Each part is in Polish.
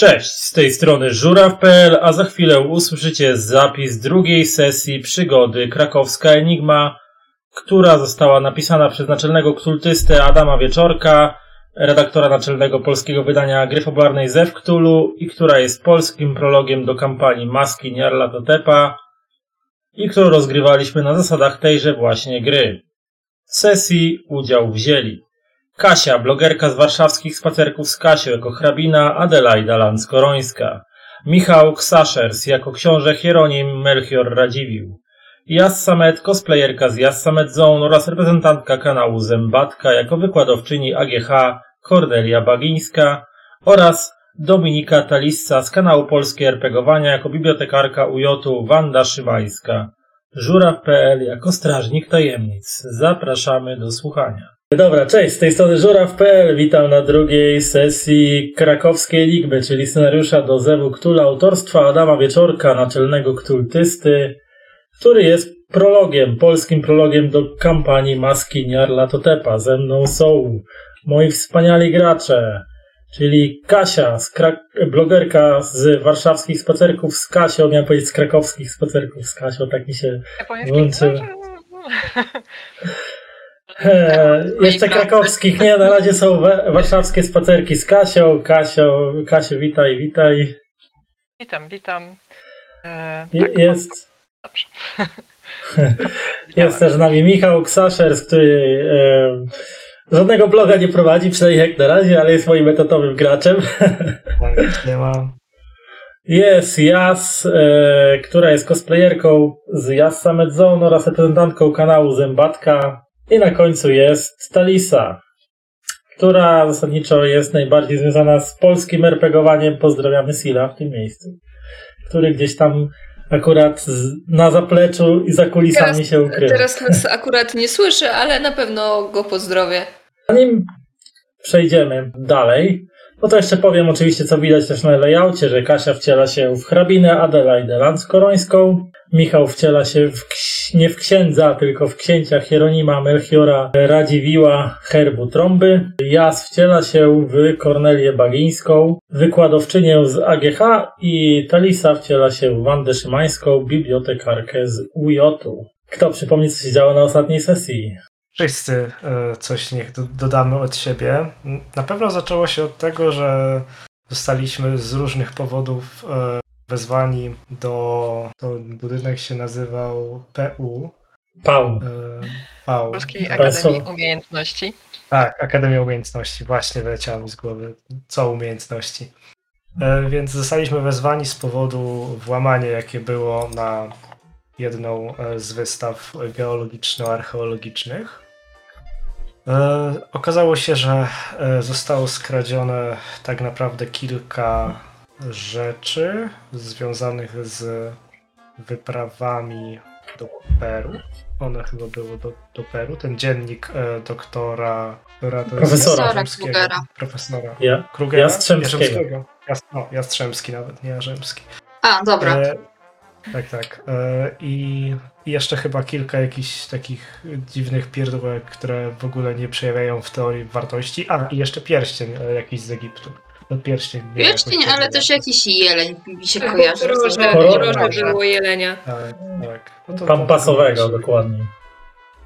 Cześć, z tej strony żuraw.pl, a za chwilę usłyszycie zapis drugiej sesji przygody Krakowska Enigma, która została napisana przez naczelnego kultystę Adama Wieczorka, redaktora naczelnego polskiego wydania Gry Fabularnej Zew Cthulhu i która jest polskim prologiem do kampanii Maski Nyarlathotepa i którą rozgrywaliśmy na zasadach tejże właśnie gry. W sesji udział wzięli Kasia, blogerka z warszawskich spacerków z Kasią jako hrabina Adelaida Lanskorońska. Michał Ksaszers jako książę Hieronim Melchior Radziwił. Jas Samet, cosplayerka z Jas Samet Zone oraz reprezentantka kanału Zębatka jako wykładowczyni AGH Kornelia Bagińska oraz Dominika Talissa z kanału Polskie RPGowania jako bibliotekarka UJ-u Wanda Szymańska. Żuraw.pl jako strażnik tajemnic. Zapraszamy do słuchania. Dobra, cześć, z tej strony Żuraw.pl. Witam na drugiej sesji krakowskiej Enigmy, czyli scenariusza do Zewu Ktula autorstwa Adama Wieczorka, naczelnego ktultysty, który jest prologiem, polskim prologiem do kampanii Maski Nyarlathotepa. Ze mną są moi wspaniali gracze, czyli Kasia, z Krak- blogerka z warszawskich spacerków z Kasią, miałem powiedzieć z krakowskich spacerków z Kasią, tak mi się włączyło. E, jeszcze krakowskich, nie, na razie są warszawskie spacerki z Kasią. Kasio, Kasiu, witaj, witaj. Witam, witam. E, tak, jest, Dobrze. jest też z nami Michał Ksaszers, który e, żadnego bloga nie prowadzi, przynajmniej jak na razie, ale jest moim etatowym graczem. Nie ma. Jest Jas, e, która jest cosplayerką z Jas Summit Zone oraz reprezentantką kanału Zębatka. I na końcu jest Talisa, która zasadniczo jest najbardziej związana z polskim RPGowaniem. Pozdrawiamy Sila w tym miejscu, który gdzieś tam akurat na zapleczu i za kulisami Teraz- się ukrywa. Teraz nas akurat nie słyszy, ale na pewno go pozdrowię. Zanim przejdziemy dalej, no to jeszcze powiem oczywiście, co widać też na layoutie, że Kasia wciela się w hrabinę Adelaidę Lanskorońską, Michał wciela się w nie w księdza, tylko w księcia Hieronima Melchiora Radziwiła Herbu Trąby. Jas wciela się w Kornelię Bagińską, wykładowczynię z AGH i Talisa wciela się w Wandę Szymańską, bibliotekarkę z UJ-u. Kto przypomni, co się działo na ostatniej sesji? Wszyscy e, coś niech do, dodamy od siebie. Na pewno zaczęło się od tego, że zostaliśmy z różnych powodów e, wezwani do. To budynek się nazywał PU. Pał. E, PAU. Polskiej Akademii Umiejętności. Tak, Akademia Umiejętności. Właśnie wyleciało mi z głowy. Co umiejętności. Więc zostaliśmy wezwani z powodu włamania, jakie było na jedną z wystaw geologiczno-archeologicznych. E, Okazało się, że e, zostało skradzione tak naprawdę kilka rzeczy związanych z wyprawami do Peru. One chyba były do, do Peru. Ten dziennik e, doktora, doktora Profesora. Krugera. Profesora. Ja? Krugera? Jastrzębskiego. Jas, no, Jastrzębski nawet, nie Jarzębski. A, dobra. E, tak, tak. E, i, jeszcze chyba kilka jakichś takich dziwnych pierdółek, które w ogóle nie przejawiają w teorii wartości. A, i jeszcze pierścień e, jakiś z Egiptu. No pierścień. nie, Pierścień, ale tak też jakiś jeleń mi się Tak, kojarzy. Roże. roże było jelenia. Tak, tak. No to- Pampasowego, dokładnie.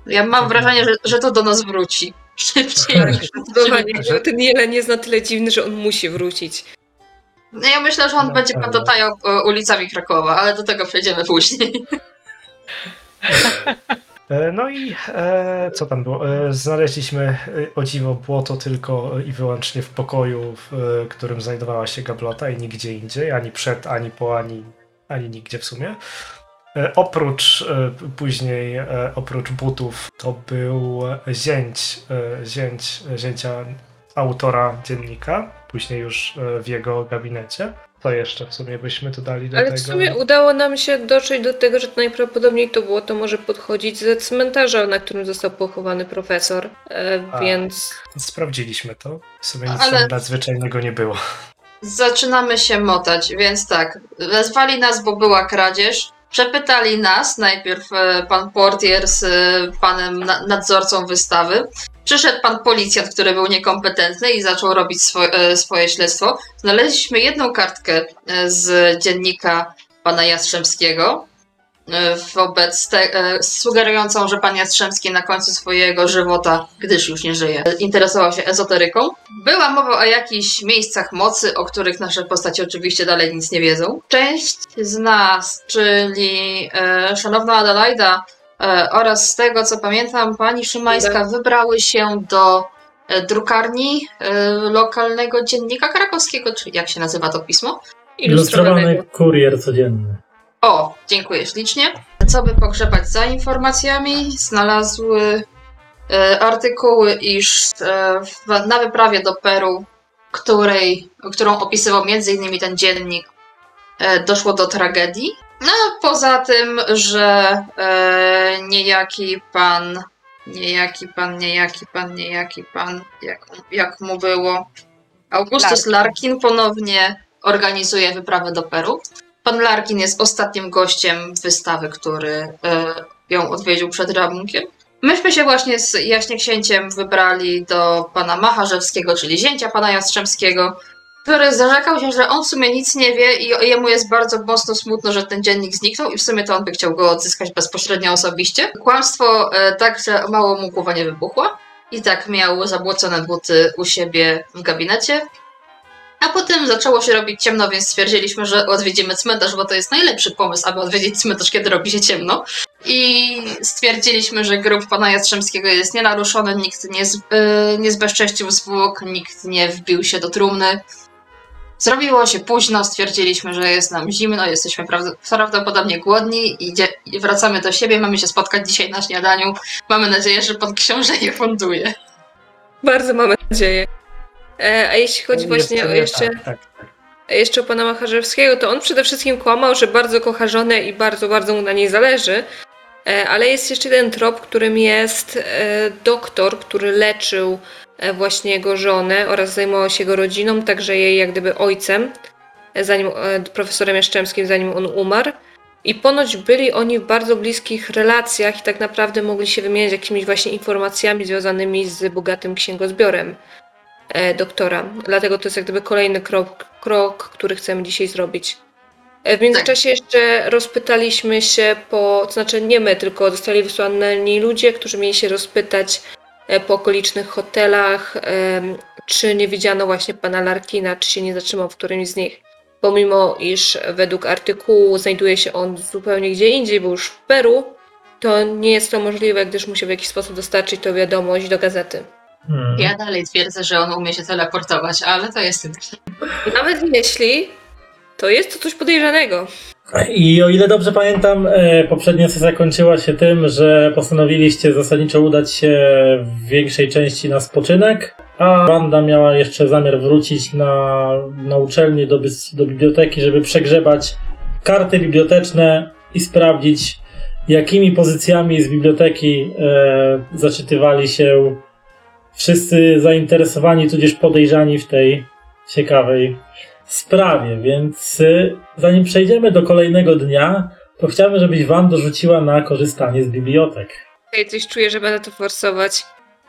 Ja mam wrażenie, że, że to do nas wróci. Szybciej Tak, niż Ten jeleń jest na tyle dziwny, że on musi wrócić. No ja myślę, że on No, będzie tak. patotajał e, ulicami Krakowa, ale do tego przejdziemy później. E, No i e, co tam było? E, znaleźliśmy e, o dziwo błoto tylko i wyłącznie w pokoju, w e, którym znajdowała się gablota i nigdzie indziej, ani przed, ani po, ani, ani nigdzie w sumie. E, oprócz e, p- później, e, oprócz butów, to był zięć, e, zięć, zięcia autora dziennika, później już e, w jego gabinecie. Co jeszcze w sumie byśmy dodali do Ale tego? w sumie udało nam się dotrzeć do tego, że najprawdopodobniej to było to może podchodzić ze cmentarza, na którym został pochowany profesor. E, A. więc Sprawdziliśmy to. W sumie nic Ale- tam nadzwyczajnego nie było. Zaczynamy się motać, więc tak. Wezwali nas, bo była kradzież. Przepytali nas najpierw e, pan portier z panem na- nadzorcą wystawy. Przyszedł pan policjant, który był niekompetentny i zaczął robić swo- e, swoje śledztwo. Znaleźliśmy jedną kartkę e, z dziennika pana Jastrzębskiego, e, wobec te, sugerującą, że pan Jastrzębski na końcu swojego żywota, gdyż już nie żyje, interesował się ezoteryką. Była mowa o jakichś miejscach mocy, o których nasze postacie oczywiście dalej nic nie wiedzą. Część z nas, czyli e, szanowna Adelaida oraz z tego co pamiętam, pani Szymańska wybrały się do e, drukarni e, lokalnego dziennika krakowskiego, czy jak się nazywa to pismo? Ilustrowany kurier codzienny. O, dziękuję ślicznie. Co by pogrzebać za informacjami? Znalazły e, artykuły, iż e, w, na wyprawie do Peru, której, którą opisywał m.in. ten dziennik, e, doszło do tragedii. No, poza tym, że e, niejaki pan, niejaki pan, niejaki pan, niejaki pan, jak, jak mu było, Augustus Larkin. Larkin ponownie organizuje wyprawę do Peru. Pan Larkin jest ostatnim gościem wystawy, który e, ją odwiedził przed rabunkiem. Myśmy się właśnie z Jaśnie Księciem wybrali do pana Macharzewskiego, czyli zięcia pana Jastrzębskiego, który zarzekał się, że on w sumie nic nie wie i jemu jest bardzo mocno smutno, że ten dziennik zniknął i w sumie to on by chciał go odzyskać bezpośrednio osobiście. Kłamstwo e, tak, że mało mu głowa nie wybuchła i tak miał zabłocone buty u siebie w gabinecie. A potem zaczęło się robić ciemno, więc stwierdziliśmy, że odwiedzimy cmentarz, bo to jest najlepszy pomysł, aby odwiedzić cmentarz, kiedy robi się ciemno. I stwierdziliśmy, że grób pana Jastrzębskiego jest nienaruszony, nikt nie, z, yy, nie zbezcześcił zwłok, nikt nie wbił się do trumny. Zrobiło się późno, stwierdziliśmy, że jest nam zimno, jesteśmy prawd- prawdopodobnie głodni i, wracamy do siebie. Mamy się spotkać dzisiaj na śniadaniu. Mamy nadzieję, że pan książę je funduje. Bardzo mamy nadzieję. E, a jeśli chodzi właśnie o Jeszcze- Tak, tak, tak. jeszcze o pana Macharzewskiego, to on przede wszystkim kłamał, że bardzo kocha żonę i bardzo, bardzo mu na niej zależy. E, ale jest jeszcze jeden trop, którym jest e, doktor, który leczył właśnie jego żonę oraz zajmował się jego rodziną, także jej jak gdyby ojcem, e, zanim e, profesorem Jaszczemskim, zanim on umarł. I ponoć byli oni w bardzo bliskich relacjach i tak naprawdę mogli się wymieniać jakimiś właśnie informacjami związanymi z bogatym księgozbiorem e, doktora. Dlatego to jest jak gdyby kolejny krok, krok który chcemy dzisiaj zrobić. E, W międzyczasie jeszcze rozpytaliśmy się po, to znaczy nie my, tylko zostali wysłani ludzie, którzy mieli się rozpytać e, po okolicznych hotelach, czy nie widziano właśnie pana Larkina, czy się nie zatrzymał w którymś z nich. Pomimo iż według artykułu znajduje się on zupełnie gdzie indziej, bo już w Peru, to nie jest to możliwe, gdyż musiał w jakiś sposób dostarczyć tę wiadomość do gazety. Hmm. Ja dalej twierdzę, że on umie się teleportować, ale to jest inne. Nawet jeśli, to jest to coś podejrzanego. I o ile dobrze pamiętam, e, poprzednia sesja kończyła się tym, że postanowiliście zasadniczo udać się w większej części na spoczynek, a banda miała jeszcze zamiar wrócić na, na uczelnię do, do biblioteki, żeby przegrzebać karty biblioteczne i sprawdzić, jakimi pozycjami z biblioteki e, zaczytywali się wszyscy zainteresowani, tudzież podejrzani w tej ciekawej sprawie, więc y, zanim przejdziemy do kolejnego dnia, to chciałbym, żebyś Wam dorzuciła na korzystanie z bibliotek. Okej, coś czuję, że będę to forsować.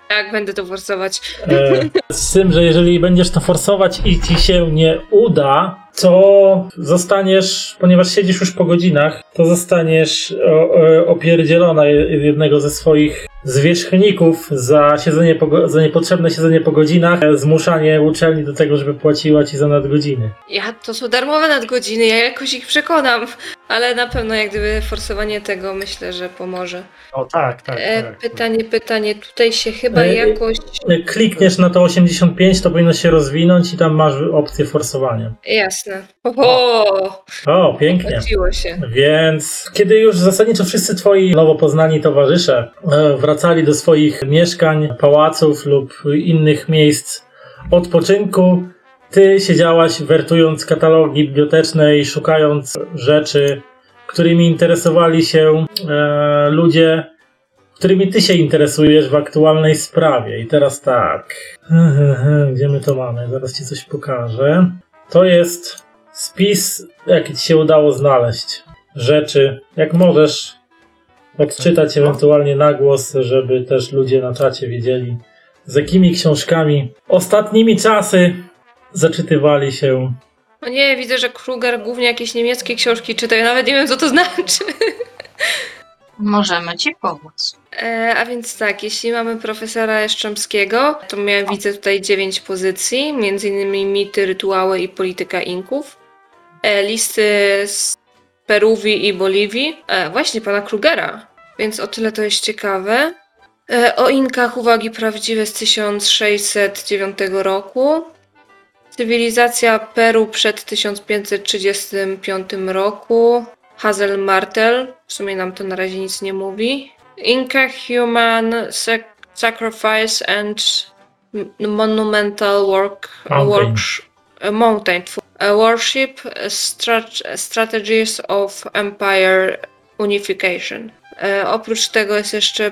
Tak, będę to forsować. E, z tym, że jeżeli będziesz to forsować i ci się nie uda, to zostaniesz, ponieważ siedzisz już po godzinach, to zostaniesz o, opierdzielona je- jednego ze swoich zwierzchników za, siedzenie po, za niepotrzebne siedzenie po godzinach, e, zmuszanie uczelni do tego, żeby płaciła ci za nadgodziny. Ja, to są darmowe nadgodziny, ja jakoś ich przekonam, ale na pewno jak gdyby forsowanie tego myślę, że pomoże. O tak, tak. E, tak. pytanie, pytanie, tutaj się chyba E, jakoś... Jak klikniesz na to 85, to powinno się rozwinąć i tam masz opcję forsowania. Jasne. Oho, O, pięknie. chodziło się. Więc kiedy już zasadniczo wszyscy twoi nowo poznani towarzysze e, wracali do swoich mieszkań, pałaców lub innych miejsc odpoczynku, ty siedziałaś wertując katalogi biblioteczne i szukając rzeczy, którymi interesowali się e, ludzie, którymi ty się interesujesz w aktualnej sprawie. I teraz tak. Gdzie my to mamy? Zaraz ci coś pokażę. To jest spis, jaki ci się udało znaleźć. Rzeczy. Jak możesz odczytać ewentualnie na głos, żeby też ludzie na czacie wiedzieli, z jakimi książkami ostatnimi czasy zaczytywali się. O nie, widzę, że Kruger głównie jakieś niemieckie książki czyta. Ja nawet nie wiem, co to znaczy. Możemy ci pomóc. E, a więc tak, jeśli mamy profesora Jaszczębskiego, to miałem, widzę tutaj dziewięć pozycji, między innymi mity, rytuały i polityka Inków. E, listy z Peruwii i Boliwii. E, właśnie pana Krugera, więc o tyle to jest ciekawe. E, o Inkach uwagi prawdziwe z 1609 roku. Cywilizacja Peru przed 1535 roku. Hazel Martel, w sumie nam to na razie nic nie mówi. Inca Human sac- Sacrifice and Monumental Work Mountain. uh, Mountain Worship strat- Strategies of Empire Unification. E, oprócz tego jest jeszcze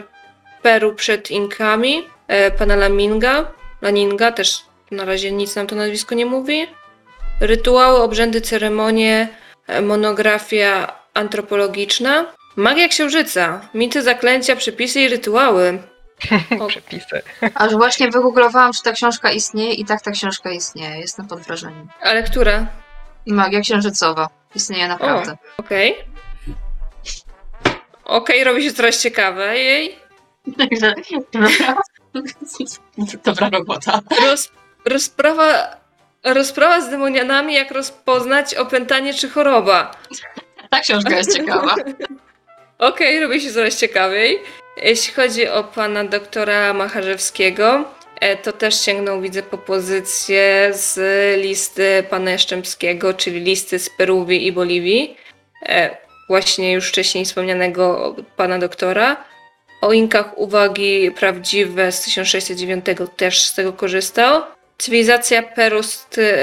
Peru przed Inkami, e, pana Laminga, Laninga, też na razie nic nam to nazwisko nie mówi. Rytuały, obrzędy, ceremonie, e, monografia antropologiczna. Magia księżyca, mity, zaklęcia, przepisy i rytuały. O. Przepisy. Aż właśnie wygooglowałam, czy ta książka istnieje i tak ta książka istnieje. Jestem pod wrażeniem. Ale która? Magia księżycowa. Istnieje naprawdę. Okej. Okej, robi się coraz ciekawe. Jej. Także... Dobra robota. Roz, rozprawa, rozprawa z demonianami, jak rozpoznać opętanie czy choroba. Ta książka jest ciekawa. Okej, robi się coraz ciekawiej. Jeśli chodzi o pana doktora Macharzewskiego, e, to też sięgnął, widzę, po pozycję z listy pana Jaszczębskiego, czyli listy z Peruwii i Boliwii. E, Właśnie już wcześniej wspomnianego pana doktora. O Inkach uwagi prawdziwe z 1609 też z tego korzystał. Cywilizacja Peru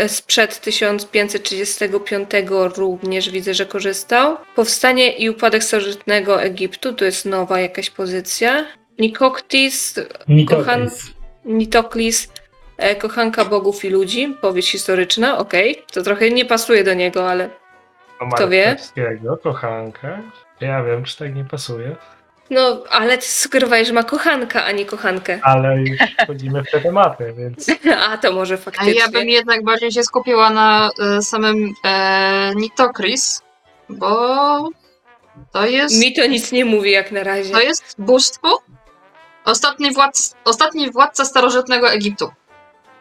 sprzed 1535 również widzę, że korzystał. Powstanie i upadek starożytnego Egiptu, to jest nowa jakaś pozycja. Nikoktis, Kochan- Mitokris. Nitoklis, e, kochanka bogów i ludzi, powieść historyczna, okej. To trochę nie pasuje do niego, ale Kto wie? Kochanka. Ja wiem, czy tak nie pasuje. No, ale ty sugerowałeś, że ma kochanka, a nie kochankę. Ale już wchodzimy w te tematy, więc A to może A faktycznie. ja bym jednak bardziej się skupiła na e, samym e, Nitokris, bo to jest, Mi to nic nie mówi jak na razie. to jest bóstwo, ostatni, władc, ostatni władca starożytnego Egiptu.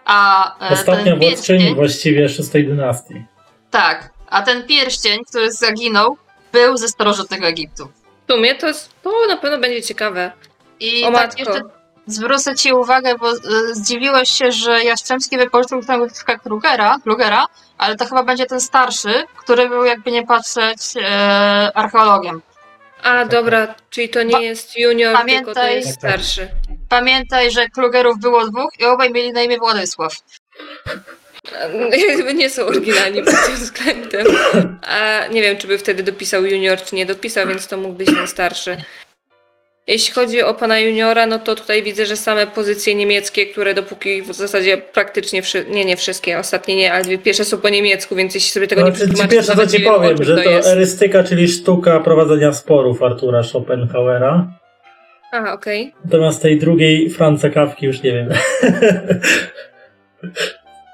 A e, Ostatnia ten władczyni pierścień, właściwie szóstej dynastii. tak, a ten pierścień, który zaginął, był ze starożytnego Egiptu. W sumie to, jest, to na pewno będzie ciekawe. I O tak matko. jeszcze zwrócę Ci uwagę, bo e, zdziwiłeś się, że Jastrzębski wypożyczył tę Krugera, Krugera, ale to chyba będzie ten starszy, który był jakby nie patrzeć e, archeologiem. A, dobra, czyli to nie jest junior, tylko to pamiętaj- jest starszy. Pamiętaj, że Klugerów było dwóch i obaj mieli na imię Władysław. Nie są oryginalni pod tym względem. A nie wiem, czy by wtedy dopisał junior, czy nie dopisał, więc to mógł być ten starszy. Jeśli chodzi o pana juniora, no to tutaj widzę, że same pozycje niemieckie, które dopóki w zasadzie praktycznie, wszy- nie, nie wszystkie, ostatnie nie, ale dwie pierwsze są po niemiecku, więc jeśli sobie tego nie Znaczy, ci przetłumaczysz, pierwsze to nawet ci nie wiem, o powiem, czym że to jest. erystyka, czyli sztuka prowadzenia sporów Artura Schopenhauera. Aha, okej. Natomiast tej drugiej Franca Kawki już nie wiem.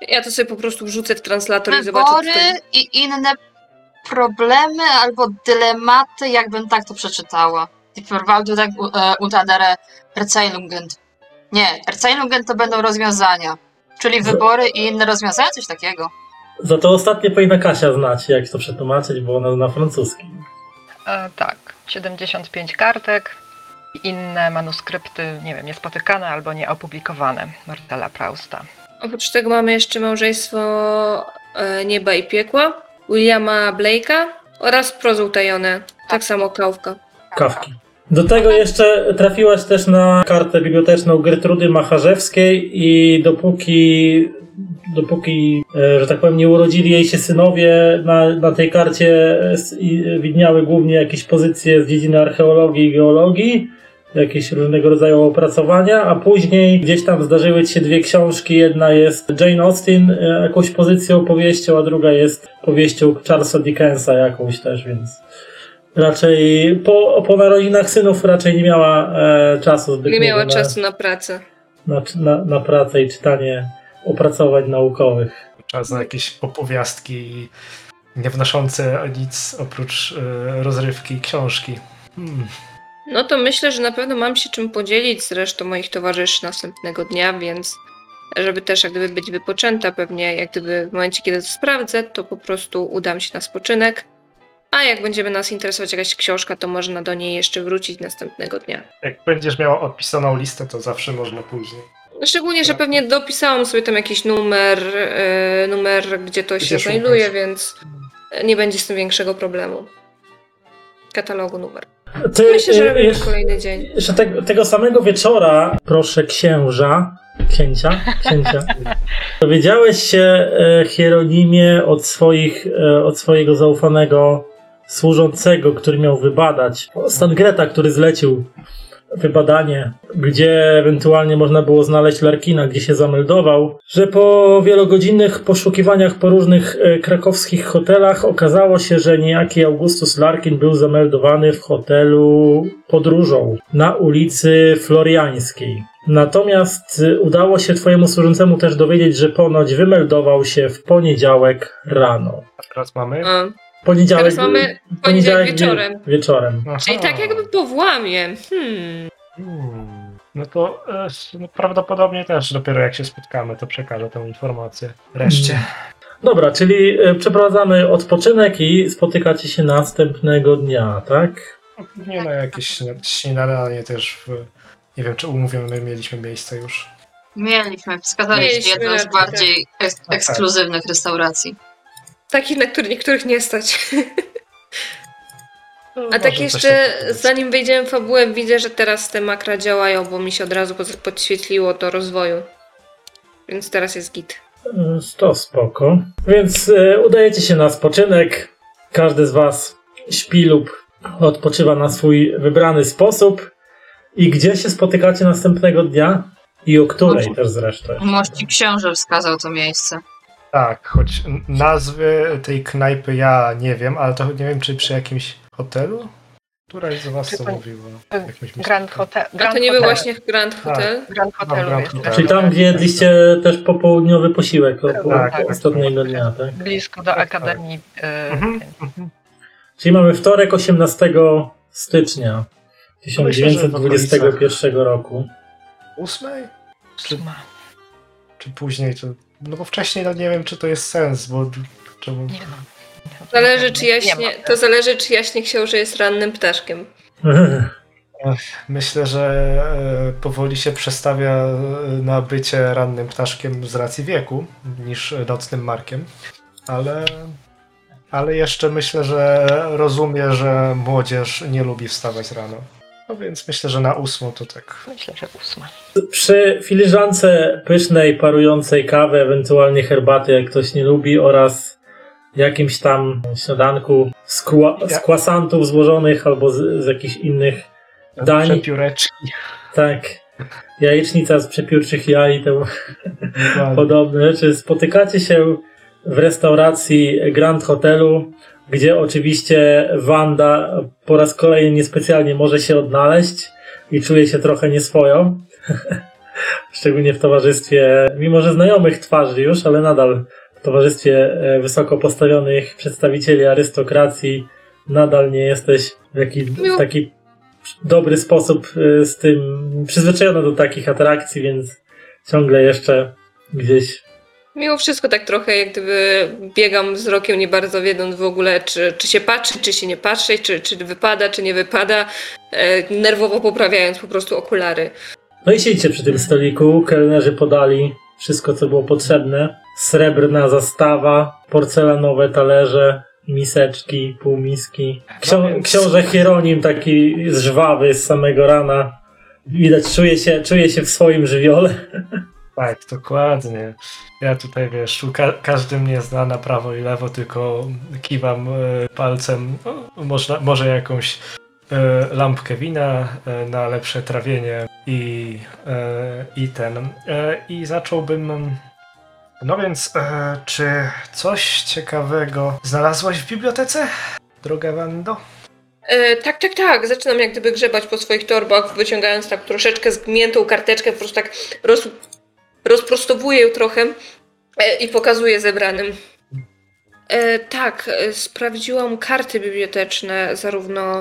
Ja to sobie po prostu wrzucę w translator i zobaczę, Wybory co to... i inne problemy albo dylematy, jakbym tak to przeczytała. Die Verwaltung e, unter der Erzählungen. Nie, Erzählungen to będą rozwiązania. Czyli wybory i inne rozwiązania, coś takiego. Za to ostatnie powinna Kasia znać, jak to przetłumaczyć, bo ona zna francuski. E, tak, 75 kartek i inne manuskrypty, nie wiem, niespotykane albo nieopublikowane Marcela Prausta. Oprócz tego mamy jeszcze małżeństwo e, Nieba i Piekła, Williama Blake'a oraz Prozy utajone, tak samo Kałwka. Kawki. Do tego jeszcze trafiłaś też na kartę biblioteczną Gertrudy Macharzewskiej i dopóki, dopóki, e, że tak powiem, nie urodzili jej się synowie, na, na tej karcie widniały głównie jakieś pozycje z dziedziny archeologii i geologii, jakieś różnego rodzaju opracowania, a później gdzieś tam zdarzyły ci się dwie książki. Jedna jest Jane Austen e, jakąś pozycją, powieścią, a druga jest powieścią Charlesa Dickensa jakąś też, więc raczej po, po narodzinach synów raczej nie miała e, czasu zbyt Nie miała na, czasu na pracę. na, na, na pracę i czytanie opracowań naukowych. Czas na jakieś opowiastki nie wnoszące nic oprócz e, rozrywki i książki. Hmm. No to myślę, że na pewno mam się czym podzielić z resztą moich towarzyszy następnego dnia, więc żeby też jak gdyby być wypoczęta, pewnie jak gdyby w momencie, kiedy to sprawdzę, to po prostu udam się na spoczynek. A jak będziemy nas interesować jakaś książka, to można do niej jeszcze wrócić następnego dnia. Jak będziesz miała odpisaną listę, to zawsze można później. Szczególnie, że pewnie dopisałam sobie tam jakiś numer, e, numer gdzie to Gdzie się szukać. znajduje, więc nie będzie z tym większego problemu. Katalogu numer. Ty, Myślę, że y, robimy jeszcze- kolejny dzień. Jeszcze te, tego samego wieczora, proszę księża, księcia, księcia, dowiedziałeś się, e, Hieronimie, od, swoich, e, od swojego zaufanego służącego, który miał wybadać, stan Greta, który zlecił wybadanie, gdzie ewentualnie można było znaleźć Larkina, gdzie się zameldował, że po wielogodzinnych poszukiwaniach po różnych e, krakowskich hotelach okazało się, że niejaki Augustus Larkin był zameldowany w hotelu podróżą na ulicy Floriańskiej. Natomiast y, udało się twojemu służącemu też dowiedzieć, że ponoć wymeldował się w poniedziałek rano. A teraz mamy. A, Poniedziałek, Teraz mamy poniedziałek wieczorem. Wie, wieczorem. Czyli Aha. tak jakby po włamie. Hmm. Hmm. No to e, no prawdopodobnie też dopiero jak się spotkamy, to przekażę tę informację reszcie. Mm. Dobra, czyli y, przeprowadzamy odpoczynek i spotykacie się następnego dnia, tak? Nie no, jakieś śnia- śniadanie też w, Nie wiem, czy umówione mieliśmy miejsce już. Mieliśmy, wskazaliście jedną z raczej, bardziej eks- tak. ekskluzywnych restauracji. Takich, na których niektórych nie stać. No, A tak jeszcze, zanim wejdziemy w fabułę, widzę, że teraz te makra działają, bo mi się od razu pod- podświetliło do rozwoju. Więc teraz jest git. To spoko. Więc y, udajecie się na spoczynek. Każdy z was śpi lub odpoczywa na swój wybrany sposób. I gdzie się spotykacie następnego dnia? I o której też zresztą. Mości książę wskazał to miejsce. Tak, choć nazwy tej knajpy ja nie wiem, ale to nie wiem, czy przy jakimś hotelu? Któraś z was to mówiła? Jakimś. Grand Hotel. A Grand to nie był Hotel. właśnie Grand Hotel? Grand Hotelu Grand jest. Hotel. Czyli tam, gdzie jedliście też popołudniowy posiłek o- Tak, tak. ostatniego dnia, tak? Blisko do Akademii. e, Mhm, mhm. Czyli mamy wtorek 18 stycznia Myślę, że w 1921 roku. Ósmej? Czy, czy później? Czy... No bo wcześniej no nie wiem, czy to jest sens, bo czemu... Nie wiem. Zależy, czy Nie jaśnie, to zależy, czy jaśnie książę jest rannym ptaszkiem. Myślę, że e, powoli się przestawia e, na bycie rannym ptaszkiem z racji wieku niż nocnym markiem, ale, ale jeszcze myślę, że rozumie, że młodzież nie lubi wstawać rano. No więc myślę, że na ósmą to tak. Myślę, że ósma. Przy filiżance pysznej, parującej kawy, ewentualnie herbaty, jak ktoś nie lubi, oraz jakimś tam śniadanku z, kła- z kwasantów złożonych albo z, z jakichś innych dań. Przepióreczki. Tak. Jajecznica z przepiórczych jaj, to Dokładnie. podobne rzeczy. Spotykacie się w restauracji Grand Hotelu, gdzie oczywiście Wanda po raz kolejny niespecjalnie może się odnaleźć i czuje się trochę nieswojo. Szczególnie w towarzystwie, mimo że znajomych twarzy już, ale nadal w towarzystwie e, wysoko postawionych przedstawicieli arystokracji nadal nie jesteś w jakiś Miło. taki dobry sposób e, z tym przyzwyczajona do takich atrakcji, więc ciągle jeszcze gdzieś Mimo wszystko tak trochę jak gdyby biegam wzrokiem, nie bardzo wiedząc w ogóle, czy, czy się patrzy, czy się nie patrzy, czy, czy wypada, czy nie wypada, e, nerwowo poprawiając po prostu okulary. No i siedzicie przy tym stoliku, kelnerzy podali wszystko, co było potrzebne. Srebrna zastawa, porcelanowe talerze, miseczki, półmiski. Ksią- Książę Hieronim taki żwawy z samego rana. Widać, czuje się, czuje się w swoim żywiole. Tak, dokładnie. Ja tutaj wiesz, ka- każdy mnie zna na prawo i lewo, tylko kiwam e, palcem. O, można, może jakąś e, lampkę wina e, na lepsze trawienie i, i ten. I zacząłbym. No więc, czy coś ciekawego znalazłaś w bibliotece, droga Wando? E, tak, tak, tak. Zaczynam jak gdyby grzebać po swoich torbach, wyciągając tak troszeczkę zgniętą karteczkę, po prostu tak roz, rozprostowuję ją trochę e, i pokazuję zebranym. E, tak, e, sprawdziłam karty biblioteczne zarówno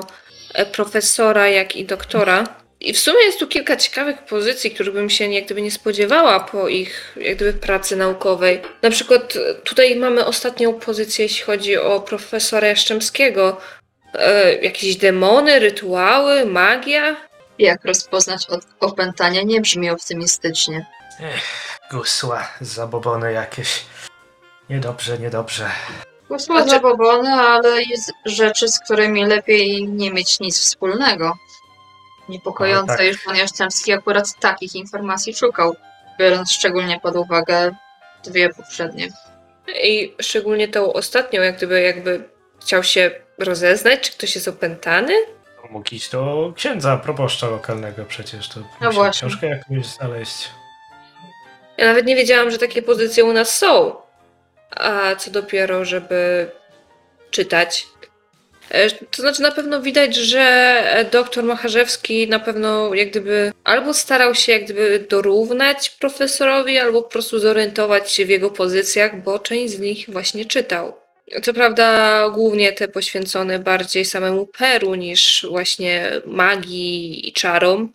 profesora, jak i doktora. I w sumie jest tu kilka ciekawych pozycji, których bym się jak gdyby nie spodziewała po ich jak gdyby pracy naukowej. Na przykład tutaj mamy ostatnią pozycję, jeśli chodzi o profesora Jaszczemskiego. E, jakieś demony, rytuały, magia? Jak rozpoznać od opętania nie brzmi optymistycznie. Gusła, zabobony jakieś. Niedobrze, niedobrze. Gusła Znaczy- zabobony, ale jest rzeczy, z którymi lepiej nie mieć nic wspólnego. Niepokojące, No, tak. już pan Jastrzębski akurat takich informacji szukał, biorąc szczególnie pod uwagę dwie poprzednie. I szczególnie tą ostatnią, jak gdyby, jakby chciał się rozeznać, czy ktoś jest opętany? Mógł iść do księdza, proboszcza lokalnego przecież. To musiał właśnie. książkę jakąś znaleźć. Ja nawet nie wiedziałam, że takie pozycje u nas są. A co dopiero, żeby czytać. E, To znaczy na pewno widać, że doktor Macharzewski na pewno jak gdyby albo starał się jak gdyby dorównać profesorowi, albo po prostu zorientować się w jego pozycjach, bo część z nich właśnie czytał. Co prawda głównie te poświęcone bardziej samemu Peru niż właśnie magii i czarom,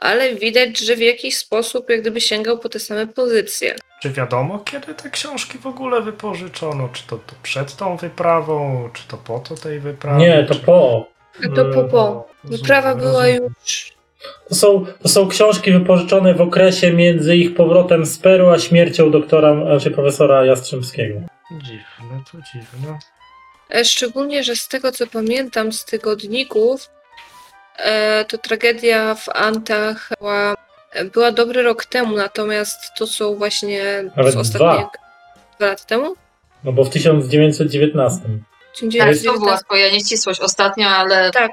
ale widać, że w jakiś sposób jak gdyby sięgał po te same pozycje. Czy wiadomo, kiedy te książki w ogóle wypożyczono? Czy to, to przed tą wyprawą, czy to po to tej wyprawy? Nie, to czy... po. A to po po. Rozumiem, Wyprawa była rozumiem. już. To są, to są książki wypożyczone w okresie między ich powrotem z Peru a śmiercią doktora, znaczy profesora Jastrzębskiego. Dziwne, to dziwne. E, Szczególnie, że z tego co pamiętam z tygodników, to tragedia w Antach była, była dobry rok temu, natomiast to są właśnie Nawet z ostatnie dwa. dwa lata temu? No bo w 1919. Czyli Tak, to 1919. była twoja nieścisłość ostatnio, ale Tak,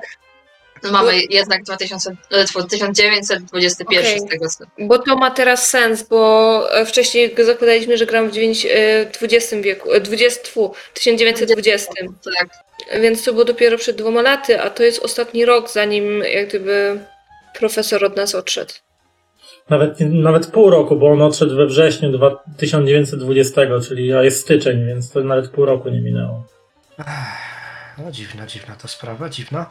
mamy jednak 2000, e, 1921 Okej. z tego co. bo to ma teraz sens, bo e, wcześniej zakładaliśmy, że gram w 9, e, XX wieku, e, 20, tfu, 1920. Tak. Więc to było dopiero przed dwoma laty, a to jest ostatni rok, zanim jak gdyby profesor od nas odszedł. Nawet, nawet pół roku, bo on odszedł we wrześniu dwa- 1920, czyli a jest styczeń, więc to nawet pół roku nie minęło. Ech, No dziwna, dziwna to sprawa, dziwna.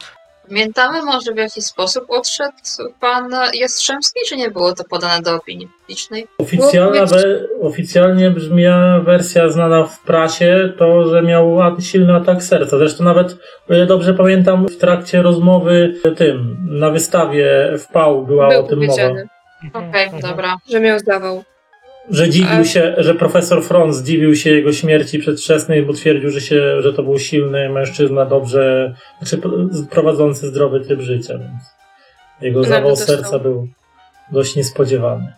Pamiętamy może w jaki sposób odszedł pan Jastrzębski, czy nie było to podane do opinii publicznej? Oficjalna we, oficjalnie brzmiała wersja znana w prasie, to, że miał silny atak serca. Zresztą nawet, o ile dobrze pamiętam, w trakcie rozmowy tym, na wystawie w PAU była Był o tym mowa. Okej, Mhm. dobra. że miał zdawał. Że dziwił się, że profesor Front zdziwił się jego śmierci przedwczesnej, bo twierdził, że, się, że to był silny mężczyzna, dobrze, znaczy prowadzący zdrowy tryb życia, więc jego Nawet zawał dostał. serca był dość niespodziewany.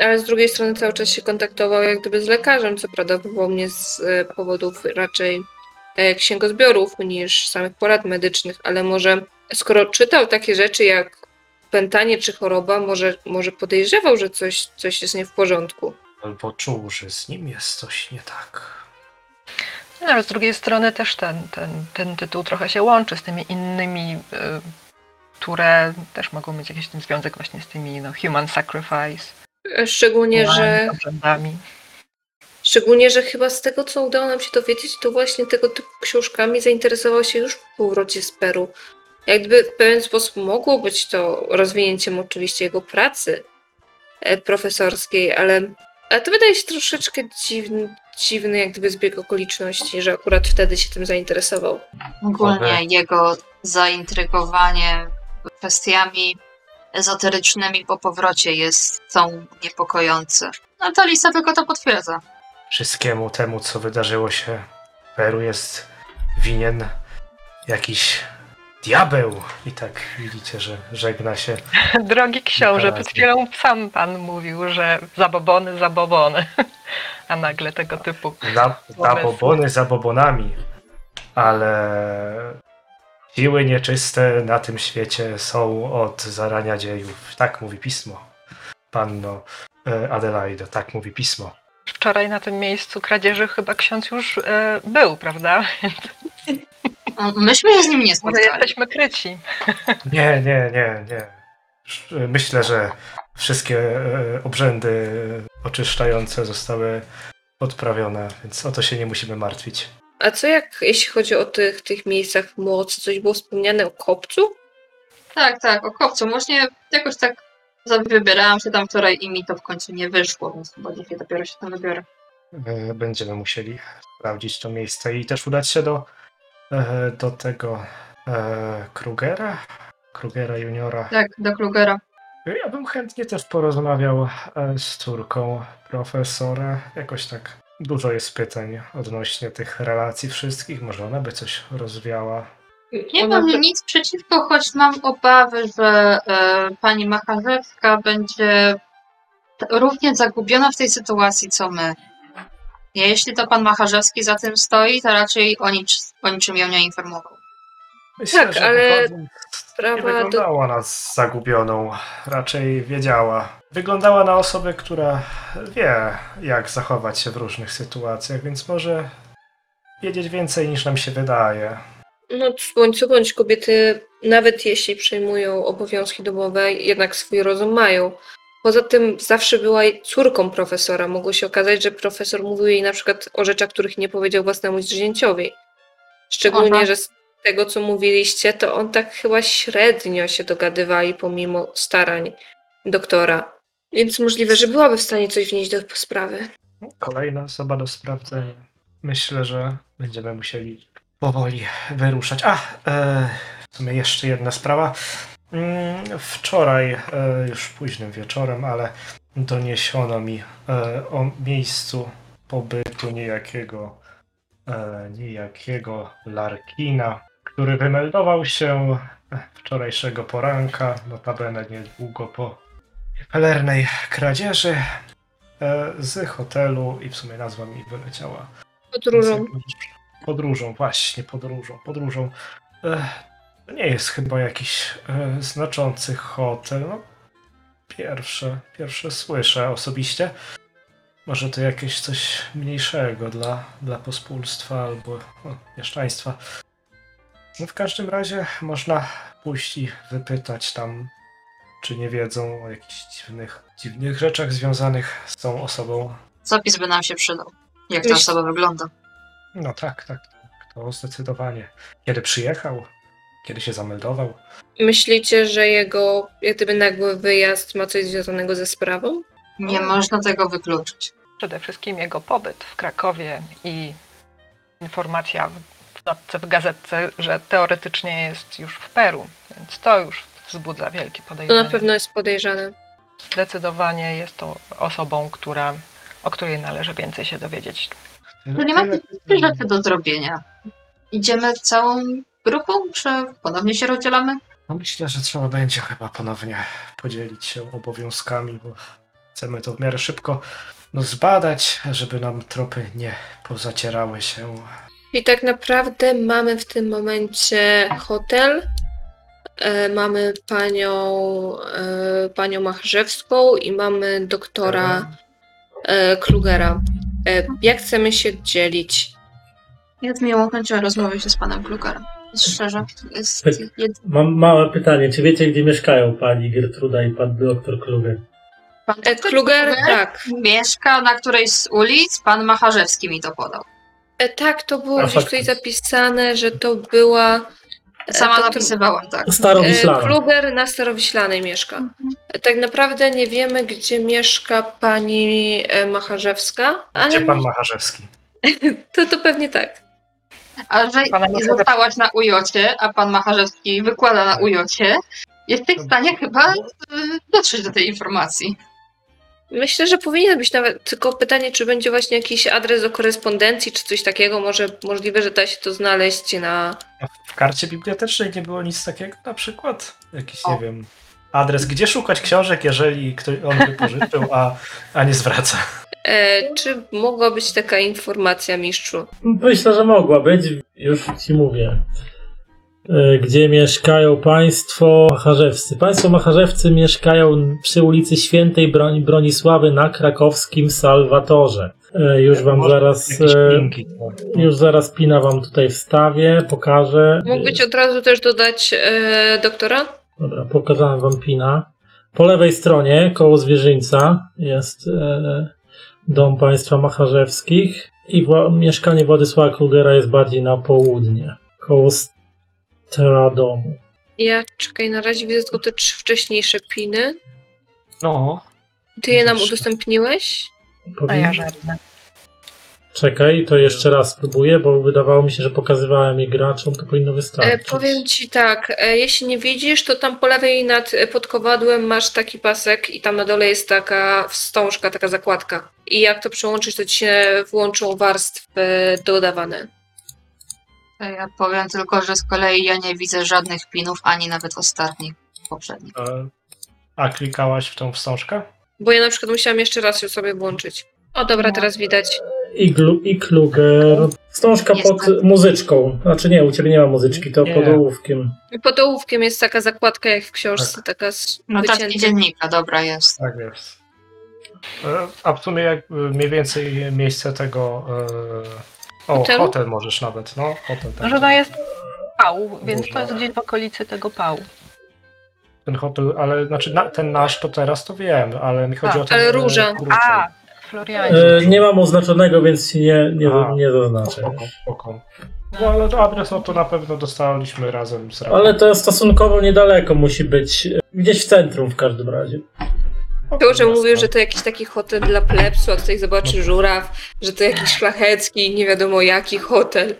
Ale z drugiej strony cały czas się kontaktował jak gdyby z lekarzem, co prawdopodobnie z e, powodów raczej e, księgozbiorów niż samych porad medycznych, ale może skoro czytał takie rzeczy jak pętanie czy choroba, może, może podejrzewał, że coś, coś jest nie w porządku. Albo czuł, że z nim jest coś nie tak. No, ale z drugiej strony też ten, ten, ten tytuł trochę się łączy z tymi innymi, y, które też mogą mieć jakiś ten związek właśnie z tymi no, human sacrifice, E, Szczególnie, że obrzędami. Szczególnie, że chyba z tego, co udało nam się dowiedzieć, to właśnie tego typu książkami zainteresował się już po powrocie z Peru. Jak gdyby w pewien sposób mogło być to rozwinięciem oczywiście jego pracy e, profesorskiej, ale, ale to wydaje się troszeczkę dziwny, dziwny jak gdyby zbieg okoliczności, że akurat wtedy się tym zainteresował. Ogólnie jego zaintrygowanie kwestiami ezoterycznymi po powrocie jest są niepokojące. No ta lista tylko to potwierdza. Wszystkiemu temu, co wydarzyło się w Peru jest winien jakiś diabeł. I tak widzicie, że żegna się. Drogi książę, przed chwilą sam pan mówił, że zabobony, zabobony, a nagle tego typu. Na, zabobony za bobonami, ale siły nieczyste na tym świecie są od zarania dziejów. Tak mówi pismo. Panno e, Adelaido, tak mówi pismo. Wczoraj na tym miejscu kradzieży chyba ksiądz już e, był, prawda? Myśmy się z nim nie Może spotkali. jesteśmy kryci. Nie, nie, nie, nie. Myślę, że wszystkie e, obrzędy oczyszczające zostały odprawione, więc o to się nie musimy martwić. A co jak, jeśli chodzi o tych, tych miejscach mocy, coś było wspomniane o kopcu? Tak, tak, o kopcu. Właśnie jakoś tak za- wybierałam się tam wczoraj i mi to w końcu nie wyszło, więc chyba dzisiaj dopiero się tam wybiorę. E, Będziemy musieli sprawdzić to miejsce i też udać się do, e, do tego e, Krugera, Krugera juniora. Tak, do Klugera. Ja bym chętnie też porozmawiał e, z córką profesora. Jakoś tak dużo jest pytań odnośnie tych relacji wszystkich. Może ona by coś rozwiała. Nie mam nic przeciwko, choć mam obawy, że e, pani Macharzewska będzie t- równie zagubiona w tej sytuacji, co my. Jeśli to pan Macharzewski za tym stoi, to raczej o, nic, o niczym ją nie informował. Myślę, Tak, że ale wychodząc, nie Sprawa do... wyglądała na zagubioną. Raczej wiedziała. Wyglądała na osobę, która wie, jak zachować się w różnych sytuacjach, więc może wiedzieć więcej niż nam się wydaje. No, bądź co bądź, kobiety, nawet jeśli przejmują obowiązki domowe, jednak swój rozum mają. Poza tym zawsze była córką profesora. Mogło się okazać, że profesor mówił jej na przykład o rzeczach, których nie powiedział własnemu źrenieciowi. Szczególnie, Aha. że z tego, co mówiliście, to on tak chyba średnio się dogadywali pomimo starań doktora. Więc możliwe, że byłaby w stanie coś wnieść do sprawy. Kolejna osoba do sprawdzenia. Myślę, że będziemy musieli powoli wyruszać. A, e, w sumie jeszcze jedna sprawa. Mm, Wczoraj, e, już późnym wieczorem, ale doniesiono mi e, o miejscu pobytu niejakiego, e, niejakiego Larkina, który wymeldował się wczorajszego poranka, notabene niedługo po pelernej kradzieży z hotelu i w sumie nazwa mi wyleciała. Podróżą. Podróżą, właśnie, podróżą. Podróżą. To nie jest chyba jakiś e, znaczący hotel. No, pierwsze, pierwsze słyszę osobiście. Może to jakieś coś mniejszego dla, dla pospólstwa albo no, mieszczaństwa. No, w każdym razie można pójść i wypytać tam, czy nie wiedzą o jakichś dziwnych, dziwnych rzeczach związanych z tą osobą. Zapis by nam się przydał. Jak ta osoba wygląda. No tak, tak, tak, to zdecydowanie. Kiedy przyjechał, kiedy się zameldował. Myślicie, że jego jak gdyby nagły wyjazd ma coś związanego ze sprawą? Nie można tego wykluczyć. Przede wszystkim jego pobyt w Krakowie i informacja w w notce w gazetce, że teoretycznie jest już w Peru, więc to już wzbudza wielkie To podejrzenie. na pewno jest podejrzane. Zdecydowanie jest to osobą, która, o której należy więcej się dowiedzieć. Czyli mamy trzy rzeczy do zrobienia. Idziemy całą grupą, czy ponownie się rozdzielamy? No myślę, że trzeba będzie chyba ponownie podzielić się obowiązkami, bo chcemy to w miarę szybko no, zbadać, żeby nam tropy nie pozacierały się. I tak naprawdę mamy w tym momencie hotel. E, mamy panią, e, panią Macharzewską i mamy doktora e, Klugera. E, jak chcemy się dzielić? Ja z miłą chęcią rozmawiam się z panem Klukarem. Szczerze, jest jed... Mam małe pytanie. Czy wiecie, gdzie mieszkają pani Gertruda i pan doktor Kluger? pan E, Kluger, tak. mieszka na którejś z ulic, pan Macharzewski mi to podał. E, tak, to było A, gdzieś tutaj faktycznie. zapisane, że to była. e, Sama napisywałam, tak. Starowiślana. E, Kluger na Starowiślanej mieszka. E, Tak naprawdę nie wiemy, gdzie mieszka pani e, Macharzewska, ale Gdzie pan Macharzewski? to, to pewnie tak. A że Pana zostałaś na ujocie, a pan Macharzewski wykłada na ujocie, jesteś w stanie chyba y, dotrzeć do tej informacji. Myślę, że powinien być nawet, tylko pytanie, czy będzie właśnie jakiś adres do korespondencji, czy coś takiego. Może możliwe, że da się to znaleźć na. A W karcie bibliotecznej nie było nic takiego na przykład? Jakiś, O. nie wiem, adres, gdzie szukać książek, jeżeli ktoś on wypożyczył, a, a nie zwraca. E, czy mogła być taka informacja, mistrzu? Myślę, że mogła być. Już ci mówię. E, Gdzie mieszkają państwo Macharzewscy? Państwo Macharzewcy mieszkają przy ulicy Świętej Broni Bronisławy na krakowskim Salwatorze. E, Już wam Może zaraz, Jakieś e, linki. już zaraz pina wam tutaj wstawię, pokażę. Mógłbyś od razu też dodać e, doktora? Dobra, pokazałem wam pina. Po lewej stronie, koło zwierzyńca, jest e, dom państwa Macharzewskich i wła- mieszkanie Władysława Krugera jest bardziej na południe, koło Stradomu. Ja czekaj, na razie widzę tylko te trzy wcześniejsze piny. No, Ty je nam udostępniłeś? A ja żadne. Czekaj, to jeszcze raz spróbuję, bo wydawało mi się, że pokazywałem je graczom, to powinno E, wystarczyć. powiem ci tak, e, jeśli nie widzisz, to tam po lewej nad e, pod kowadłem masz taki pasek i tam na dole jest taka wstążka, taka zakładka. I jak to przełączyć, to ci się włączą warstwy dodawane. Ja powiem tylko, że z kolei ja nie widzę żadnych pinów, ani nawet ostatnich poprzednich. e, a klikałaś w tą wstążkę? Bo ja na przykład musiałam jeszcze raz ją sobie włączyć. O dobra, teraz widać. Iglu, i Kluger. Wstążka Jest pod tak. muzyczką. Znaczy nie, u ciebie nie ma muzyczki, to Nie. pod ołówkiem. I pod ołówkiem jest taka zakładka jak w książce, taka z Notatki wycięta. dziennika, dobra jest. Tak jest. E, A w sumie jak e, mniej więcej miejsce tego. e, O, Hotelu? hotel możesz nawet, no. Hotel tak. To jest pał, więc Można. to jest gdzieś w okolicy tego pału. Ten hotel, ale znaczy na, ten nasz to teraz to wiem, ale mi chodzi A, o ten. ale róża. A, Florianie. E, nie mam oznaczonego, więc nie, nie, A. nie zaznaczę. Spoko, spoko. No ale to adres no to na pewno dostaliśmy razem z Ale to stosunkowo niedaleko musi być. e, Gdzieś w centrum w każdym razie. To, że mówił, że to jakiś taki hotel dla plebsu, a tutaj zobaczy żuraw, że to jakiś szlachecki, nie wiadomo jaki hotel.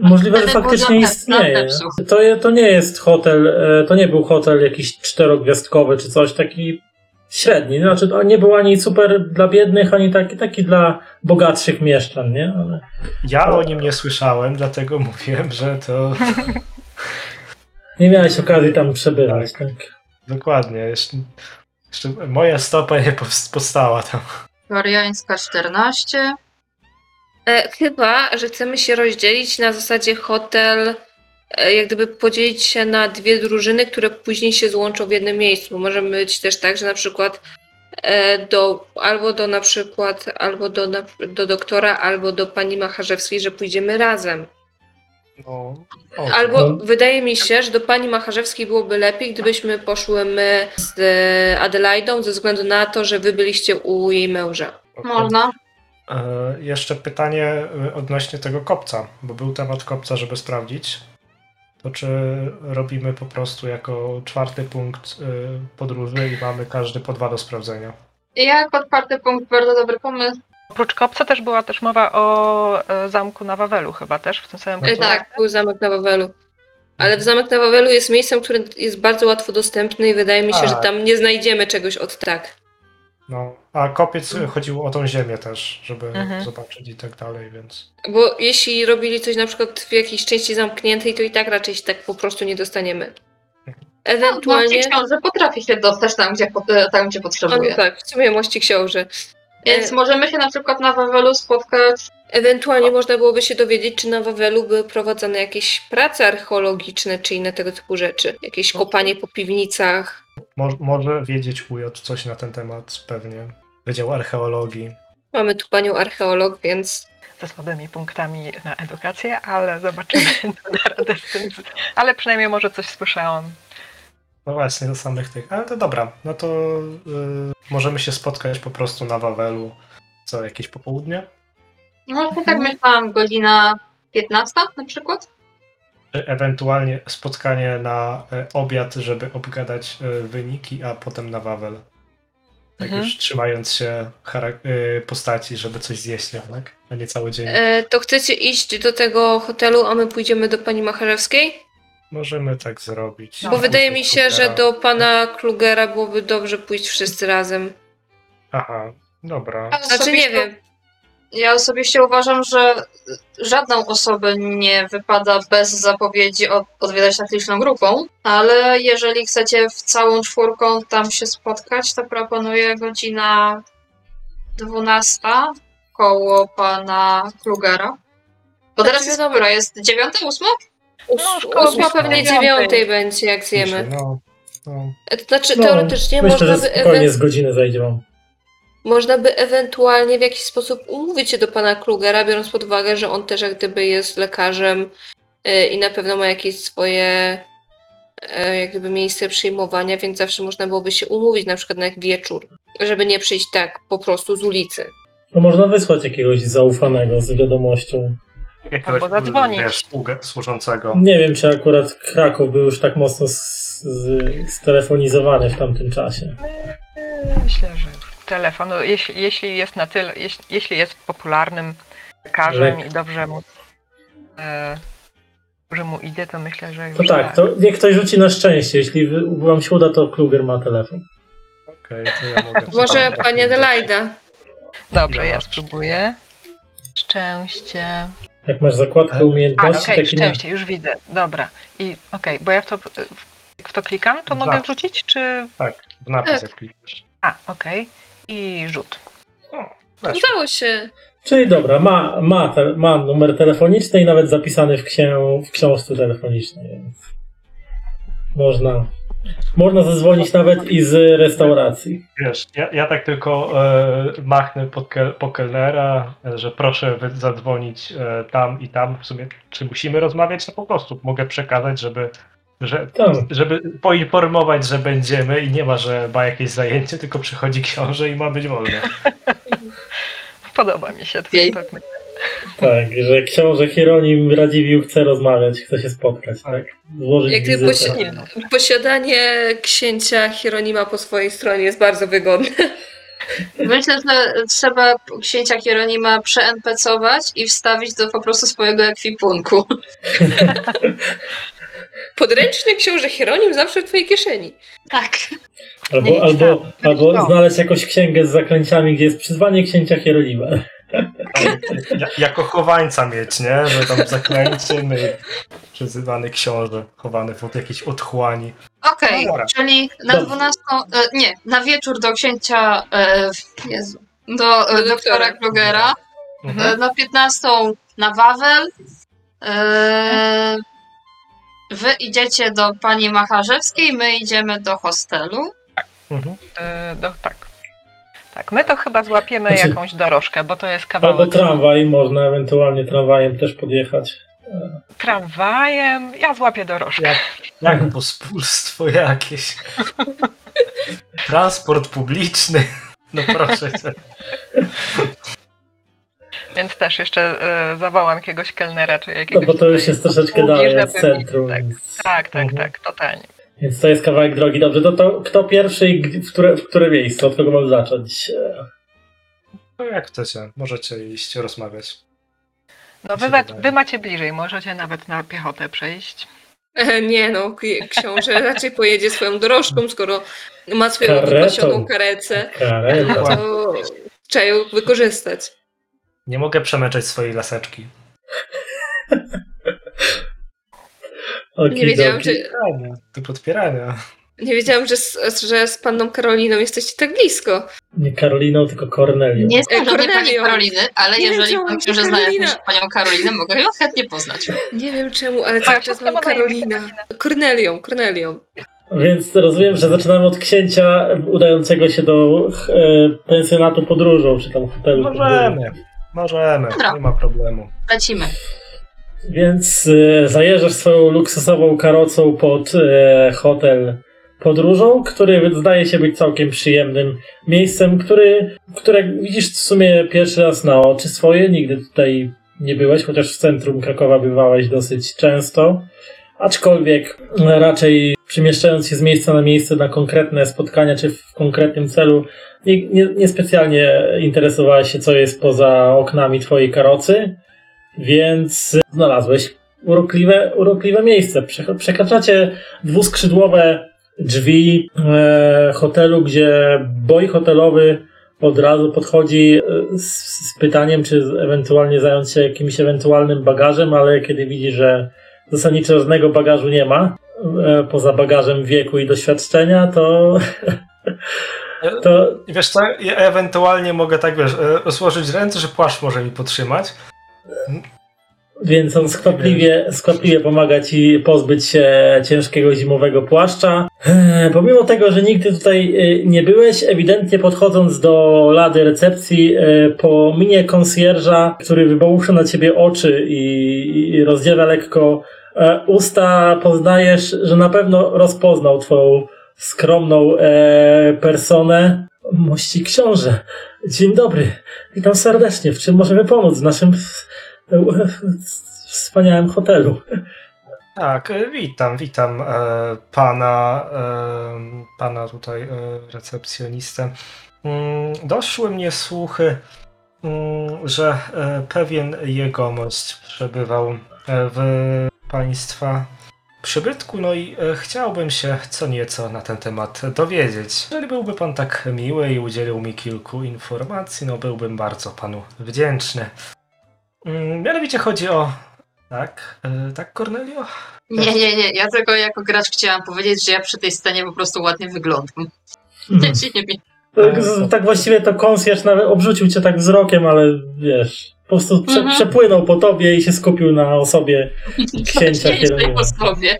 Możliwe, że faktycznie dla- istnieje. To, je- to nie jest hotel, e, to nie był hotel jakiś czterogwiazdkowy czy coś, taki średni. Znaczy, to nie był ani super dla biednych, ani taki, taki dla bogatszych mieszczan, nie? Ale... Ja o nim nie słyszałem, dlatego mówiłem, że to Nie miałeś okazji tam przebywać, tak? dokładnie. Jeszcze, jeszcze moja stopa nie powst- powstała tam. Floriańska 14. E, chyba, że chcemy się rozdzielić na zasadzie hotel, jak gdyby podzielić się na dwie drużyny, które później się złączą w jednym miejscu. Bo może być też tak, że na przykład e, do, albo do na przykład, albo do, do doktora, albo do pani Macharzewskiej, że pójdziemy razem. No, o, Albo No. wydaje mi się, że do pani Macharzewskiej byłoby lepiej, gdybyśmy poszły my z e, Adelaidą, ze względu na to, że wy byliście u jej męża. okej. Można. E, jeszcze pytanie e, odnośnie tego kopca, bo był temat kopca, żeby sprawdzić. To czy robimy po prostu jako czwarty punkt e, podróży i mamy każdy po dwa do sprawdzenia? Jak otwarty punkt, bardzo dobry pomysł. Oprócz kopca też była też mowa o e, zamku na Wawelu chyba też w tym samym końcu. tak, był zamek na Wawelu. Ale w zamek na Wawelu jest miejscem, które jest bardzo łatwo dostępny i wydaje mi się, że Tak. tam nie znajdziemy czegoś od tak. No, a kopiec e, chodziło o tą ziemię też, żeby Mhm. zobaczyć i tak dalej, więc. Bo jeśli robili coś na przykład w jakiejś części zamkniętej, to i tak raczej się tak po prostu nie dostaniemy. Ewentualnie. Mości książę potrafi się dostać tam, gdzie, tam, gdzie O, potrzebuje. tak, w sumie mości książę. Więc E, możemy się na przykład na Wawelu spotkać. Ewentualnie można byłoby się dowiedzieć, czy na Wawelu były prowadzone jakieś prace archeologiczne, czy inne tego typu rzeczy. Jakieś kopanie po piwnicach. Mo- może wiedzieć UJ coś na ten temat, pewnie. Wydział Archeologii. Mamy tu panią archeolog, więc ze słabymi punktami na edukację, ale zobaczymy, co da radę z tym. Ale przynajmniej może coś słyszałam. No właśnie, do samych tych. Ale to dobra, no to y, możemy się spotkać po prostu na Wawelu co jakieś popołudnie. No tak myślałam, godzina 15 na przykład. Czy Ewentualnie spotkanie na e, obiad, żeby obgadać e, wyniki, a potem na Wawel. Tak Mhm. już trzymając się postaci, żeby coś zjeść jednak, a nie cały dzień. e, to chcecie iść do tego hotelu, a my pójdziemy do pani Macharzewskiej? Możemy tak zrobić. Bo wydaje mi się, że Klugera. do pana Klugera byłoby dobrze pójść wszyscy razem. Aha, dobra. Ja Znaczy nie wiem. Ja osobiście uważam, że żadną osobę nie wypada bez zapowiedzi od, odwiedzać tak liczną grupą, ale jeżeli chcecie w całą czwórką tam się spotkać, to proponuję godzina 12 koło pana Krugera. Bo teraz jest która? Jest dziewiąta, ósma? No, koło Ósma pewnie dziewiątej. dziewiątej będzie, jak zjemy. No, no. E, To znaczy, No, teoretycznie Myślę, można że by spokojnie z godziny zajdzie wam. Można by ewentualnie w jakiś sposób umówić się do pana Krugera, biorąc pod uwagę, że on też jak gdyby jest lekarzem y, i na pewno ma jakieś swoje e, jak gdyby miejsce przyjmowania, więc zawsze można byłoby się umówić na przykład na jak wieczór, żeby nie przyjść tak po prostu z ulicy. No można wysłać jakiegoś zaufanego z wiadomością. Jakiegoś, Albo zadzwonić. Wiesz, sługę służącego. Nie wiem, czy akurat Kraków był już tak mocno z, z, stelefonizowany w tamtym czasie. Myślę, że telefon, no, jeśli, jeśli jest na tyle, jeśli, jeśli jest popularnym lekarzem i dobrze mu, e, dobrze mu idzie, to myślę, że już To tak, to niech ktoś rzuci na szczęście. Jeśli wam się uda, to Kluger ma telefon. Okej, to ja mogę. Może pani. Adelaida? Dobrze, ja Dobrze. spróbuję. Szczęście. Jak masz zakładkę A, umiejętności, okej, taki na... szczęście, już widzę. Dobra. I okej, bo ja w to, w to klikam, to mogę wrzucić, czy... Tak, w napis Tak. jak klikasz. A, okej. I rzut. Udało się. Czyli dobra, ma, ma, te, ma numer telefoniczny i nawet zapisany w, księ, w książce telefonicznej, więc można, można zadzwonić nawet i z restauracji. Wiesz, ja, ja tak tylko e, machnę po, ke, po kelnera, że proszę zadzwonić e, tam i tam. W sumie, czy musimy rozmawiać? No po prostu mogę przekazać, żeby, że, Tak. żeby poinformować, że będziemy i nie ma, że ma jakieś zajęcie, tylko przychodzi książę i ma być wolne. Podoba mi się to. Tak, że książę Hieronim Radziwiłł chce rozmawiać, chce się spotkać, tak? Złożyć Jak posi- posiadanie księcia Hieronima po swojej stronie jest bardzo wygodne. Myślę, że trzeba księcia Hieronima prze-NPC-ować i wstawić do po prostu swojego ekwipunku. Podręczny książę Hieronim zawsze w twojej kieszeni. Tak. Albo, Nie, albo, tak, albo no. znaleźć jakąś księgę z zaklęciami, gdzie jest przyzwanie księcia Hieronima. Ja, jako chowańca mieć, nie? Że tam zaklęcie, my, przyzywany książę, chowany pod jakiejś otchłani. Okej, Dobra. czyli na Dobrze. 12. E, nie, na wieczór do księcia. E, Jezu. Do, e, Do doktora doktora. Krugera. Mhm. E, na 15 na Wawel. E, wy idziecie do pani Macharzewskiej, my idziemy do hostelu. Mhm. E, do, tak. Tak, my to chyba złapiemy Znaczy- jakąś dorożkę, bo to jest Albo kawałek. tramwaj, można ewentualnie tramwajem też podjechać. Tramwajem. Ja złapię dorożkę. Jak, jak pospólstwo jakieś. Transport publiczny. No proszę cię. Więc też jeszcze e, zawołam jakiegoś kelnera czy No jakiegoś. bo to już jest troszeczkę dalej od centrum. Tak, Więc, tak, tak, Mhm. tak, totalnie. więc to jest kawałek drogi. Dobrze, to, to kto pierwszy i w które, w które miejsce? Od kogo mam zacząć? No jak chcecie, możecie iść rozmawiać. No wy, wy macie bliżej, możecie nawet na piechotę przejść. E, Nie no, książę raczej pojedzie swoją dorożką, skoro ma swoją Karetą. wypasioną karecę, no Kareta. to trzeba ją wykorzystać. Nie mogę przemęczać swojej laseczki. Nie wiedziałam, czy, Podpierania, to podpierania. nie wiedziałam, że z, że z panną Karoliną jesteście tak blisko. Nie Karoliną, tylko Kornelią. Nie znam E, żadnej pani. Karoliny, ale Nie jeżeli pan że książę zna jakąś panią Karolinę, mogę ją chętnie poznać. Nie wiem czemu, ale cały czas mam Karolina. Kornelią, Kornelią. Więc rozumiem, że zaczynamy od księcia udającego się do e, pensjonatu podróżą, czy tam hotelu podróżą. Możemy, Dobra. nie ma problemu. Lecimy. Więc e, zajeżdżasz swoją luksusową karocą pod e, hotel podróżą, który zdaje się być całkiem przyjemnym miejscem, który, które widzisz w sumie pierwszy raz na oczy swoje. Nigdy tutaj nie byłeś, chociaż w centrum Krakowa bywałeś dosyć często. Aczkolwiek e, raczej przemieszczając się z miejsca na miejsce na konkretne spotkania czy w konkretnym celu, nie, nie, niespecjalnie interesowałeś się, co jest poza oknami twojej karocy. Więc znalazłeś urokliwe, urokliwe miejsce. Prze- Przekraczacie dwuskrzydłowe drzwi e, hotelu, gdzie boj hotelowy od razu podchodzi e, z, z pytaniem, czy ewentualnie zająć się jakimś ewentualnym bagażem, ale kiedy widzi, że zasadniczo żadnego bagażu nie ma, e, poza bagażem wieku i doświadczenia, to, to Wiesz co, ja ewentualnie mogę tak, wiesz, e, rozłożyć ręce, że płaszcz może mi potrzymać. Więc on skwapliwie, skwapliwie pomaga ci pozbyć się ciężkiego zimowego płaszcza. Eee, Pomimo tego, że nigdy tutaj e, nie byłeś, ewidentnie podchodząc do lady recepcji, e, po minie konsjerża, który wybałuszy na ciebie oczy i, i rozdziela lekko e, usta, poznajesz, że na pewno rozpoznał twoją skromną e, personę. Mości książę, dzień dobry, witam serdecznie. W czym możemy pomóc w naszym e, wspaniałym hotelu? Tak, e, witam, witam e, pana, e, pana tutaj e, recepcjonistę. Mm, doszły mnie słuchy, mm, że e, pewien jegomość przebywał e, w państwa przybytku, no i e, chciałbym się co nieco na ten temat dowiedzieć. Jeżeli byłby pan tak miły i udzielił mi kilku informacji, no byłbym bardzo panu wdzięczny. Mm, Mianowicie chodzi o... Tak, e, tak Cornelio? Nie, nie, nie. Ja tylko jako gracz chciałam powiedzieć, że ja przy tej scenie po prostu ładnie wyglądam. Mhm. Ja się nie. Tak, tak właściwie to konsjerz nawet obrzucił cię tak wzrokiem, ale wiesz, po prostu prze, Mhm. przepłynął po tobie i się skupił na osobie księcia Hieronima. sobie.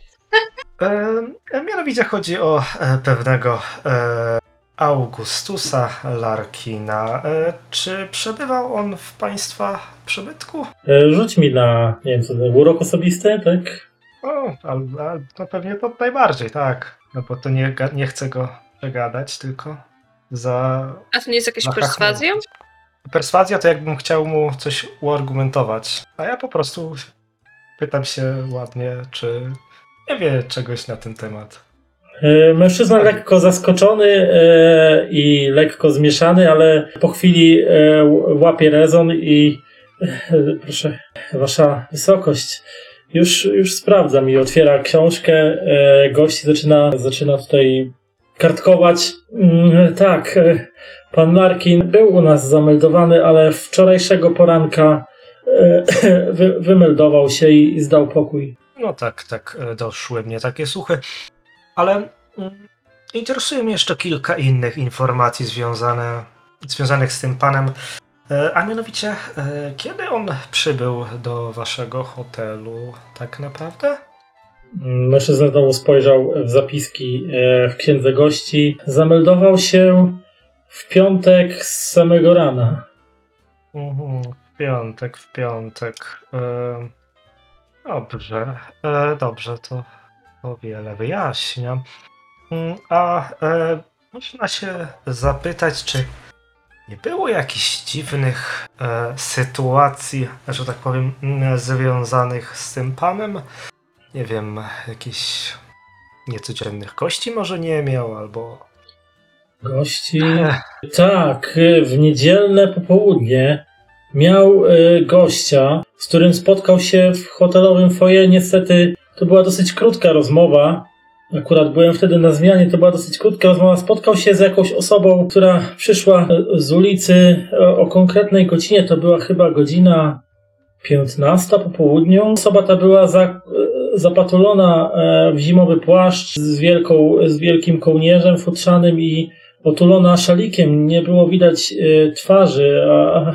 E, mianowicie chodzi o e, pewnego e, Augustusa Larkina. E, czy przebywał on w państwa przybytku? E, Rzuć mi na, nie wiem co urok osobisty, tak? O, ale, ale no pewnie to najbardziej, tak. No bo to nie, nie chcę go przegadać, tylko za... A to nie jest jakaś za perswazją? Perswazja to jakbym chciał mu coś uargumentować, a ja po prostu pytam się ładnie, czy nie wie czegoś na ten temat. E, Mężczyzna lekko zaskoczony e, i lekko zmieszany, ale po chwili e, łapie rezon i proszę, wasza wysokość, już, już sprawdzam i otwiera książkę, gość zaczyna, zaczyna tutaj kartkować. Mm, tak, pan Larkin był u nas zameldowany, ale wczorajszego poranka e, wy, wymeldował się i, i zdał pokój. No tak, tak, e, doszły mnie takie słuchy. Ale mm, interesuje mnie jeszcze kilka innych informacji związane, związanych z tym panem. E, A mianowicie, kiedy on przybył do waszego hotelu tak naprawdę? Mężczyzna znowu spojrzał w zapiski w księdze gości. Zameldował się w piątek z samego rana. Mhm, w piątek, w piątek. E, Dobrze, e, dobrze, to, to wiele wyjaśnia. Mm, A e, można się zapytać, czy nie było jakichś dziwnych sytuacji, że tak powiem, związanych z tym panem? Nie wiem, jakichś niecodziennych gości może nie miał, albo... Gości. Tak, e, w niedzielne popołudnie miał e, gościa, z którym spotkał się w hotelowym foyer. Niestety to była dosyć krótka rozmowa. Akurat byłem wtedy na zmianie, to była dosyć krótka rozmowa. Spotkał się z jakąś osobą, która przyszła e, z ulicy o konkretnej godzinie. To była chyba godzina 15 po południu. Osoba ta była za, zapatulona w zimowy płaszcz z, wielką, z wielkim kołnierzem futrzanym i otulona szalikiem. Nie było widać e, twarzy, a,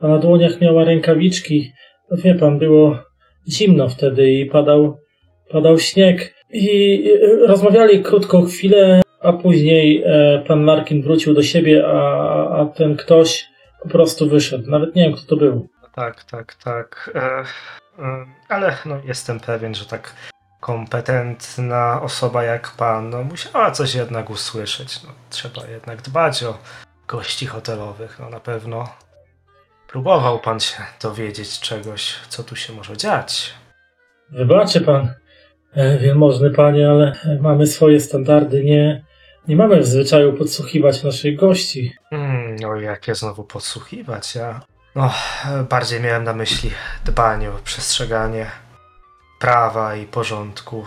a na dłoniach miała rękawiczki. No wie pan, było zimno wtedy i padał, padał śnieg. I e, rozmawiali krótką chwilę, a później e, pan Larkin wrócił do siebie, a, a ten ktoś po prostu wyszedł. Nawet nie wiem, kto to był. Tak, tak, tak. Ale no, jestem pewien, że tak kompetentna osoba jak pan no, musiała coś jednak usłyszeć. No, trzeba jednak dbać o gości hotelowych. No, na pewno próbował pan się dowiedzieć czegoś, co tu się może dziać. Wybaczy pan, e, wielmożny panie, ale mamy swoje standardy. Nie, nie mamy w zwyczaju podsłuchiwać naszych gości. Hmm, no jakie znowu podsłuchiwać, ja... No, bardziej miałem na myśli dbanie o przestrzeganie prawa i porządku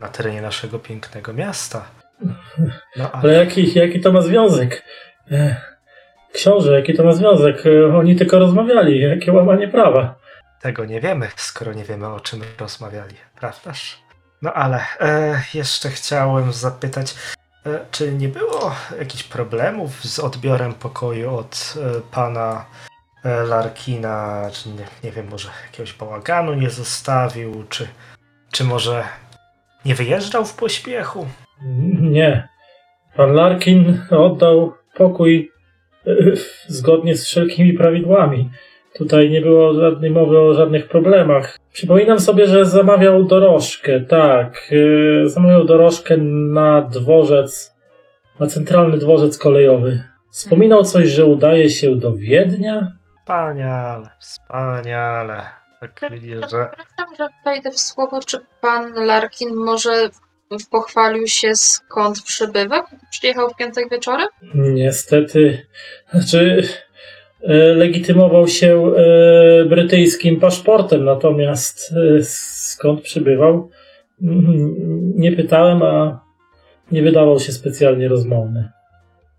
na terenie naszego pięknego miasta. No, Ale jaki, jaki to ma związek? E, Książę, jaki to ma związek? E, Oni tylko rozmawiali. Jakie łamanie prawa? Tego nie wiemy, skoro nie wiemy o czym rozmawiali, prawdaż? No ale e, jeszcze chciałem zapytać, e, czy nie było jakichś problemów z odbiorem pokoju od e, pana Larkina, czy nie, nie wiem, może jakiegoś bałaganu nie zostawił, czy, czy może nie wyjeżdżał w pośpiechu? Nie. Pan Larkin oddał pokój y, zgodnie z wszelkimi prawidłami. Tutaj nie było żadnej mowy o żadnych problemach. Przypominam sobie, że zamawiał dorożkę, tak. y, Zamawiał dorożkę na dworzec, na centralny dworzec kolejowy. Wspominał coś, że udaje się do Wiednia? Wspaniale, wspaniale. Tak widzę, że Przepraszam, że wejdę w słowo. Czy pan Larkin może pochwalił się skąd przybywa? Przyjechał w piątek wieczorem? Niestety, znaczy e, legitymował się e, brytyjskim paszportem, natomiast e, skąd przybywał, mm, nie pytałem, a nie wydawał się specjalnie rozmowny.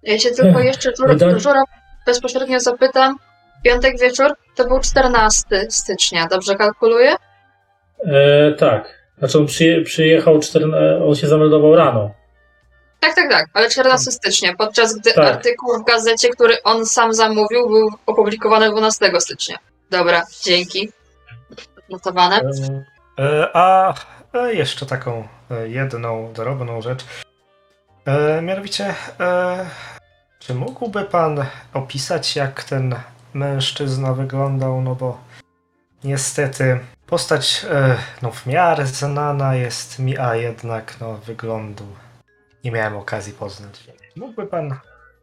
Ja się tylko jeszcze żura, żura bezpośrednio zapytam. Piątek wieczór to był 14 stycznia, dobrze kalkuluję? E, tak, znaczy on przyje, przyjechał, 14, on się zameldował rano. Tak, tak, tak, ale 14 stycznia, podczas gdy Tak. artykuł w gazecie, który on sam zamówił, był opublikowany 12 stycznia. Dobra, dzięki. Notowane. E, A e, jeszcze taką e, jedną drobną rzecz. E, Mianowicie, e, czy mógłby pan opisać, jak ten mężczyzna wyglądał? No bo niestety postać e, no, w miarę znana jest mi, a jednak no, wyglądu nie miałem okazji poznać. Mógłby pan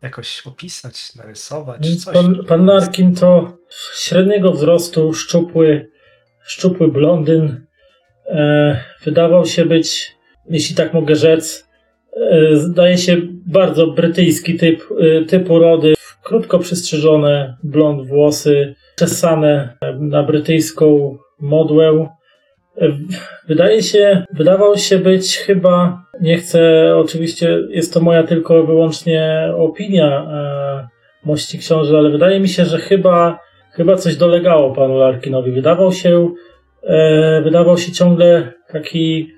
jakoś opisać, narysować Więc coś? pan, pan Larkin to średniego wzrostu, szczupły, szczupły blondyn. E, wydawał się być, jeśli tak mogę rzec, e, zdaje się bardzo brytyjski typ, e, typ urody. Krótko przystrzyżone blond włosy, czesane na brytyjską modłę. E, Wydaje się, wydawał się być chyba, nie chcę, oczywiście jest to moja tylko wyłącznie opinia, e, mości książę, ale wydaje mi się, że chyba, chyba coś dolegało panu Larkinowi. Wydawał się, e, wydawał się ciągle taki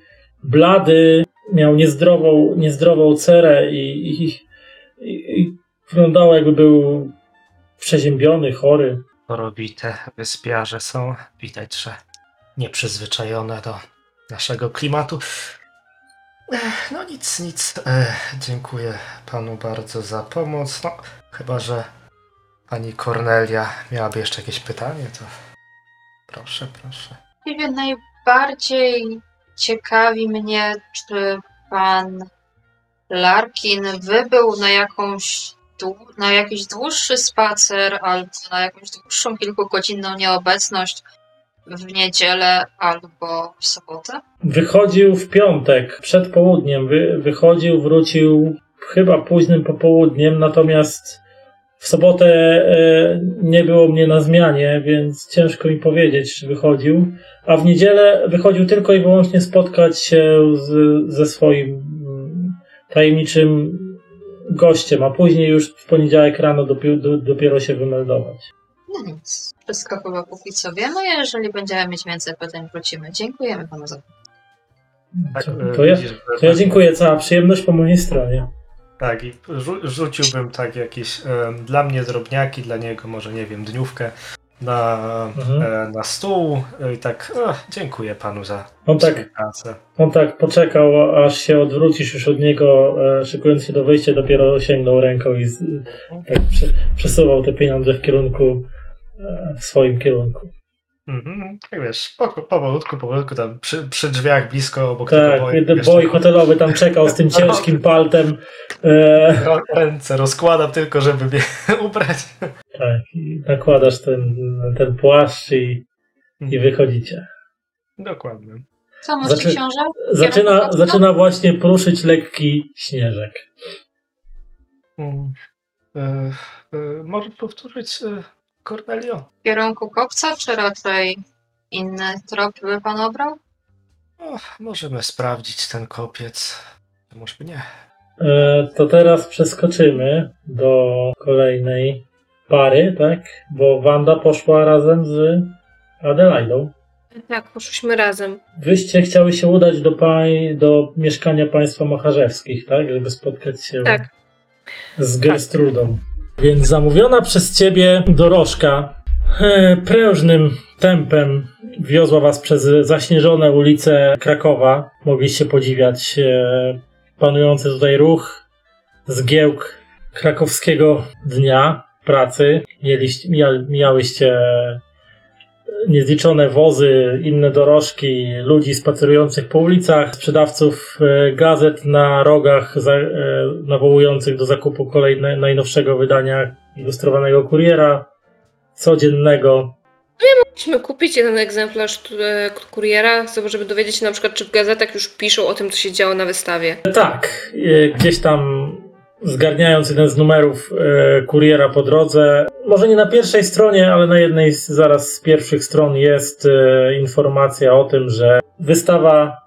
blady, miał niezdrową, niezdrową cerę i, i, i wyglądało jakby był przeziębiony, chory. chorobite wyspiarze są. Widać, że nieprzyzwyczajone do naszego klimatu. Ech, No nic, nic. Ech, dziękuję panu bardzo za pomoc. No, chyba, że pani Kornelia miałaby jeszcze jakieś pytanie, to proszę, proszę. Właściwie najbardziej ciekawi mnie, czy pan Larkin wybył na jakąś na jakiś dłuższy spacer albo na jakąś dłuższą kilkugodzinną nieobecność w niedzielę albo w sobotę? Wychodził w piątek, przed południem. Wy, wychodził, wrócił chyba późnym popołudniem, natomiast w sobotę e, nie było mnie na zmianie, więc ciężko mi powiedzieć, czy wychodził. A w niedzielę wychodził tylko i wyłącznie spotkać się z, ze swoim mm, tajemniczym gościem, a później już w poniedziałek rano dopiero, do, dopiero się wymeldować. No nic, wszystko chyba póki co wiemy. Jeżeli będziemy mieć więcej pytań, wrócimy. Dziękujemy panu za Tak, To- e, to ja- To ja dziękuję, cała przyjemność po mojej stronie. Tak, i rzu- rzuciłbym tak jakieś e, dla mnie drobniaki, dla niego może nie wiem, dniówkę na, Mhm. e, na stół e, i tak e, dziękuję panu za On tak współpracę. On tak poczekał, aż się odwrócisz już od niego, e, szykując się do wyjścia, dopiero sięgnął ręką i z, tak prze, przesuwał te pieniądze w kierunku, e, w swoim kierunku. Mhm, tak wiesz, spoko, powolutku, powolutku tam przy, przy drzwiach blisko obok tego Tak, boju, ten jeszcze boj hotelowy tam czekał z tym ciężkim paltem. E, ręce rozkładam tylko, żeby mnie ubrać. tak, i nakładasz ten, ten płaszcz i, i wychodzicie. Dokładnie. Co, mości Zaczy- książę? Zaczyna, zaczyna właśnie pruszyć lekki śnieżek. Mm. E, e, może powtórzyć e, Cornelio? W kierunku kopca, czy raczej inny trop by pan obrał? O, możemy sprawdzić ten kopiec. Może by nie. E, to teraz przeskoczymy do kolejnej pary, tak? Bo Wanda poszła razem z Adelaidą. Tak, poszliśmy razem. Wyście chciały się udać do, pań, do mieszkania państwa Macharzewskich, tak? Żeby spotkać się Tak. z Gerstrudą. Więc zamówiona przez ciebie dorożka e, prężnym tempem wiozła was przez zaśnieżone ulice Krakowa. Mogliście podziwiać e, panujący tutaj ruch, zgiełk krakowskiego dnia pracy. Mieliście, mija, mijałyście niezliczone wozy, inne dorożki, ludzi spacerujących po ulicach, sprzedawców e, gazet na rogach e, nawołujących do zakupu kolejnego najnowszego wydania ilustrowanego kuriera codziennego. Musimy kupić jeden egzemplarz e, kuriera, żeby dowiedzieć się na przykład, czy w gazetach już piszą o tym, co się działo na wystawie. Tak, gdzieś tam zgarniając jeden z numerów e, kuriera po drodze, może nie na pierwszej stronie, ale na jednej z zaraz z pierwszych stron jest e, informacja o tym, że wystawa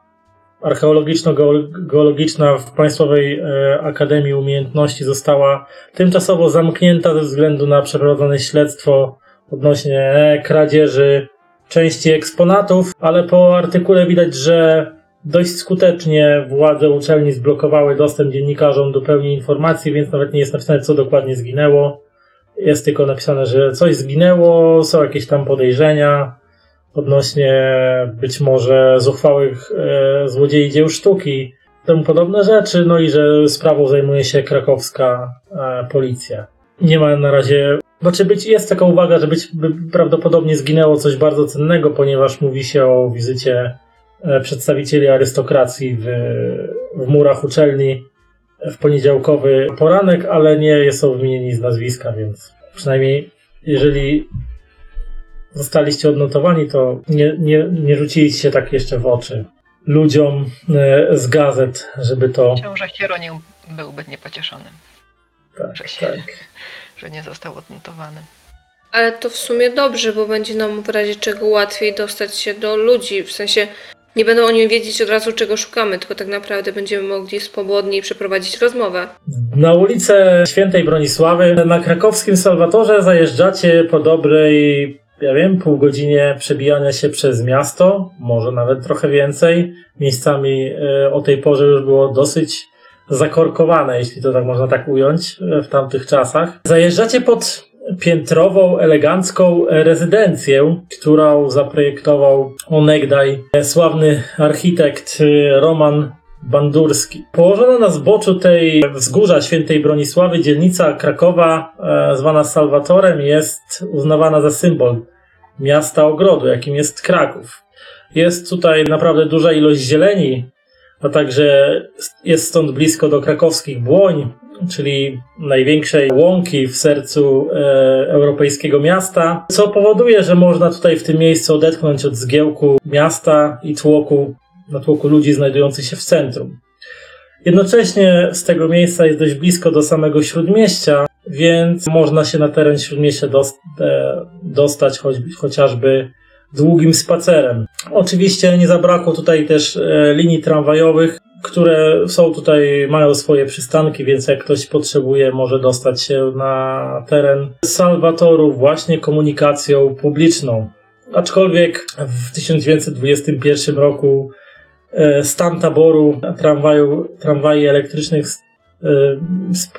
archeologiczno-geologiczna w Państwowej e, Akademii Umiejętności została tymczasowo zamknięta ze względu na przeprowadzone śledztwo odnośnie e, kradzieży części eksponatów, ale po artykule widać, że dość skutecznie władze uczelni zblokowały dostęp dziennikarzom do pełni informacji, więc nawet nie jest napisane, co dokładnie zginęło. Jest tylko napisane, że coś zginęło, są jakieś tam podejrzenia odnośnie być może zuchwałych e, złodziei dzieł sztuki, temu podobne rzeczy, no i że sprawą zajmuje się krakowska e, policja. Nie ma na razie, znaczy być, jest taka uwaga, że być by prawdopodobnie zginęło coś bardzo cennego, ponieważ mówi się o wizycie przedstawicieli arystokracji w, w murach uczelni w poniedziałkowy poranek, ale nie są wymienieni z nazwiska, więc przynajmniej jeżeli zostaliście odnotowani, to nie, nie, nie rzuciliście tak jeszcze w oczy ludziom e, z gazet, żeby to. Książę Hieronim byłby niepocieszony, Tak, że, się, tak. że nie został odnotowany. Ale to w sumie dobrze, bo będzie nam w razie czego łatwiej dostać się do ludzi. W sensie nie będą oni wiedzieć od razu, czego szukamy, tylko tak naprawdę będziemy mogli swobodniej przeprowadzić rozmowę. Na ulicę Świętej Bronisławy na krakowskim Salwatorze zajeżdżacie po dobrej, ja wiem, pół godzinie przebijania się przez miasto, może nawet trochę więcej. Miejscami e, o tej porze już było dosyć zakorkowane, jeśli to tak można tak ująć, e, w tamtych czasach. Zajeżdżacie pod piętrową, elegancką rezydencję, którą zaprojektował onegdaj sławny architekt e, Roman Bandurski. Położona na zboczu tej wzgórza świętej Bronisławy dzielnica Krakowa, e, zwana Salwatorem, jest uznawana za symbol miasta ogrodu, jakim jest Kraków. Jest tutaj naprawdę duża ilość zieleni, a także jest stąd blisko do krakowskich błoń, czyli największej łąki w sercu e, europejskiego miasta, co powoduje, że można tutaj w tym miejscu odetchnąć od zgiełku miasta i tłoku natłoku ludzi znajdujących się w centrum. Jednocześnie z tego miejsca jest dość blisko do samego śródmieścia, więc można się na teren śródmieścia e, dostać choć, chociażby długim spacerem. Oczywiście nie zabrakło tutaj też e, linii tramwajowych, które są tutaj, mają swoje przystanki, więc jak ktoś potrzebuje, może dostać się na teren Salwatoru właśnie komunikacją publiczną. Aczkolwiek w 1921 roku e, stan taboru tramwaju, tramwaj elektrycznych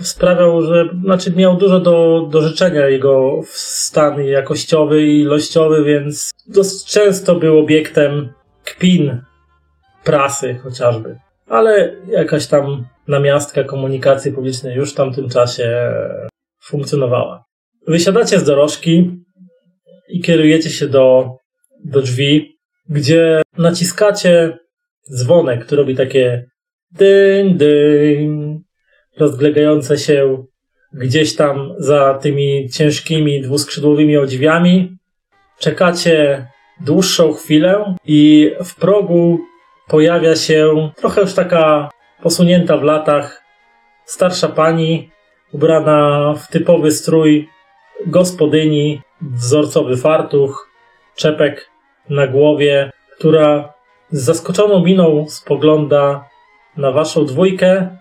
sprawiał, że znaczy miał dużo do, do życzenia jego stan jakościowy i ilościowy, więc często był obiektem kpin prasy chociażby. Ale jakaś tam namiastka komunikacji publicznej już w tamtym czasie funkcjonowała. Wysiadacie z dorożki i kierujecie się do, do drzwi, gdzie naciskacie dzwonek, który robi takie dyń, dyń, rozglegające się gdzieś tam za tymi ciężkimi dwuskrzydłowymi odziwiami. Czekacie dłuższą chwilę i w progu pojawia się trochę już taka posunięta w latach starsza pani ubrana w typowy strój gospodyni, wzorcowy fartuch, czepek na głowie, która z zaskoczoną miną spogląda na waszą dwójkę,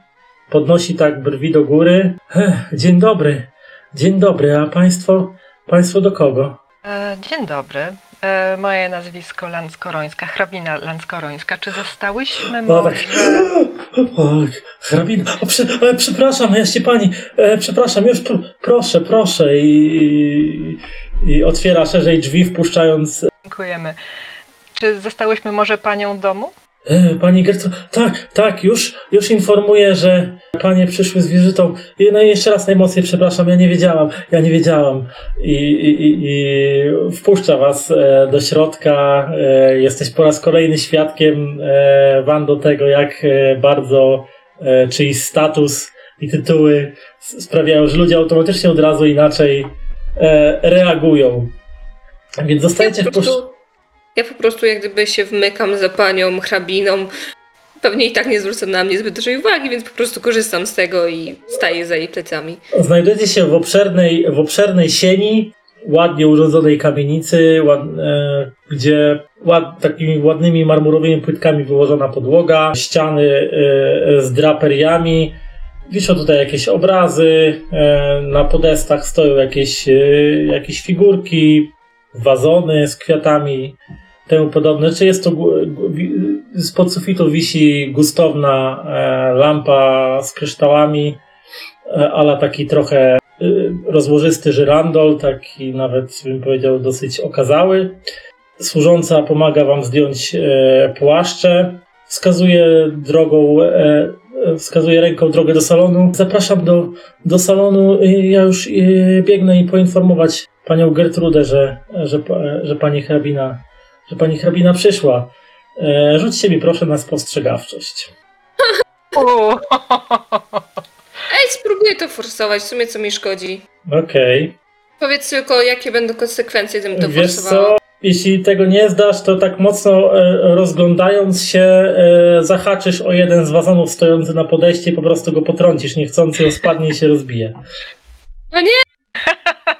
podnosi tak brwi do góry. Ech, dzień dobry, dzień dobry, a państwo, państwo do kogo? E, dzień dobry. E, moje nazwisko Lanskorońska, hrabina Lanskorońska. Czy zostałyśmy No może... tak. O, hrabina, o, prze, e, przepraszam, jaśnie pani, e, przepraszam, już pr, proszę, proszę i I otwiera szerzej drzwi, wpuszczając Dziękujemy. Czy zostałyśmy może panią domu? E, Pani Gertrude, tak, tak, już, już informuję, że panie przyszły z wizytą. I, no i jeszcze raz najmocniej przepraszam, ja nie wiedziałam, ja nie wiedziałam. I, i, i, wpuszcza was e, do środka. E, jesteś po raz kolejny świadkiem e, Wando tego, jak bardzo czyjś status i tytuły sprawiają, że ludzie automatycznie od razu inaczej reagują. Więc zostajecie wpuszczeni. Ja po prostu jak gdyby się wmykam za panią hrabiną. Pewnie i tak nie zwrócę na mnie zbyt dużej uwagi, więc po prostu korzystam z tego i staję za jej plecami. Znajdujecie się w obszernej, w obszernej sieni, ładnie urządzonej kamienicy, ład, e, gdzie ład, takimi ładnymi marmurowymi płytkami wyłożona podłoga, ściany e, z draperiami. Wiszą tutaj jakieś obrazy, e, na podestach stoją jakieś, e, jakieś figurki, wazony z kwiatami, temu podobne. Czy jest to spod sufitu wisi gustowna e, lampa z kryształami, e, ala taki trochę y, rozłożysty żyrandol, taki nawet bym powiedział dosyć okazały. Służąca pomaga wam zdjąć e, płaszcze, wskazuje drogą, e, e, wskazuje ręką drogę do salonu. Zapraszam do, do salonu. Ja już biegnę i poinformować panią Gertrudę, że, że, że pani hrabina, że pani hrabina przyszła. E, Rzućcie mi proszę na spostrzegawczość. Ej, spróbuję to forsować, w sumie co mi szkodzi. Okej. Powiedz tylko, jakie będą konsekwencje, gdybym to Wiesz forsowała. co, jeśli tego nie zdasz, to tak mocno e, rozglądając się, e, zahaczysz o jeden z wazonów stojący na podejście i po prostu go potrącisz niechcący, on spadnie i się rozbije.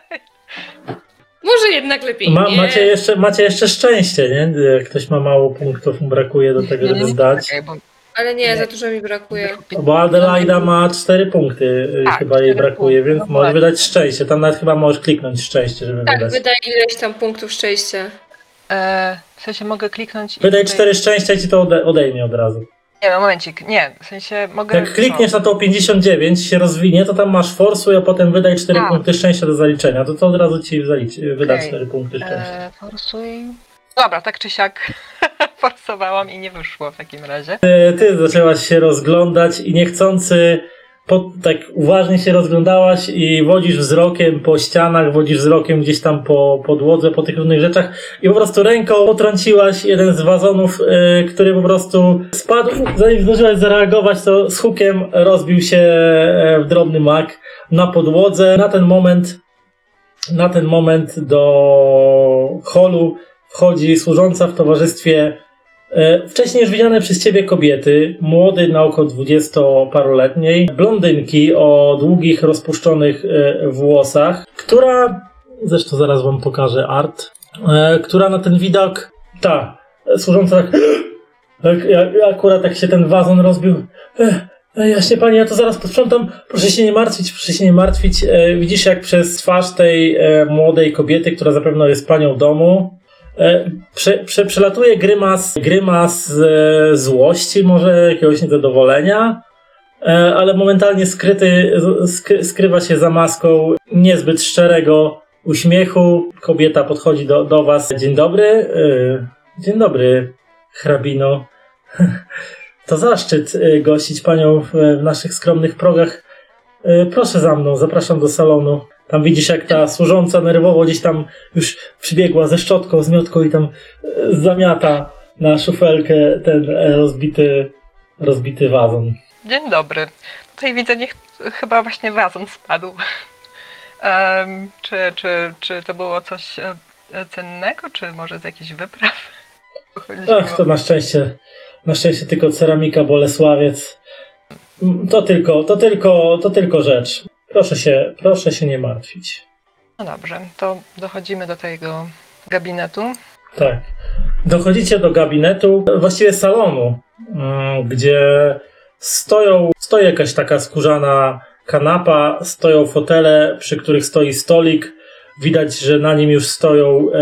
Może jednak lepiej Ma, nie. macie, jeszcze, macie jeszcze szczęście, nie? Jak ktoś ma mało punktów, mu brakuje do tego, żeby zdać. Czekaj, bo Ale nie, za dużo mi brakuje. Bo Adelaida ma cztery punkty, e, Tak, chyba jej cztery brakuje, punkty, więc no możesz właśnie. wydać szczęście. Tam nawet chyba możesz kliknąć szczęście, żeby Tak, wydać. wydaje ileś tam punktów szczęścia. e, w sensie mogę kliknąć i Wydaj tutaj- cztery szczęścia i ci to ode, odejmie od razu. Nie, no momencik, nie, w sensie mogę... Jak klikniesz na tą 59, się rozwinie, to tam masz forsuj, a potem wydaj 4 A. punkty szczęścia do zaliczenia. To to od razu ci zaliczy, wyda Okej. 4 punkty szczęścia. E, forsuj... Dobra, tak czy siak forsowałam i nie wyszło w takim razie. E, Ty zaczęłaś się rozglądać i niechcący po, tak uważnie się rozglądałaś i wodzisz wzrokiem po ścianach, wodzisz wzrokiem gdzieś tam po podłodze, po tych różnych rzeczach i po prostu ręką potrąciłaś jeden z wazonów, e, który po prostu spadł. Zanim zdążyłaś zareagować, to z hukiem rozbił się e, w drobny mak na podłodze. Na ten moment na ten moment do holu wchodzi służąca w towarzystwie E, Wcześniej już widziane przez ciebie kobiety, młody na około dwudziestoparoletniej, blondynki o długich, rozpuszczonych e, włosach, która, zresztą zaraz wam pokażę art, e, która na ten widok, ta, e, służąca tak, tak akurat tak się ten wazon rozbił, e, e, Jaśnie pani, ja to zaraz posprzątam. Proszę się nie martwić, proszę się nie martwić. E, widzisz, jak przez twarz tej e, młodej kobiety, która zapewne jest panią domu, E, Prze, prze, przelatuje grymas, grymas e, złości, może jakiegoś niezadowolenia, e, ale momentalnie skryty, sk, skrywa się za maską niezbyt szczerego uśmiechu. Kobieta podchodzi do, do was. Dzień dobry. E, dzień dobry, hrabino. To zaszczyt e, gościć panią w, naszych skromnych progach. E, Proszę za mną, zapraszam do salonu. Tam widzisz, jak ta służąca nerwowo gdzieś tam już przybiegła ze szczotką, z miotką i tam e, zamiata na szufelkę ten e, rozbity, rozbity wazon. Dzień dobry. Tutaj widzę, niech chyba właśnie wazon spadł. Em, czy, czy, czy to było coś e, cennego, czy może z jakichś wypraw? Ach, to na szczęście, na szczęście tylko ceramika Bolesławiec. To tylko, to tylko, to tylko rzecz. Proszę się, proszę się nie martwić. No dobrze, to dochodzimy do tego gabinetu. Tak. Dochodzicie do gabinetu, właściwie salonu, mm, gdzie stoją, stoi jakaś taka skórzana kanapa, stoją fotele, przy których stoi stolik. Widać, że na nim już stoją e,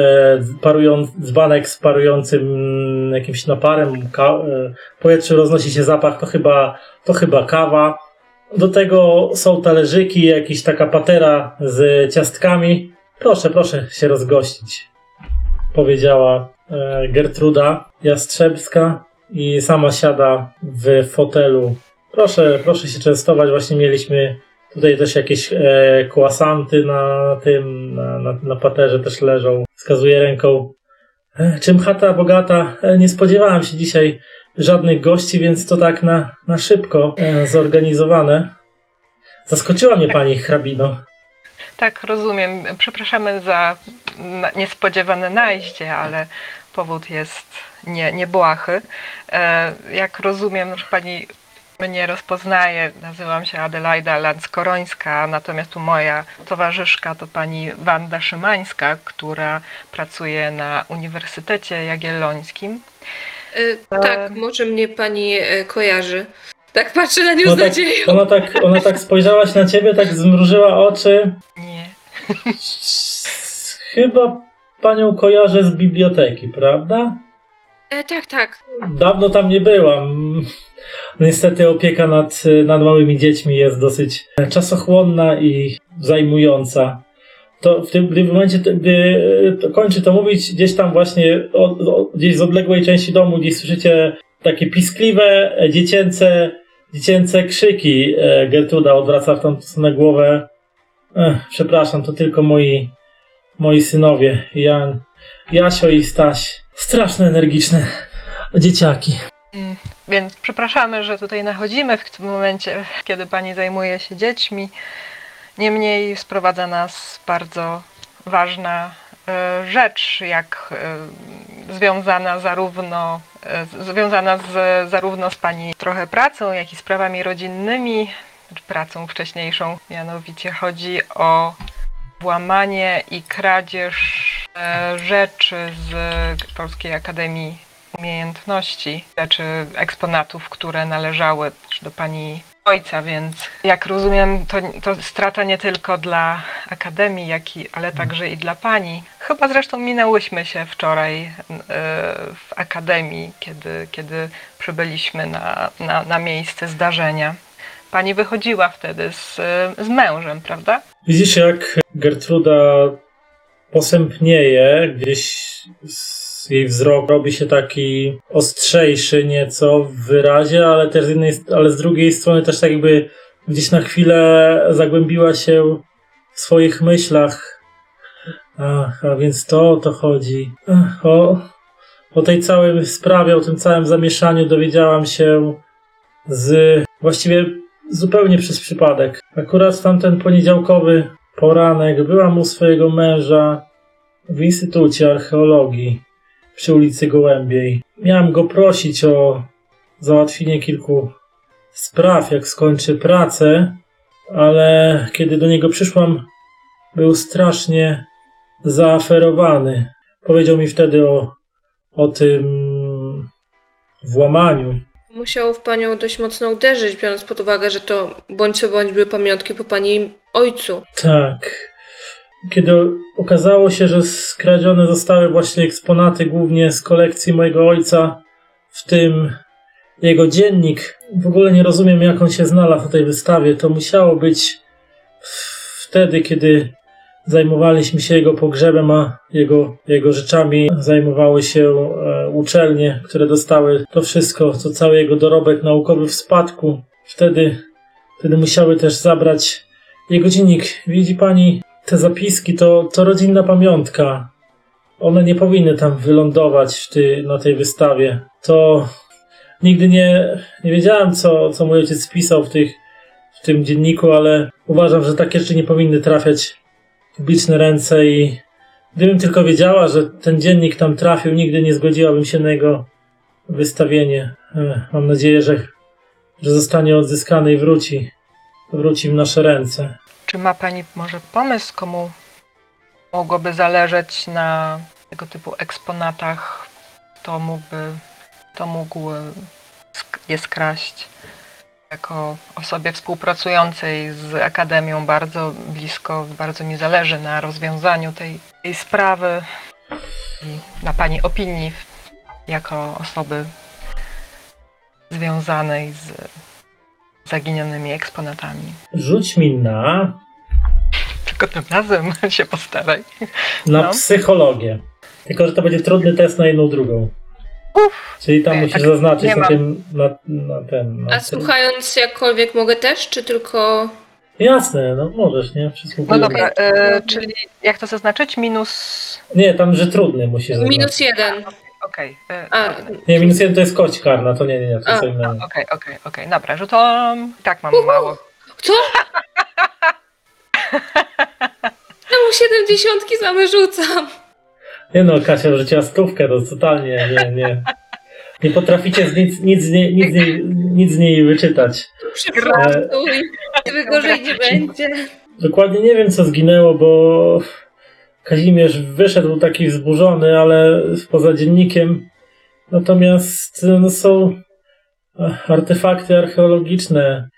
parują, dzbanek z parującym mm, jakimś naparem. Ka, e, powietrzu roznosi się zapach, to chyba, to chyba kawa. Do tego są talerzyki, jakaś taka patera z ciastkami. Proszę, proszę się rozgościć, powiedziała e, Gertruda Jastrzębska i sama siada w fotelu. Proszę, proszę się częstować. Właśnie mieliśmy tutaj też jakieś e, kłasanty na tym, na, na, na paterze też leżą. Wskazuje ręką. E, czym chata bogata? E, nie spodziewałem się dzisiaj żadnych gości, więc to tak na, na szybko e, zorganizowane. Zaskoczyła mnie pani hrabino. Tak, rozumiem. Przepraszamy za niespodziewane najście, ale powód jest nie, niebłahy. E, Jak rozumiem, że pani mnie rozpoznaje, nazywam się Adelaida Lanckorońska, natomiast moja towarzyszka to pani Wanda Szymańska, która pracuje na Uniwersytecie Jagiellońskim. E, tak, może mnie pani e, kojarzy. Tak patrzę na nią z tak, nadzieją. ona, tak, ona tak spojrzała się na ciebie, tak zmrużyła oczy. Nie. Chyba panią kojarzę z biblioteki, prawda? E, tak, tak. Dawno tam nie byłam. Niestety opieka nad, nad małymi dziećmi jest dosyć czasochłonna i zajmująca. To w tym, gdy w momencie, gdy to kończy to mówić, gdzieś tam właśnie od, od, gdzieś z odległej części domu, gdzieś słyszycie takie piskliwe, e, dziecięce, dziecięce krzyki. E, Gertruda odwraca w tą stronę głowę. Ech, przepraszam, to tylko moi, moi synowie. Jan, Jasio i Staś. Straszne, energiczne dzieciaki. Mm, Więc przepraszamy, że tutaj nachodzimy w tym momencie, kiedy pani zajmuje się dziećmi. Niemniej sprowadza nas bardzo ważna e, rzecz, jak e, związana zarówno, e, związana z, zarówno z pani trochę pracą, jak i sprawami rodzinnymi, pracą wcześniejszą. Mianowicie chodzi o włamanie i kradzież rzeczy z Polskiej Akademii umiejętności, czy eksponatów, które należały do pani ojca, więc jak rozumiem, to, to strata nie tylko dla Akademii, jak i, ale także i dla pani. Chyba zresztą minęłyśmy się wczoraj e, w Akademii, kiedy, kiedy przybyliśmy na, na, na miejsce zdarzenia. Pani wychodziła wtedy z, z mężem, prawda? Widzisz, jak Gertruda posępnieje, gdzieś jej wzrok robi się taki ostrzejszy nieco w wyrazie, ale też z, jednej, ale z drugiej strony też tak jakby gdzieś na chwilę zagłębiła się w swoich myślach. Ach, a więc to o to chodzi. Ach, o, o tej całej sprawie, o tym całym zamieszaniu dowiedziałam się z właściwie zupełnie przez przypadek. Akurat w tamten poniedziałkowy poranek byłam u swojego męża w Instytucie Archeologii przy ulicy Gołębiej. Miałem go prosić o załatwienie kilku spraw, jak skończy pracę, ale kiedy do niego przyszłam, był strasznie zaaferowany. Powiedział mi wtedy o, o tym włamaniu. Musiało w panią dość mocno uderzyć, biorąc pod uwagę, że to bądź co bądź były pamiątki po pani ojcu. Tak. Kiedy okazało się, że skradzione zostały właśnie eksponaty głównie z kolekcji mojego ojca, w tym jego dziennik, w ogóle nie rozumiem, jak on się znalazł na tej wystawie. To musiało być wtedy, kiedy zajmowaliśmy się jego pogrzebem, a jego, jego rzeczami zajmowały się e, uczelnie, które dostały to wszystko, to cały jego dorobek naukowy w spadku. Wtedy, wtedy musiały też zabrać jego dziennik. Widzi pani, te zapiski to, to rodzinna pamiątka. One nie powinny tam wylądować w ty, na tej wystawie. To nigdy nie, nie wiedziałem, co, co mój ojciec pisał w, tych, w tym dzienniku, ale uważam, że takie rzeczy nie powinny trafiać w publiczne ręce i gdybym tylko wiedziała, że ten dziennik tam trafił, nigdy nie zgodziłabym się na jego wystawienie. Ech, Mam nadzieję, że, że zostanie odzyskany i wróci, wróci w nasze ręce. Czy ma Pani może pomysł, komu mogłoby zależeć na tego typu eksponatach? Kto mógłby, kto mógł e, je skraść? Jako osobie współpracującej z Akademią bardzo blisko, bardzo mi zależy na rozwiązaniu tej, tej sprawy i na Pani opinii jako osoby związanej z zaginionymi eksponatami. Rzuć mi na tylko tym razem się postaraj. Na No. psychologię. Tylko, że to będzie trudny test na jedną drugą. Czyli tam musisz tak zaznaczyć na tym, na, na ten. Na A tym. słuchając jakkolwiek mogę też, czy tylko... Jasne, no możesz, nie? No Przysłuchuję. dobra, e, czyli jak to zaznaczyć? Minus... Nie, tam, że trudny musisz zaznaczyć. Minus jeden. Okej. e, A, Nie, minus jeden to jest kość karna, to nie, nie, nie, to. Okej, okej, okej, dobra, że to um, tak mam mało. co? Czemu siedemdziesiątki same rzucam? Nie no, Kasia rzuciła stówkę, to totalnie, nie, nie. Nie potraficie z nic, nic, z niej, nic, z niej, nic z niej wyczytać. Gdyby gorzej nie będzie. Dokładnie nie wiem, co zginęło, bo Kazimierz wyszedł taki wzburzony, ale poza dziennikiem. Natomiast no, są artefakty archeologiczne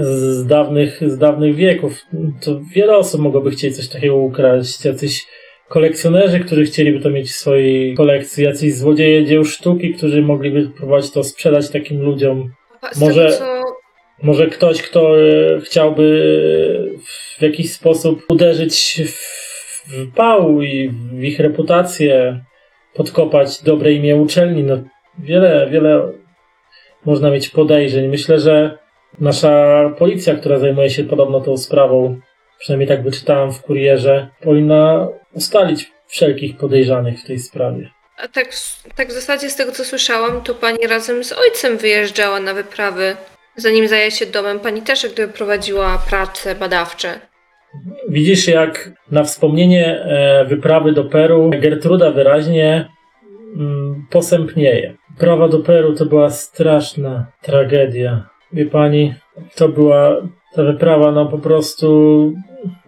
z dawnych, z dawnych wieków. To wiele osób mogłoby chcieć coś takiego ukraść. Jacyś kolekcjonerzy, którzy chcieliby to mieć w swojej kolekcji, jacyś złodzieje dzieł sztuki, którzy mogliby próbować to sprzedać takim ludziom. Może- tego, co... Może ktoś, kto e, chciałby w jakiś sposób uderzyć w w pał i w ich reputację, podkopać dobre imię uczelni. No, wiele, wiele można mieć podejrzeń. Myślę, że nasza policja, która zajmuje się podobno tą sprawą, przynajmniej tak wyczytałem w kurierze, powinna ustalić wszelkich podejrzanych w tej sprawie. A tak, tak w zasadzie z tego co słyszałam, to pani razem z ojcem wyjeżdżała na wyprawy. Zanim zajęła się domem, pani też gdyby prowadziła prace badawcze. Widzisz, jak na wspomnienie e, wyprawy do Peru Gertruda wyraźnie mm, posępnieje. Wyprawa do Peru to była straszna tragedia. Wie pani, to była ta wyprawa, no po prostu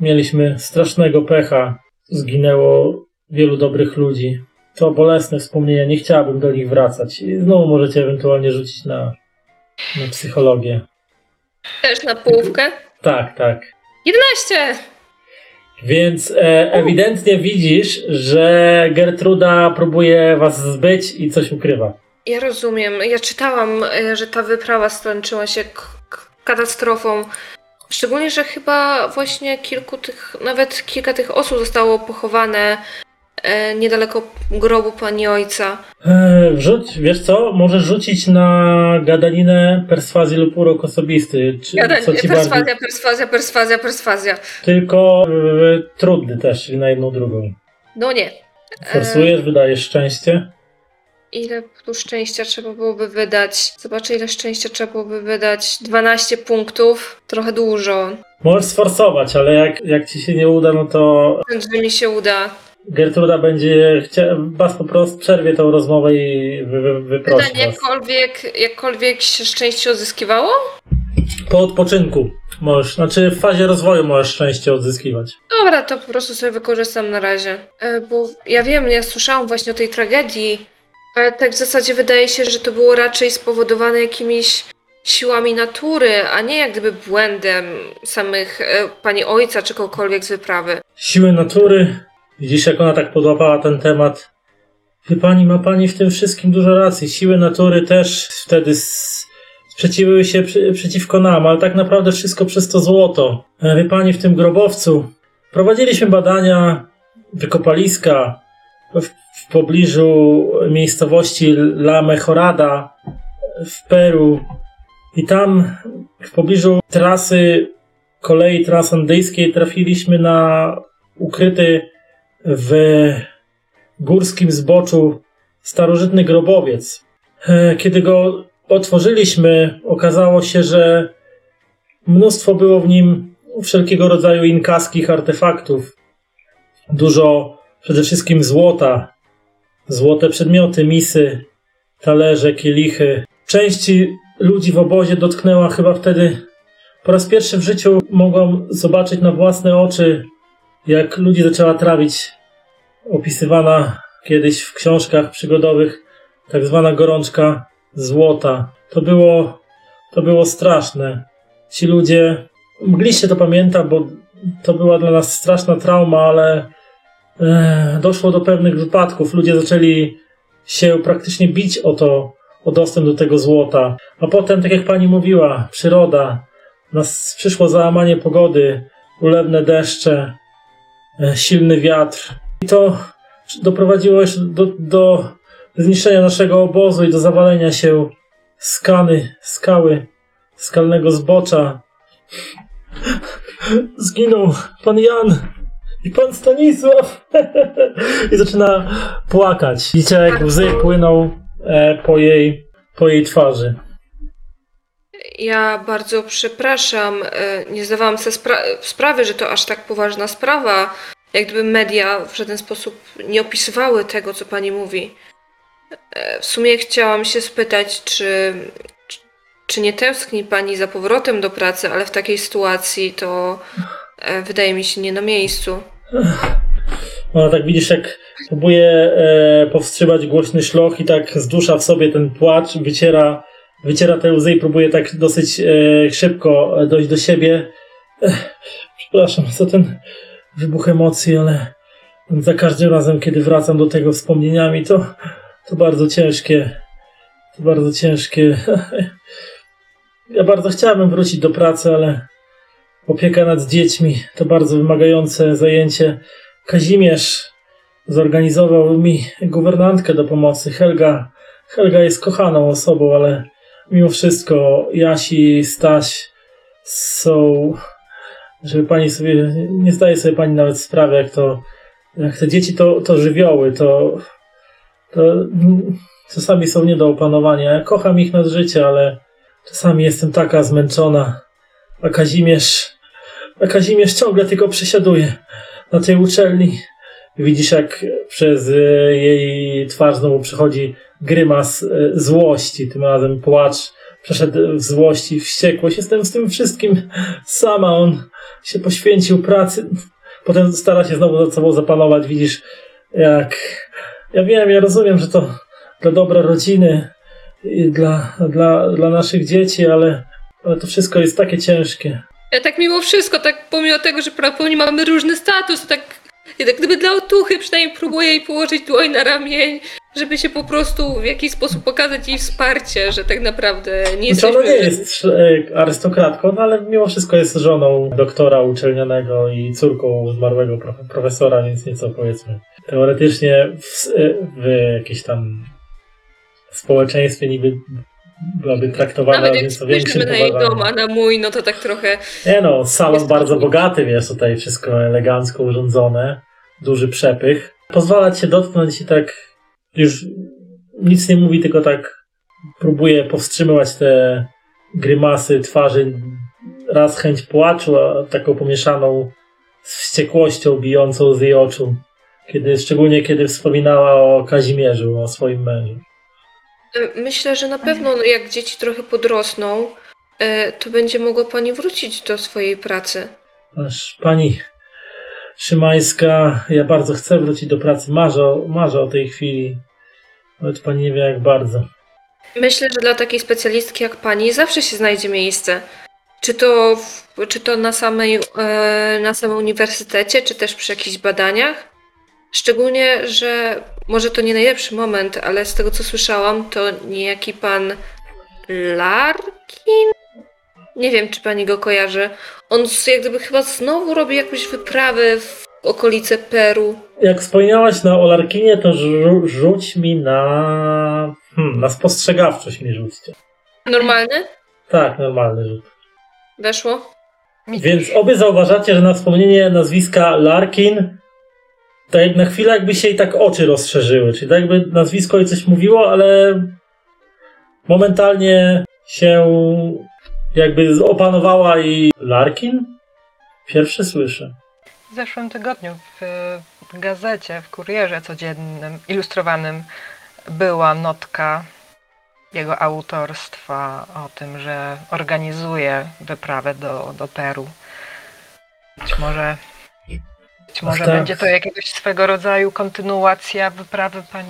mieliśmy strasznego pecha. Zginęło wielu dobrych ludzi. To bolesne wspomnienia, nie chciałabym do nich wracać. I znowu możecie ewentualnie rzucić na, na psychologię. Też na połówkę. Tak, tak. 11! Więc e, ewidentnie widzisz, że Gertruda próbuje was zbyć i coś ukrywa. Ja rozumiem. Ja czytałam, e, że ta wyprawa skończyła się katastrofą. Szczególnie, że chyba właśnie kilku tych, nawet kilka tych osób zostało pochowane e, niedaleko grobu pani ojca. E, wrzuć, wiesz co, możesz rzucić na gadaninę perswazji lub urok osobisty. Czy, Jada, co ci bardziej... perswazja, perswazja, perswazja, perswazja. Tylko e, trudny też, na jedną drugą. No nie. Forsujesz, wydajesz szczęście. Ile tu szczęścia trzeba byłoby wydać? Zobaczę, ile szczęścia trzeba byłoby wydać. 12 punktów. Trochę dużo. Możesz sforsować, ale jak, jak ci się nie uda, no to Że mi się uda. Gertruda będzie chciała, was po prostu przerwie tą rozmowę i wy, wy, wyprosi Pytanie, was. jakkolwiek, jakkolwiek się szczęście odzyskiwało? Po odpoczynku możesz, znaczy w fazie rozwoju możesz szczęście odzyskiwać. Dobra, to po prostu sobie wykorzystam na razie. E, Bo ja wiem, ja słyszałam właśnie o tej tragedii, ale tak w zasadzie wydaje się, że to było raczej spowodowane jakimiś siłami natury, a nie jak gdyby błędem samych e, pani ojca czy kogokolwiek z wyprawy. Siły natury. Widzisz, jak ona tak podłapała ten temat. Wie pani, ma pani w tym wszystkim dużo racji. Siły natury też wtedy sprzeciwiły się przy, przeciwko nam, ale tak naprawdę wszystko przez to złoto. E, Wie pani, w tym grobowcu prowadziliśmy badania, wykopaliska w pobliżu miejscowości La Mejorada w Peru. I tam w pobliżu trasy kolei transandyjskiej trafiliśmy na ukryty w górskim zboczu starożytny grobowiec. E, Kiedy go otworzyliśmy, okazało się, że mnóstwo było w nim wszelkiego rodzaju inkaskich artefaktów. Dużo przede wszystkim złota, złote przedmioty, misy, talerze, kielichy. Części ludzi w obozie dotknęła chyba wtedy po raz pierwszy w życiu mogłam zobaczyć na własne oczy, jak ludzi zaczęła trawić opisywana kiedyś w książkach przygodowych tak zwana gorączka złota. To było, to było straszne. Ci ludzie, mgliście to pamięta, bo to była dla nas straszna trauma, ale doszło do pewnych wypadków. Ludzie zaczęli się praktycznie bić o to, o dostęp do tego złota. A potem, tak jak pani mówiła, przyroda, nas przyszło załamanie pogody, ulewne deszcze, e, silny wiatr. I to doprowadziło jeszcze do, do zniszczenia naszego obozu i do zawalenia się skany, skały, skalnego zbocza. Zginął pan Jan i pan Stanisław. I zaczyna płakać. Widzicie, jak łzy płyną e, po jej, po jej twarzy. Ja bardzo przepraszam, e, nie zdawałam sobie spra- sprawy, że to aż tak poważna sprawa. Jak gdyby media w żaden sposób nie opisywały tego, co pani mówi. E, W sumie chciałam się spytać, czy, czy- czy nie tęskni pani za powrotem do pracy, ale w takiej sytuacji to e, wydaje mi się nie na miejscu. Ona tak widzisz, jak próbuje e, powstrzymać głośny szloch i tak zdusza w sobie ten płacz, wyciera, wyciera te łzy i próbuje tak dosyć e, szybko dojść do siebie. Ech, przepraszam za ten wybuch emocji, ale za każdym razem, kiedy wracam do tego wspomnieniami, to, to bardzo ciężkie. To bardzo ciężkie. Ja bardzo chciałabym wrócić do pracy, ale opieka nad dziećmi to bardzo wymagające zajęcie. Kazimierz zorganizował mi guwernantkę do pomocy. Helga, Helga jest kochaną osobą, ale mimo wszystko Jasi i Staś są, żeby pani sobie, nie zdaje sobie pani nawet sprawy, jak to, jak te dzieci to, to żywioły, to, to czasami są nie do opanowania. Ja kocham ich nad życie, ale czasami jestem taka zmęczona. A Kazimierz, a Kazimierz ciągle tylko przesiaduje na tej uczelni. Widzisz, jak przez e, jej twarz znowu przychodzi grymas e, złości, tym razem płacz. Przeszedł w złości, wściekłość. Jestem z tym wszystkim sama. On się poświęcił pracy. Potem stara się znowu nad sobą zapanować. Widzisz, jak. Ja wiem, ja rozumiem, że to dla dobra rodziny dla, dla, dla naszych dzieci, ale, ale to wszystko jest takie ciężkie. Ja tak mimo wszystko, tak pomimo tego, że prawdopodobnie mamy różny status, tak jak gdyby dla otuchy przynajmniej próbuję jej położyć dłoń na ramień, żeby się po prostu w jakiś sposób pokazać jej wsparcie, że tak naprawdę nie Znaczy, jesteśmy... ona nie jest arystokratką, no ale mimo wszystko jest żoną doktora uczelnianego i córką zmarłego prof- profesora, więc nieco powiedzmy. Teoretycznie w, e, w jakieś tam społeczeństwie niby byłaby traktowana Nawet jak spojrzymy na jej dom, a na mój, no to tak trochę... Nie no, salon Jest bardzo bogaty, wiesz, tutaj wszystko elegancko urządzone, duży przepych. Pozwalać się dotknąć i tak już nic nie mówi, tylko tak próbuje powstrzymywać te grymasy twarzy. Raz chęć płaczu, a taką pomieszaną z wściekłością bijącą z jej oczu. Kiedy, szczególnie kiedy wspominała o Kazimierzu, o swoim mężu. E, Myślę, że na pewno no, jak dzieci trochę podrosną, e, to będzie mogła pani wrócić do swojej pracy. Aż pani Szymańska, ja bardzo chcę wrócić do pracy, marzę, o- marzę o tej chwili, ale to pani nie wie jak bardzo. Myślę, że dla takiej specjalistki jak pani zawsze się znajdzie miejsce. Czy to, w, czy to na, samej, e, na samym uniwersytecie, czy też przy jakichś badaniach? Szczególnie, że może to nie najlepszy moment, ale z tego co słyszałam, to niejaki pan Larkin? Nie wiem, czy pani go kojarzy. On jak gdyby chyba znowu robi jakąś wyprawę w okolice Peru. Jak wspomniałaś na Olarkinie, to rzu- rzuć mi na... Hmm, na spostrzegawczość mi rzućcie. Normalny? Tak, normalny rzut. Weszło? Więc obie zauważacie, że na wspomnienie nazwiska Larkin jak na chwilę jakby się jej tak oczy rozszerzyły, czyli tak jakby nazwisko jej coś mówiło, ale momentalnie się jakby opanowała i Larkin? Pierwszy słyszę. W zeszłym tygodniu w gazecie, w kurierze codziennym, ilustrowanym była notka jego autorstwa o tym, że organizuje wyprawę do, do Peru. Być może, być może tak. będzie to jakiegoś swego rodzaju kontynuacja wyprawy pań,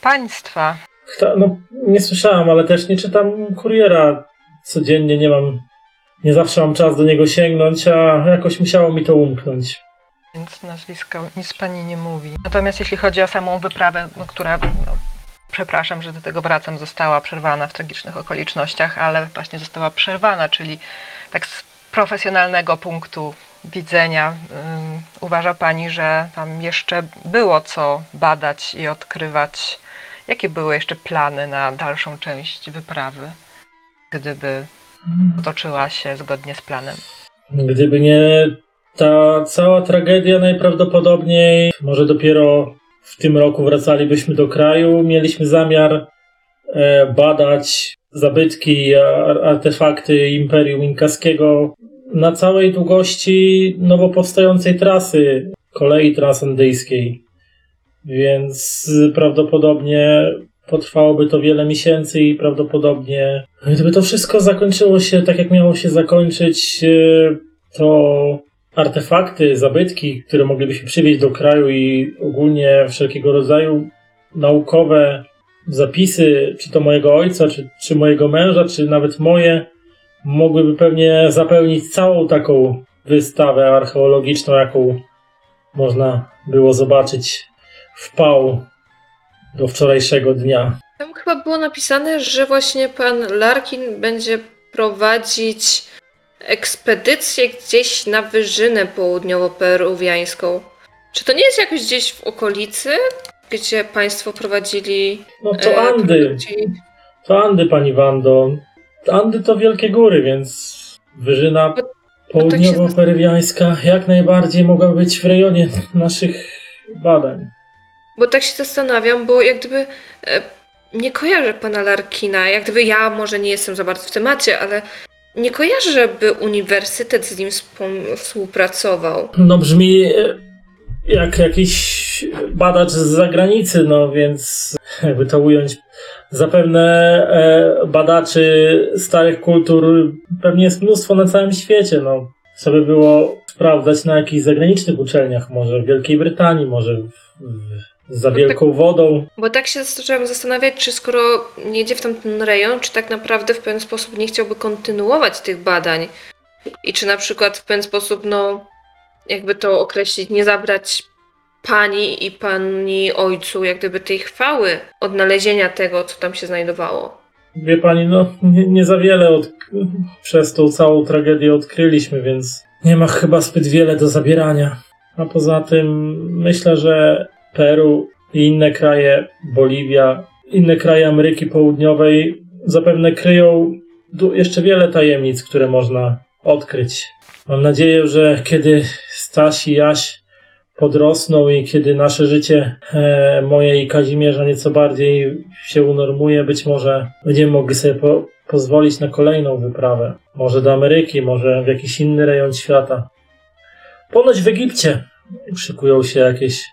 państwa. Kto, no, nie słyszałem, ale też nie czytam kuriera codziennie, nie mam, nie zawsze mam czas do niego sięgnąć, a jakoś musiało mi to umknąć. Więc nazwisko nic pani nie mówi. Natomiast jeśli chodzi o samą wyprawę, no, która, no, przepraszam, że do tego wracam, została przerwana w tragicznych okolicznościach, ale właśnie została przerwana, czyli tak z profesjonalnego punktu widzenia uważa Pani, że tam jeszcze było co badać i odkrywać? Jakie były jeszcze plany na dalszą część wyprawy, gdyby potoczyła się zgodnie z planem? Gdyby nie ta cała tragedia, najprawdopodobniej może dopiero w tym roku wracalibyśmy do kraju. Mieliśmy zamiar e, badać zabytki artefakty Imperium Inkaskiego na całej długości nowo powstającej trasy kolei transandyjskiej. Więc prawdopodobnie potrwałoby to wiele miesięcy i prawdopodobnie gdyby to wszystko zakończyło się tak, jak miało się zakończyć, e, to artefakty, zabytki, które moglibyśmy przywieźć do kraju i ogólnie wszelkiego rodzaju naukowe zapisy, czy to mojego ojca, czy, czy mojego męża, czy nawet moje, mogłyby pewnie zapełnić całą taką wystawę archeologiczną, jaką można było zobaczyć w Pał do wczorajszego dnia. Tam chyba było napisane, że właśnie pan Larkin będzie prowadzić ekspedycję gdzieś na wyżynę południowo-peruwiańską. Czy to nie jest jakoś gdzieś w okolicy, gdzie państwo prowadzili... No to e, Andy. produkcji? To Andy, pani Wando. Andy to wielkie góry, więc wyżyna Bo- południowo-peruwiańska jak najbardziej mogła być w rejonie naszych badań. Bo tak się zastanawiam, bo jak gdyby e, nie kojarzę pana Larkina, jak gdyby ja może nie jestem za bardzo w temacie, ale nie kojarzę, żeby uniwersytet z nim współpracował. No brzmi e, jak jakiś badacz z zagranicy, no więc jakby to ująć, zapewne e, badaczy starych kultur pewnie jest mnóstwo na całym świecie, no. Trzeba by było sprawdzać na jakichś zagranicznych uczelniach, może w Wielkiej Brytanii, może w, w, za wielką wodą. Bo tak się zacząłem zastanawiać, czy skoro nie jedzie w tamten rejon, czy tak naprawdę w pewien sposób nie chciałby kontynuować tych badań. I czy na przykład w pewien sposób, no, jakby to określić, nie zabrać pani i pani ojcu, jak gdyby tej chwały odnalezienia tego, co tam się znajdowało. Wie pani, no nie, nie za wiele od, przez tą całą tragedię odkryliśmy, więc nie ma chyba zbyt wiele do zabierania. A poza tym myślę, że Peru i inne kraje, Boliwia, inne kraje Ameryki Południowej zapewne kryją jeszcze wiele tajemnic, które można odkryć. Mam nadzieję, że kiedy Staś i Jaś podrosną i kiedy nasze życie, e, moje i Kazimierza, nieco bardziej się unormuje, być może będziemy mogli sobie po, pozwolić na kolejną wyprawę. Może do Ameryki, może w jakiś inny rejon świata. Ponoć w Egipcie szykują się jakieś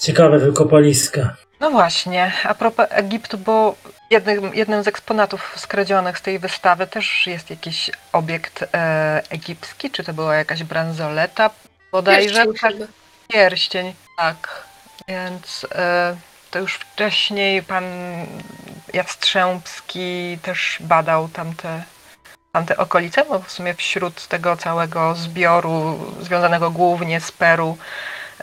ciekawe wykopaliska. No właśnie, a propos Egiptu, bo jednym, jednym z eksponatów skradzionych z tej wystawy też jest jakiś obiekt e, egipski, czy to była jakaś bransoleta bodajże? Pierścień. Pierścień, tak. Więc e, to już wcześniej pan Jastrzębski też badał tamte, tamte okolice, bo w sumie wśród tego całego zbioru związanego głównie z Peru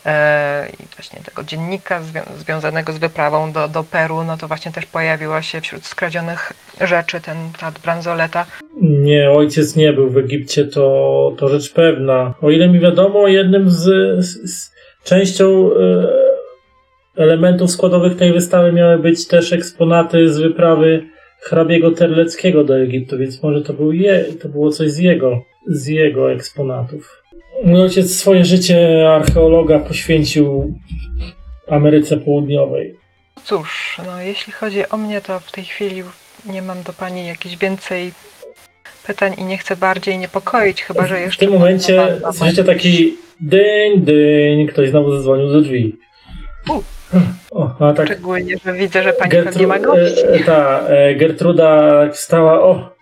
e, i właśnie tego dziennika zwią- związanego z wyprawą do, do Peru, no to właśnie też pojawiła się wśród skradzionych rzeczy ten, ta bransoleta. Nie, ojciec nie był w Egipcie, to, to rzecz pewna. O ile mi wiadomo, jednym z, z, z częścią e, elementów składowych tej wystawy miały być też eksponaty z wyprawy hrabiego Terleckiego do Egiptu, więc może to, był je, to było coś z jego, z jego eksponatów. Mój ojciec swoje życie archeologa poświęcił Ameryce Południowej. Cóż, no jeśli chodzi o mnie, to w tej chwili nie mam do Pani jakichś więcej pytań i nie chcę bardziej niepokoić, chyba że W jeszcze... tym momencie słyszycie taki dyń, dyń, ktoś znowu zadzwonił do drzwi. U. O, a tak Szczególnie, że widzę, że Pani Gertru- pewnie ma gości. e, e, ta, e, Gertruda wstała. O,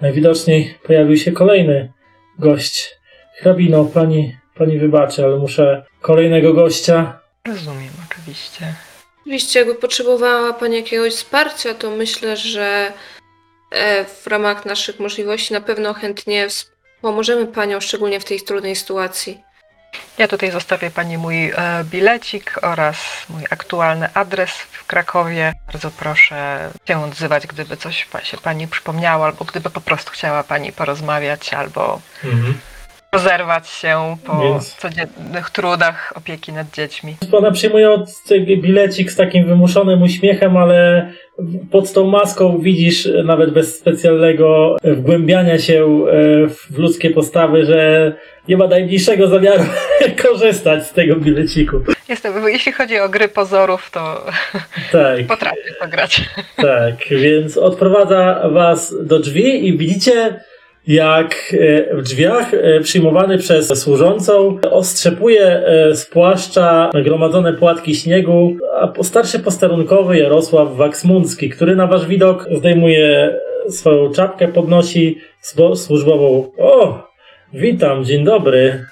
najwidoczniej pojawił się kolejny gość. Hrabino, pani, pani wybaczy, ale muszę kolejnego gościa. Rozumiem, oczywiście. Oczywiście, jakby potrzebowała Pani jakiegoś wsparcia, to myślę, że e, w ramach naszych możliwości na pewno chętnie pomożemy Panią, szczególnie w tej trudnej sytuacji. Ja tutaj zostawię Pani mój e, bilecik oraz mój aktualny adres w Krakowie. Bardzo proszę się odzywać, gdyby coś się Pani przypomniało, albo gdyby po prostu chciała Pani porozmawiać, albo rozerwać się po Więc- codziennych trudach opieki nad dziećmi. Ona przyjmuje od bilecik z takim wymuszonym uśmiechem, ale pod tą maską widzisz, e, nawet bez specjalnego e, wgłębiania się e, w ludzkie postawy, że nie ma najmniejszego zamiaru korzystać z tego bileciku. Jestem, jeśli chodzi o gry pozorów, to Tak. potrafię to grać. Tak, więc odprowadza was do drzwi i widzicie, jak e, w drzwiach e, przyjmowany przez służącą ostrzepuje z płaszcza nagromadzone płatki śniegu a starszy posterunkowy Jarosław Waksmuncki, który na wasz widok zdejmuje swoją czapkę, podnosi służbową. O, witam, dzień dobry.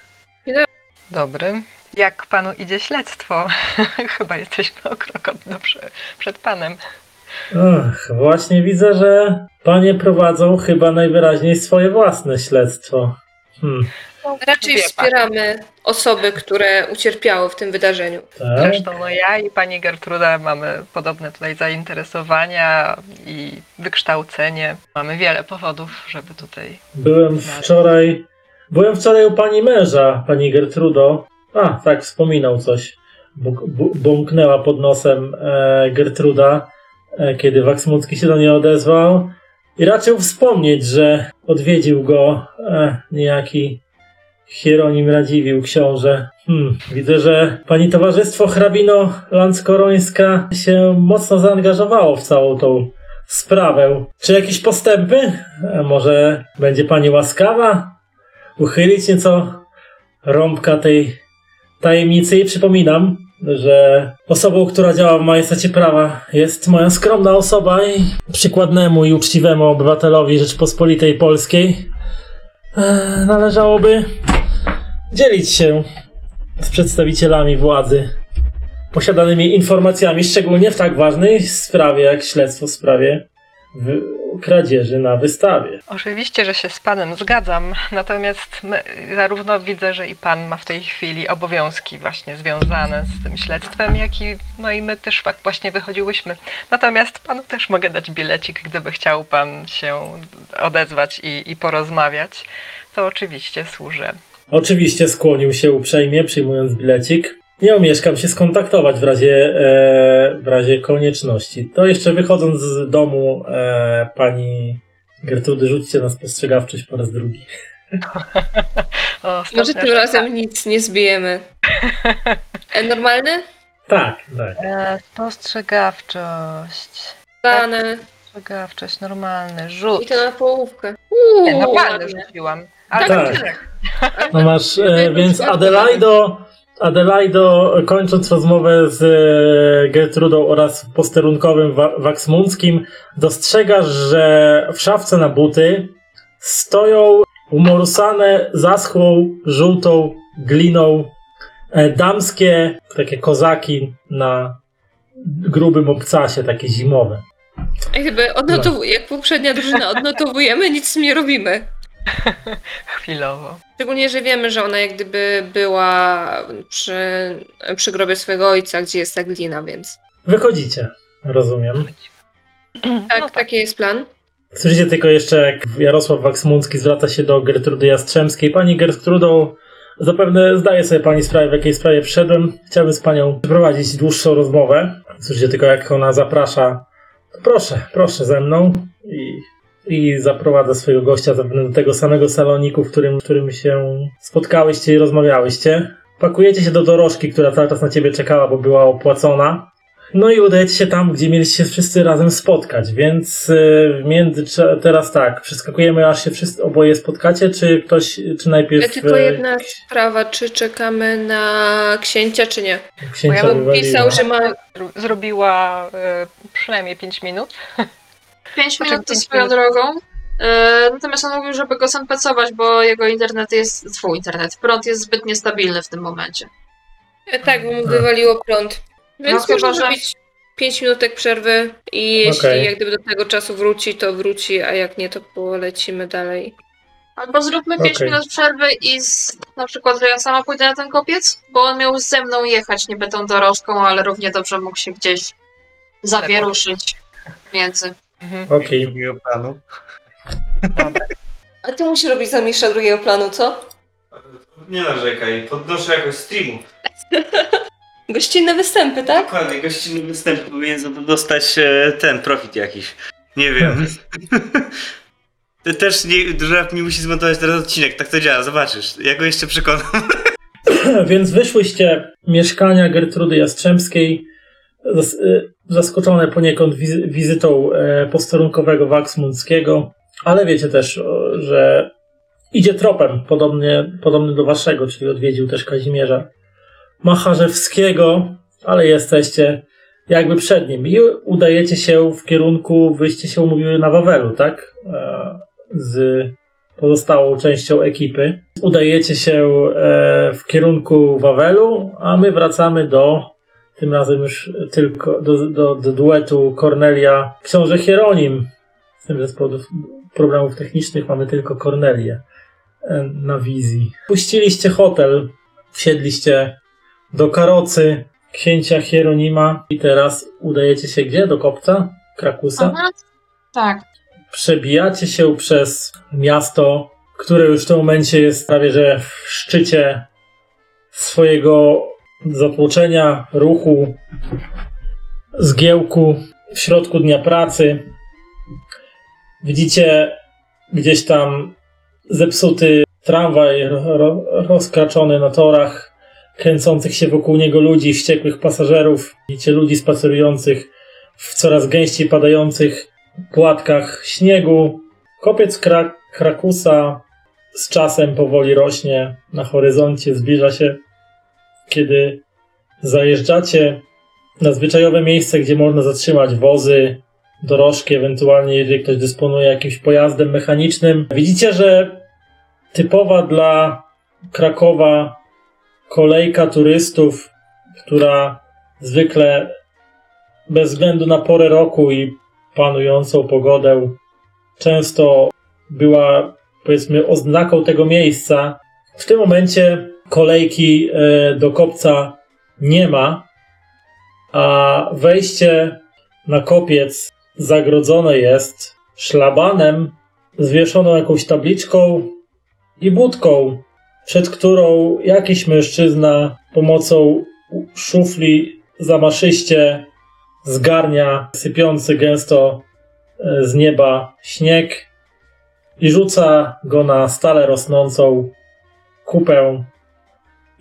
Dobry. Jak panu idzie śledztwo? Chyba jesteśmy o krok od, prze- przed panem. Ach, właśnie widzę, że panie prowadzą chyba najwyraźniej swoje własne śledztwo. Hmm, Raczej wspieramy osoby, które ucierpiały w tym wydarzeniu. tak. Zresztą no ja i pani Gertruda mamy podobne tutaj zainteresowania i wykształcenie. Mamy wiele powodów, żeby tutaj. Byłem wczoraj. Byłem wczoraj u pani męża, pani Gertrudo. A, tak, wspominał coś. Bąknęła pod nosem e, Gertruda, kiedy Waksmucki się do niej odezwał. I raczył wspomnieć, że odwiedził go e, niejaki Hieronim Radziwił, książę. Hmm, widzę, że pani towarzystwo hrabino-lanskorońska się mocno zaangażowało w całą tą sprawę. Czy jakieś postępy? A może będzie pani łaskawa uchylić nieco rąbka tej tajemnicy i przypominam, że osobą, która działa w majestacie prawa jest moja skromna osoba i przykładnemu i uczciwemu obywatelowi Rzeczpospolitej Polskiej e, należałoby dzielić się z przedstawicielami władzy posiadanymi informacjami, szczególnie w tak ważnej sprawie jak śledztwo w sprawie kradzieży na wystawie. Oczywiście, że się z panem zgadzam, natomiast my, zarówno widzę, że i pan ma w tej chwili obowiązki właśnie związane z tym śledztwem, jak i no i my też tak właśnie wychodziłyśmy. Natomiast panu też mogę dać bilecik, gdyby chciał pan się odezwać i, i porozmawiać. To oczywiście służę. Oczywiście skłonił się uprzejmie, przyjmując bilecik. Nie omieszkam się skontaktować w razie, e, w razie konieczności. To jeszcze wychodząc z domu e, pani Gertrudy, rzućcie na spostrzegawczość po raz drugi. O, Może ostatnio- tym razem nic nie zbijemy. E, normalny? Tak, tak. E, Spostrzegawczość. Dane. Spostrzegawczość, normalny rzut. I to na połówkę. Nie, Uuu, normalny rzuciłam. Ale Tak. tak. No masz, e, więc Adelaido, Adelaido, kończąc rozmowę z e, Gertrudą oraz posterunkowym Wa- Waksmunckim, dostrzegasz, że w szafce na buty stoją umorusane zaschłą, żółtą gliną e, damskie takie kozaki na grubym obcasie, takie zimowe. Jak gdyby odnotow- jak poprzednia drużyna odnotowujemy, nic nie robimy. Chwilowo. Szczególnie, że wiemy, że ona jak gdyby była przy, przy grobie swojego ojca, gdzie jest ta glina, więc. Wychodzicie, rozumiem. Tak, No taki jest plan. Słyszycie tylko jeszcze, jak Jarosław Waksmuncki zwraca się do Gertrudy Jastrzębskiej. Pani Gertrudo, zapewne zdaje sobie pani sprawę, w jakiej sprawie przyszedłem. Chciałbym z panią przeprowadzić dłuższą rozmowę. Słyszycie tylko, jak ona zaprasza. To proszę, proszę ze mną. I, zaprowadza swojego gościa zapewne do tego samego saloniku, w którym, w którym się spotkałyście i rozmawiałyście. Pakujecie się do dorożki, która cały czas na ciebie czekała, bo była opłacona. No i udajecie się tam, gdzie mieliście się wszyscy razem spotkać, więc y, między teraz tak, przeskakujemy aż się wszyscy oboje spotkacie, czy ktoś, czy najpierw Tylko y, jedna sprawa, czy czekamy na księcia, czy nie? księcia Bo ja bym? Pisał, że ma. Zro- Zrobiła e, przynajmniej 5 minut. 5 Znaczy, minut to swoją drogą. E, natomiast on mówił, żeby go sanpecować, bo jego internet jest. Twój internet. Prąd jest zbyt niestabilny w tym momencie. E, Tak, bo mu wywaliło prąd. Więc No chyba, można że- zrobić 5 minutek przerwy i jeśli Okej. jak gdyby do tego czasu wróci, to wróci, a jak nie, to polecimy dalej. Albo zróbmy 5 Okej. minut przerwy i z, na przykład, że ja sama pójdę na ten kopiec, bo on miał ze mną jechać niby tą dorożką, ale równie dobrze mógł się gdzieś zawieruszyć między. Mhm. Okej, drugiego planu. A ty musisz robić zamistrza drugiego planu, co? nie narzekaj, podnoszę jakoś streamu. Gościnne występy, tak? Dokładnie, gościnny występ powinien za dostać e, ten profit jakiś. Nie wiem. Ty też nie, Żuraw mi musi zmontować teraz odcinek, tak to działa, zobaczysz. Ja go jeszcze przekonam. Więc wyszłyście mieszkania Gertrudy Jastrzębskiej, zas- y, zaskoczone poniekąd wizy- wizytą e, posterunkowego Waxmundzkiego, ale wiecie też, że idzie tropem podobnie, podobny do waszego, czyli odwiedził też Kazimierza Macharzewskiego, ale jesteście jakby przed nim i udajecie się w kierunku, wyście się umówiły na Wawelu, tak? E, Z pozostałą częścią ekipy. Udajecie się e, w kierunku Wawelu, a my wracamy do, tym razem już tylko do, do, do duetu Cornelia, książę Hieronim. Z tym, że z powodów problemów technicznych mamy tylko Cornelię e, na wizji. Puściliście hotel, wsiedliście do karocy księcia Hieronima i teraz udajecie się gdzie? Do kopca? Krakusa? Aha. Tak. przebijacie się przez miasto, które już w tym momencie jest prawie że w szczycie swojego zatłoczenia, ruchu, zgiełku w środku dnia pracy. Widzicie gdzieś tam zepsuty tramwaj ro, ro, rozkraczony na torach, kręcących się wokół niego ludzi, wściekłych pasażerów. Widzicie ludzi spacerujących w coraz gęściej padających płatkach śniegu. Kopiec Kra- Krakusa z czasem powoli rośnie na horyzoncie, zbliża się, kiedy zajeżdżacie na zwyczajowe miejsce, gdzie można zatrzymać wozy, dorożki, ewentualnie jeżeli ktoś dysponuje jakimś pojazdem mechanicznym. Widzicie, że typowa dla Krakowa kolejka turystów, która zwykle bez względu na porę roku i panującą pogodę często była, powiedzmy, oznaką tego miejsca. W tym momencie kolejki e, do kopca nie ma, a wejście na kopiec zagrodzone jest szlabanem zwieszoną jakąś tabliczką i budką, przed którą jakiś mężczyzna pomocą szufli zamaszyście zgarnia sypiący gęsto e, z nieba śnieg i rzuca go na stale rosnącą kupę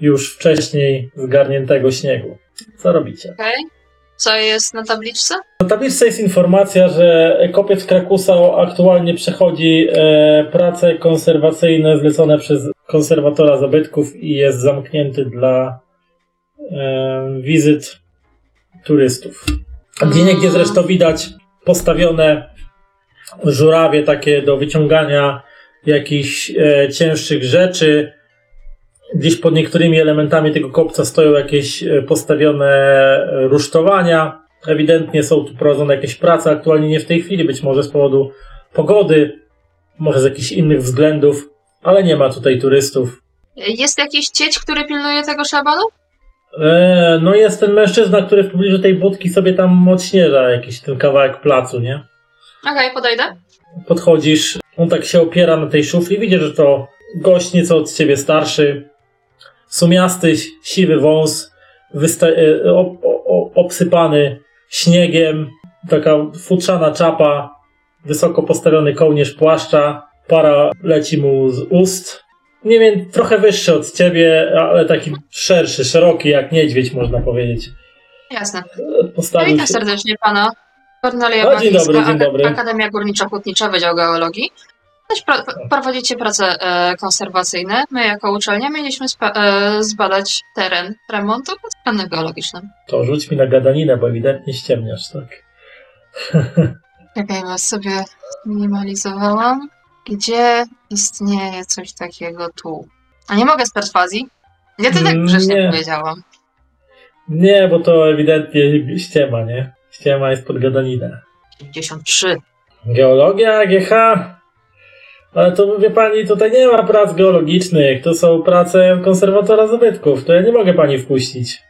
już wcześniej zgarniętego śniegu. Co robicie? Okej. Co jest na tabliczce? Na tabliczce jest informacja, że kopiec Krakusa aktualnie przechodzi e, prace konserwacyjne zlecone przez konserwatora zabytków i jest zamknięty dla e, wizyt turystów. Gdzie niegdzie zresztą widać postawione żurawie takie do wyciągania jakichś e, cięższych rzeczy. Gdzieś pod niektórymi elementami tego kopca stoją jakieś e, postawione e, rusztowania. Ewidentnie są tu prowadzone jakieś prace, aktualnie nie w tej chwili, być może z powodu pogody, może z jakichś innych względów, ale nie ma tutaj turystów. Jest jakiś cieć, który pilnuje tego szabanu? E, no jest ten mężczyzna, który w pobliżu tej budki sobie tam odśnieża jakiś ten kawałek placu, nie? Okej, podejdę. Podchodzisz, on tak się opiera na tej szufli, widzisz, że to gość nieco od ciebie starszy, sumiasty, siwy wąs, e, obsypany śniegiem, taka futrzana czapa, wysoko postawiony kołnierz płaszcza, para leci mu z ust. Nie wiem, trochę wyższy od ciebie, ale taki szerszy, szeroki jak niedźwiedź, można powiedzieć. Jasne. Postawił Witam się. serdecznie pana. Kornelia dzień dobry, dzień dobry. Akademia Górniczo-Hutnicza, Wydział Geologii. Prowadzicie prace e, konserwacyjne. My jako uczelnia mieliśmy e, zbadać teren remontu pod względem geologicznym. To rzuć mi na gadaninę, bo ewidentnie ściemniasz, tak? Czekaj, was sobie minimalizowałam. Gdzie istnieje coś takiego tu? A nie mogę z perswazji? Ja to tak Mm, grzecznie nie. powiedziałam. Nie, bo to ewidentnie ściema, nie? Ściema jest pod gadaninę. 93. Geologia, GH? Ale to wie pani, tutaj nie ma prac geologicznych, to są prace konserwatora zabytków, to ja nie mogę pani wpuścić.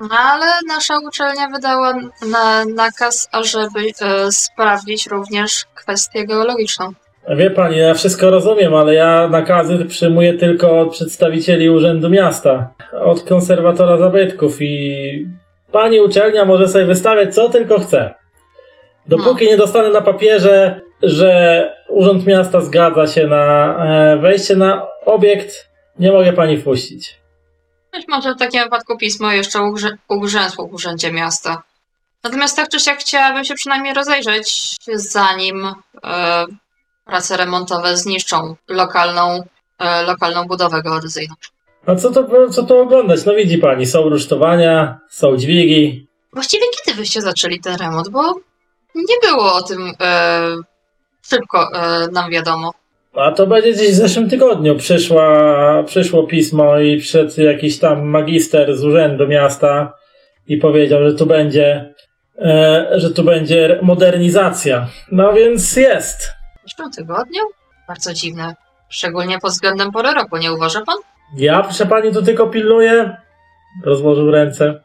No, ale nasza uczelnia wydała na, nakaz, ażeby e, sprawdzić również kwestię geologiczną. Wie pani, ja wszystko rozumiem, ale ja nakazy przyjmuję tylko od przedstawicieli Urzędu Miasta, od konserwatora zabytków i pani uczelnia może sobie wystawiać co tylko chce. Dopóki nie dostanę na papierze, że Urząd Miasta zgadza się na e, wejście na obiekt, nie mogę pani wpuścić. Być może w takim wypadku pismo jeszcze ugrze- ugrzęzło w Urzędzie Miasta. Natomiast tak czy siak chciałabym się przynajmniej rozejrzeć, zanim e, prace remontowe zniszczą lokalną, e, lokalną budowę geodezyjną. A co to, co to oglądać? No widzi pani, są rusztowania, są dźwigi. Właściwie kiedy wyście zaczęli ten remont? Bo nie było o tym e, szybko e, nam wiadomo. A to będzie gdzieś w zeszłym tygodniu. Przyszła, przyszło pismo i przyszedł jakiś tam magister z urzędu miasta i powiedział, że tu będzie, e, że tu będzie modernizacja. No więc jest. W zeszłym tygodniu? Bardzo dziwne. Szczególnie pod względem pory roku, nie uważa pan? Ja, proszę pani, tu tylko pilnuję. Rozłożył ręce.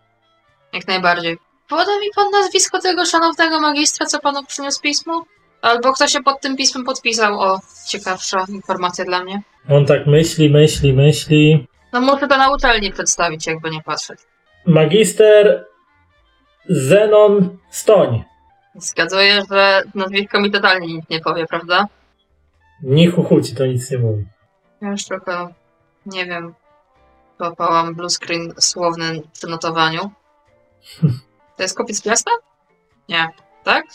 Jak najbardziej. Poda mi pan nazwisko tego szanownego magistra, co panu przyniósł pismo? Albo kto się pod tym pismem podpisał? O, ciekawsza informacja dla mnie. On tak myśli, myśli, myśli. No muszę to na uczelni przedstawić, jakby nie patrzeć. Magister Zenon Stoń. Zgaduję, że nazwisko mi totalnie nic nie powie, prawda? Nichu ci to nic nie mówi. Ja już trochę, nie wiem, złapałam blue screen słowny przy notowaniu. To jest kopiec miasta? Nie. Tak?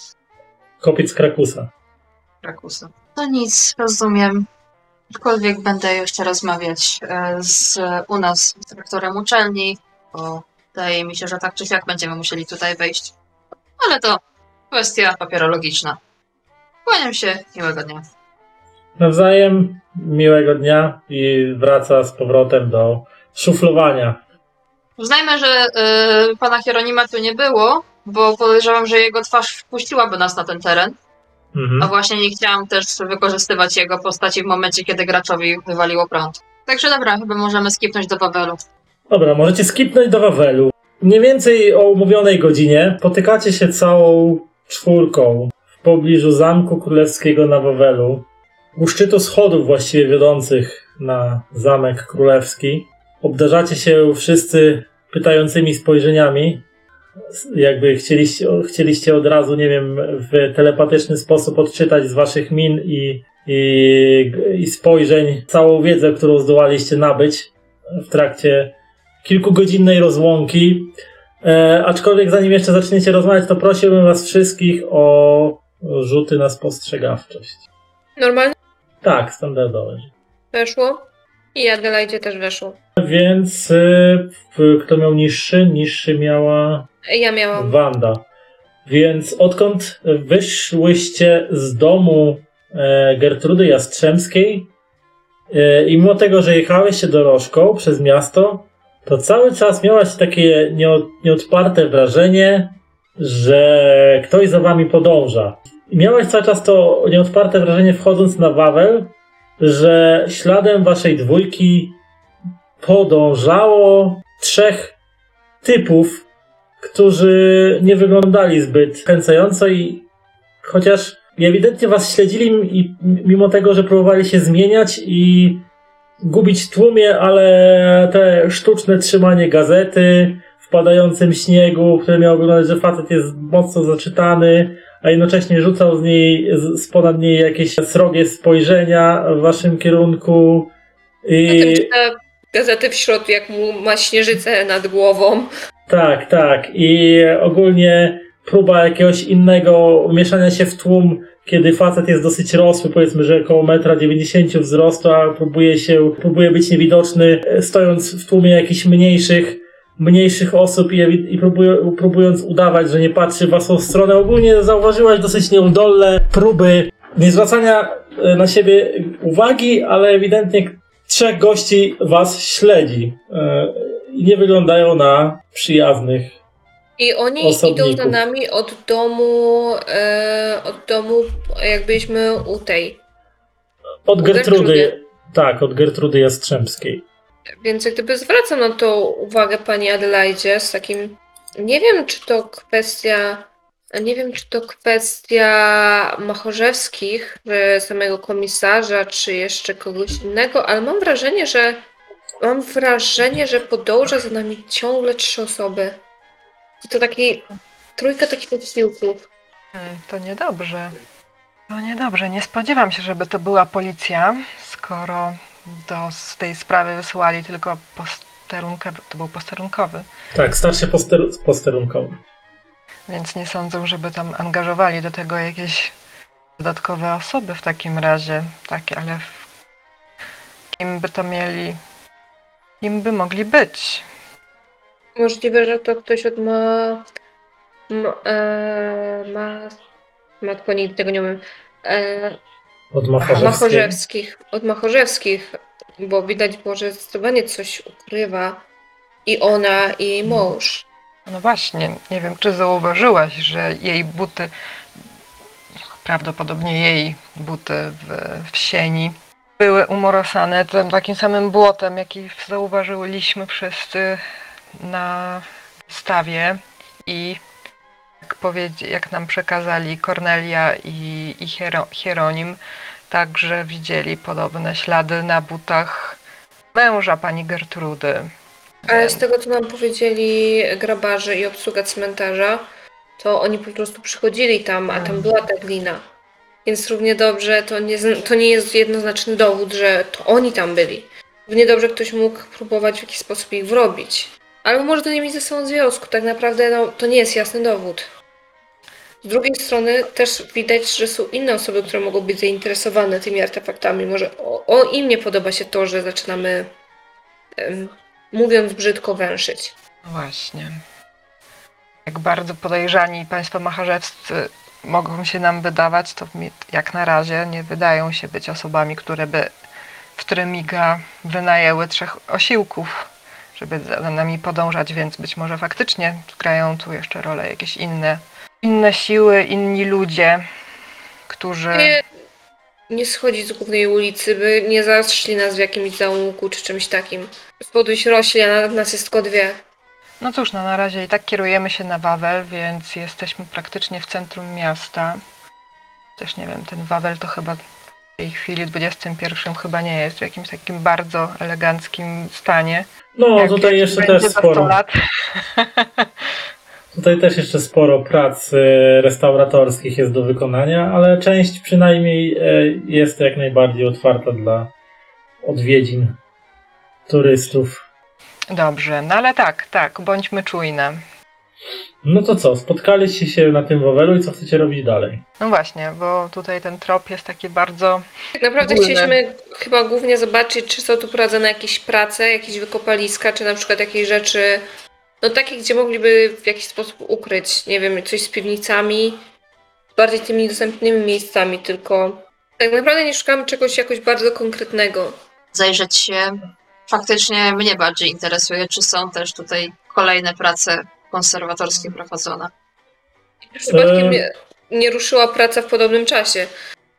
Kopiec Krakusa. Krakusa. No nic, rozumiem. Aczkolwiek będę jeszcze rozmawiać e, z u nas z dyrektorem uczelni, bo wydaje mi się, że tak czy siak będziemy musieli tutaj wejść. Ale to kwestia papierologiczna. Kłaniam się, miłego dnia. Nawzajem miłego dnia i wraca z powrotem do szuflowania. Uznajmy, że e, pana Hieronima tu nie było, bo podejrzewam, że jego twarz wpuściłaby nas na ten teren. A Mhm. właśnie nie chciałam też wykorzystywać jego postaci w momencie, kiedy graczowi wywaliło prąd. Także dobra, chyba możemy skipnąć do Wawelu. Dobra, możecie skipnąć do Wawelu. Mniej więcej o umówionej godzinie potykacie się całą czwórką w pobliżu Zamku Królewskiego na Wawelu. U szczytu schodów właściwie wiodących na Zamek Królewski. Obdarzacie się wszyscy pytającymi spojrzeniami. Jakby chcieliście, chcieliście od razu, nie wiem, w telepatyczny sposób odczytać z waszych min i, i, i spojrzeń całą wiedzę, którą zdołaliście nabyć w trakcie kilkugodzinnej rozłąki. E, aczkolwiek zanim jeszcze zaczniecie rozmawiać, to prosiłbym was wszystkich o rzuty na spostrzegawczość. Normalnie Tak, standardowe. weszło. I Adelaidzie też weszło. Więc y, kto miał niższy? Niższy miała Ja miałam. Wanda. Więc odkąd wyszłyście z domu e, Gertrudy Jastrzębskiej e, i mimo tego, że jechałyście dorożką przez miasto, to cały czas miałaś takie nieod, nieodparte wrażenie, że ktoś za wami podąża. I miałaś cały czas to nieodparte wrażenie wchodząc na Wawel, że śladem waszej dwójki podążało trzech typów, którzy nie wyglądali zbyt kręcająco i chociaż ewidentnie was śledzili i mimo tego, że próbowali się zmieniać i gubić w tłumie, ale te sztuczne trzymanie gazety w padającym śniegu, które miało wyglądać, że facet jest mocno zaczytany, a jednocześnie rzucał z niej, z ponad niej jakieś srogie spojrzenia w waszym kierunku. I... Czyta gazety w środku, jak mu ma śnieżycę nad głową. Tak, tak. I ogólnie próba jakiegoś innego mieszania się w tłum, kiedy facet jest dosyć rosły, powiedzmy, że około 1,90 m wzrostu, a próbuje się, próbuje być niewidoczny, e, stojąc w tłumie jakichś mniejszych, mniejszych osób i, i próbuje, próbując udawać, że nie patrzy w waszą stronę. Ogólnie zauważyłaś dosyć nieudolne próby nie zwracania e, na siebie uwagi, ale ewidentnie trzech gości was śledzi. E, i nie wyglądają na przyjaznych. I oni Osobników. idą za nami od domu, e, od domu, jak byliśmy u tej. Od U Gertrudy. Gertrudy. Tak, od Gertrudy Jastrzębskiej. Więc jak gdyby zwracam na to uwagę pani Adelaidzie z takim. Nie wiem, czy to kwestia Nie wiem, czy to kwestia Machorzewskich, czy samego komisarza, czy jeszcze kogoś innego, ale mam wrażenie, że mam wrażenie, że podąża za nami ciągle trzy osoby. I to taki trójka takich odsiłków. Hmm, To niedobrze. To niedobrze. Nie spodziewam się, żeby to była policja, skoro do z tej sprawy wysyłali tylko posterunkowy. To był posterunkowy. Tak, starszy poster posterunkowy. Więc nie sądzę, żeby tam angażowali do tego jakieś dodatkowe osoby w takim razie. Takie, ale w... kim by to mieli? Kim by mogli być? Możliwe, że to ktoś od ma... ma, e, ma matko, nigdy tego nie umiem. E, Od Machorzewskiej. Machorzewskich. Od Machorzewskich, bo widać było, że zdecydowanie coś ukrywa i ona, i jej mąż. No właśnie, nie wiem, czy zauważyłaś, że jej buty, prawdopodobnie jej buty w, w sieni, były umorosane tym takim samym błotem, jaki zauważyliśmy wszyscy na stawie i jak, jak nam przekazali Kornelia i, i Hiero- Hieronim, także widzieli podobne ślady na butach męża pani Gertrudy. Ale z tego, co nam powiedzieli grabarze i obsługa cmentarza, to oni po prostu przychodzili tam, a tam była ta glina. Więc równie dobrze to nie, to nie jest jednoznaczny dowód, że to oni tam byli. Równie dobrze ktoś mógł próbować w jakiś sposób ich wrobić. Albo może to nie mieć ze sobą związku. Tak naprawdę no, to nie jest jasny dowód. Z drugiej strony też widać, że są inne osoby, które mogą być zainteresowane tymi artefaktami. Może o, o im nie podoba się to, że zaczynamy, em, mówiąc brzydko, węszyć. No Właśnie. Jak bardzo podejrzani państwo macharzewscy mogą się nam wydawać, to jak na razie nie wydają się być osobami, które by w Trymiga wynajęły trzech osiłków, żeby za nami podążać, więc być może faktycznie grają tu jeszcze rolę jakieś inne, inne siły, inni ludzie, którzy... nie schodzić z głównej ulicy, by nie zaszli nas w jakimś zaułku czy czymś takim. Podejść rośli, a nas jest tylko dwie. No cóż, no na razie i tak kierujemy się na Wawel, więc jesteśmy praktycznie w centrum miasta. Też nie wiem, ten Wawel to chyba w tej chwili, w XXI chyba nie jest w jakimś takim bardzo eleganckim stanie. No, Jak tutaj jeszcze też za sporo. 100 lat. Tutaj też jeszcze sporo prac e, restauratorskich jest do wykonania, ale część przynajmniej e, jest jak najbardziej otwarta dla odwiedzin turystów. Dobrze, no ale tak, tak, bądźmy czujne. No to co, spotkaliście się na tym Wawelu i co chcecie robić dalej? No właśnie, bo tutaj ten trop jest taki bardzo... Tak naprawdę Ogólne. chcieliśmy chyba głównie zobaczyć, czy są tu prowadzone jakieś prace, jakieś wykopaliska, czy na przykład jakieś rzeczy, no takie, gdzie mogliby w jakiś sposób ukryć, nie wiem, coś z piwnicami, bardziej tymi dostępnymi miejscami, tylko tak naprawdę nie szukamy czegoś jakoś bardzo konkretnego. Zajrzeć się. Faktycznie mnie bardziej interesuje, czy są też tutaj kolejne prace konserwatorskie prowadzone. Przypadkiem Eee. nie, nie ruszyła praca w podobnym czasie.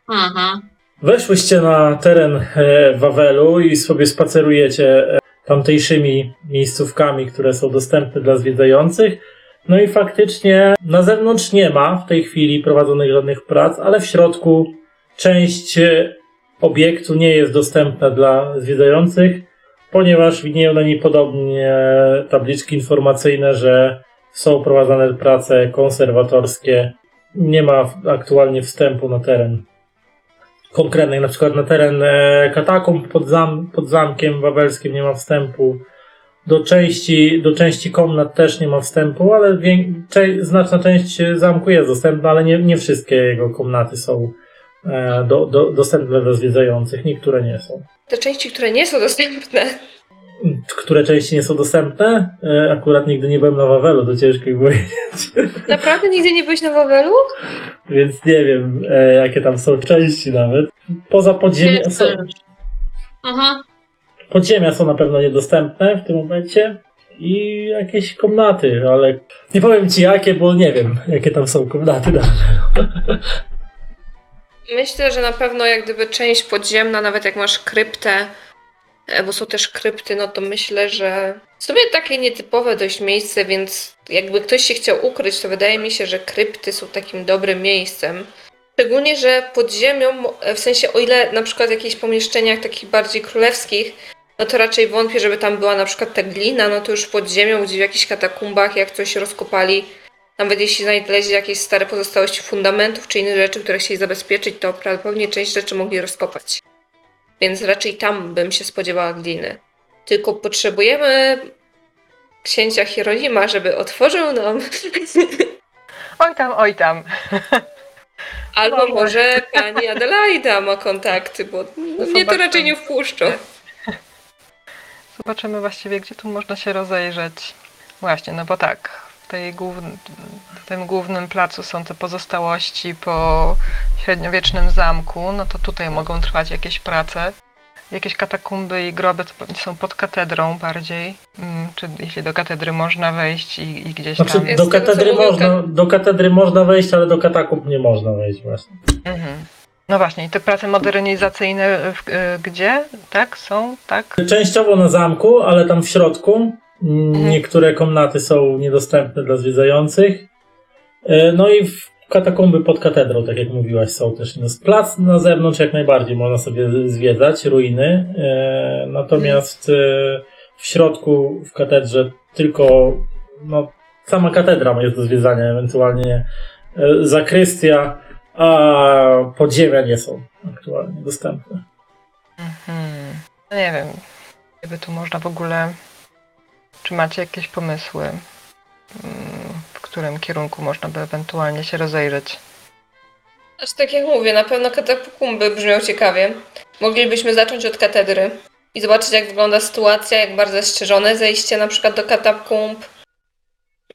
Mhm. Weszłyście na teren e, Wawelu i sobie spacerujecie e, tamtejszymi miejscówkami, które są dostępne dla zwiedzających. No i faktycznie na zewnątrz nie ma w tej chwili prowadzonych żadnych prac, ale w środku część e, obiektu nie jest dostępna dla zwiedzających, ponieważ widnieją na niej podobnie tabliczki informacyjne, że są prowadzone prace konserwatorskie. Nie ma aktualnie wstępu na teren konkretnych, na przykład na teren e, katakumb pod, zam, pod zamkiem wawelskim nie ma wstępu. Do części, do części komnat też nie ma wstępu, ale cze, znaczna część zamku jest dostępna, ale nie, nie wszystkie jego komnaty są e, do, do, dostępne dla zwiedzających. Niektóre nie są. Te części, które nie są dostępne, Które części nie są dostępne? E, akurat nigdy nie byłem na Wawelu, to ciężko mi powiedzieć. naprawdę nigdy nie byłeś na Wawelu? Więc nie wiem, e, jakie tam są części nawet. Poza podziemia są, Mhm. Podziemia są na pewno niedostępne w tym momencie i jakieś komnaty, ale nie powiem ci jakie, bo nie wiem, jakie tam są komnaty. Myślę, że na pewno jak gdyby część podziemna, nawet jak masz kryptę, bo są też krypty, no to myślę, że w sumie takie nietypowe dość miejsce, więc jakby ktoś się chciał ukryć, to wydaje mi się, że krypty są takim dobrym miejscem. Szczególnie, że pod ziemią, e, w sensie o ile na przykład w jakichś pomieszczeniach takich bardziej królewskich, no to raczej wątpię, żeby tam była na przykład ta glina, no to już pod ziemią, gdzieś w jakichś katakumbach, jak coś rozkopali, nawet jeśli znaleźli jakieś stare pozostałości fundamentów czy inne rzeczy, które chcieli zabezpieczyć, to prawdopodobnie część rzeczy mogli rozkopać. Więc raczej tam bym się spodziewała gliny. Tylko potrzebujemy księcia Hieronima, żeby otworzył nam. Oj tam, oj tam. Albo Może. może pani Adelaida ma kontakty, bo mnie to raczej nie wpuszczą. Zobaczymy właściwie, gdzie tu można się rozejrzeć. Właśnie, no bo tak, tej główn- w tym głównym placu są te pozostałości po średniowiecznym zamku, no to tutaj mogą trwać jakieś prace. Jakieś katakumby i groby to pewnie są pod katedrą bardziej, mm, czy jeśli do katedry można wejść i, i gdzieś Znaczy, tam... Jest do z tego, co katedry, mówił można, do katedry można wejść, ale do katakumb nie można wejść właśnie. Mhm. No właśnie, i te prace modernizacyjne w, y, gdzie? Tak, są, tak? Częściowo na zamku, ale tam w środku. Mhm. Niektóre komnaty są niedostępne dla zwiedzających. E, No i w katakumby pod katedrą, tak jak mówiłaś, są też. Plac na zewnątrz jak najbardziej można sobie zwiedzać, ruiny. E, Natomiast e, w środku, w katedrze, tylko no, sama katedra jest do zwiedzania, ewentualnie zakrystia, a podziemia nie są aktualnie dostępne. Mhm. No nie wiem, gdyby tu można w ogóle. Czy macie jakieś pomysły, mm, w którym kierunku można by ewentualnie się rozejrzeć? Znaczy, tak jak mówię, na pewno katakumby brzmią ciekawie. Moglibyśmy zacząć od katedry i zobaczyć, jak wygląda sytuacja, jak bardzo strzeżone zejście na przykład do katakumb.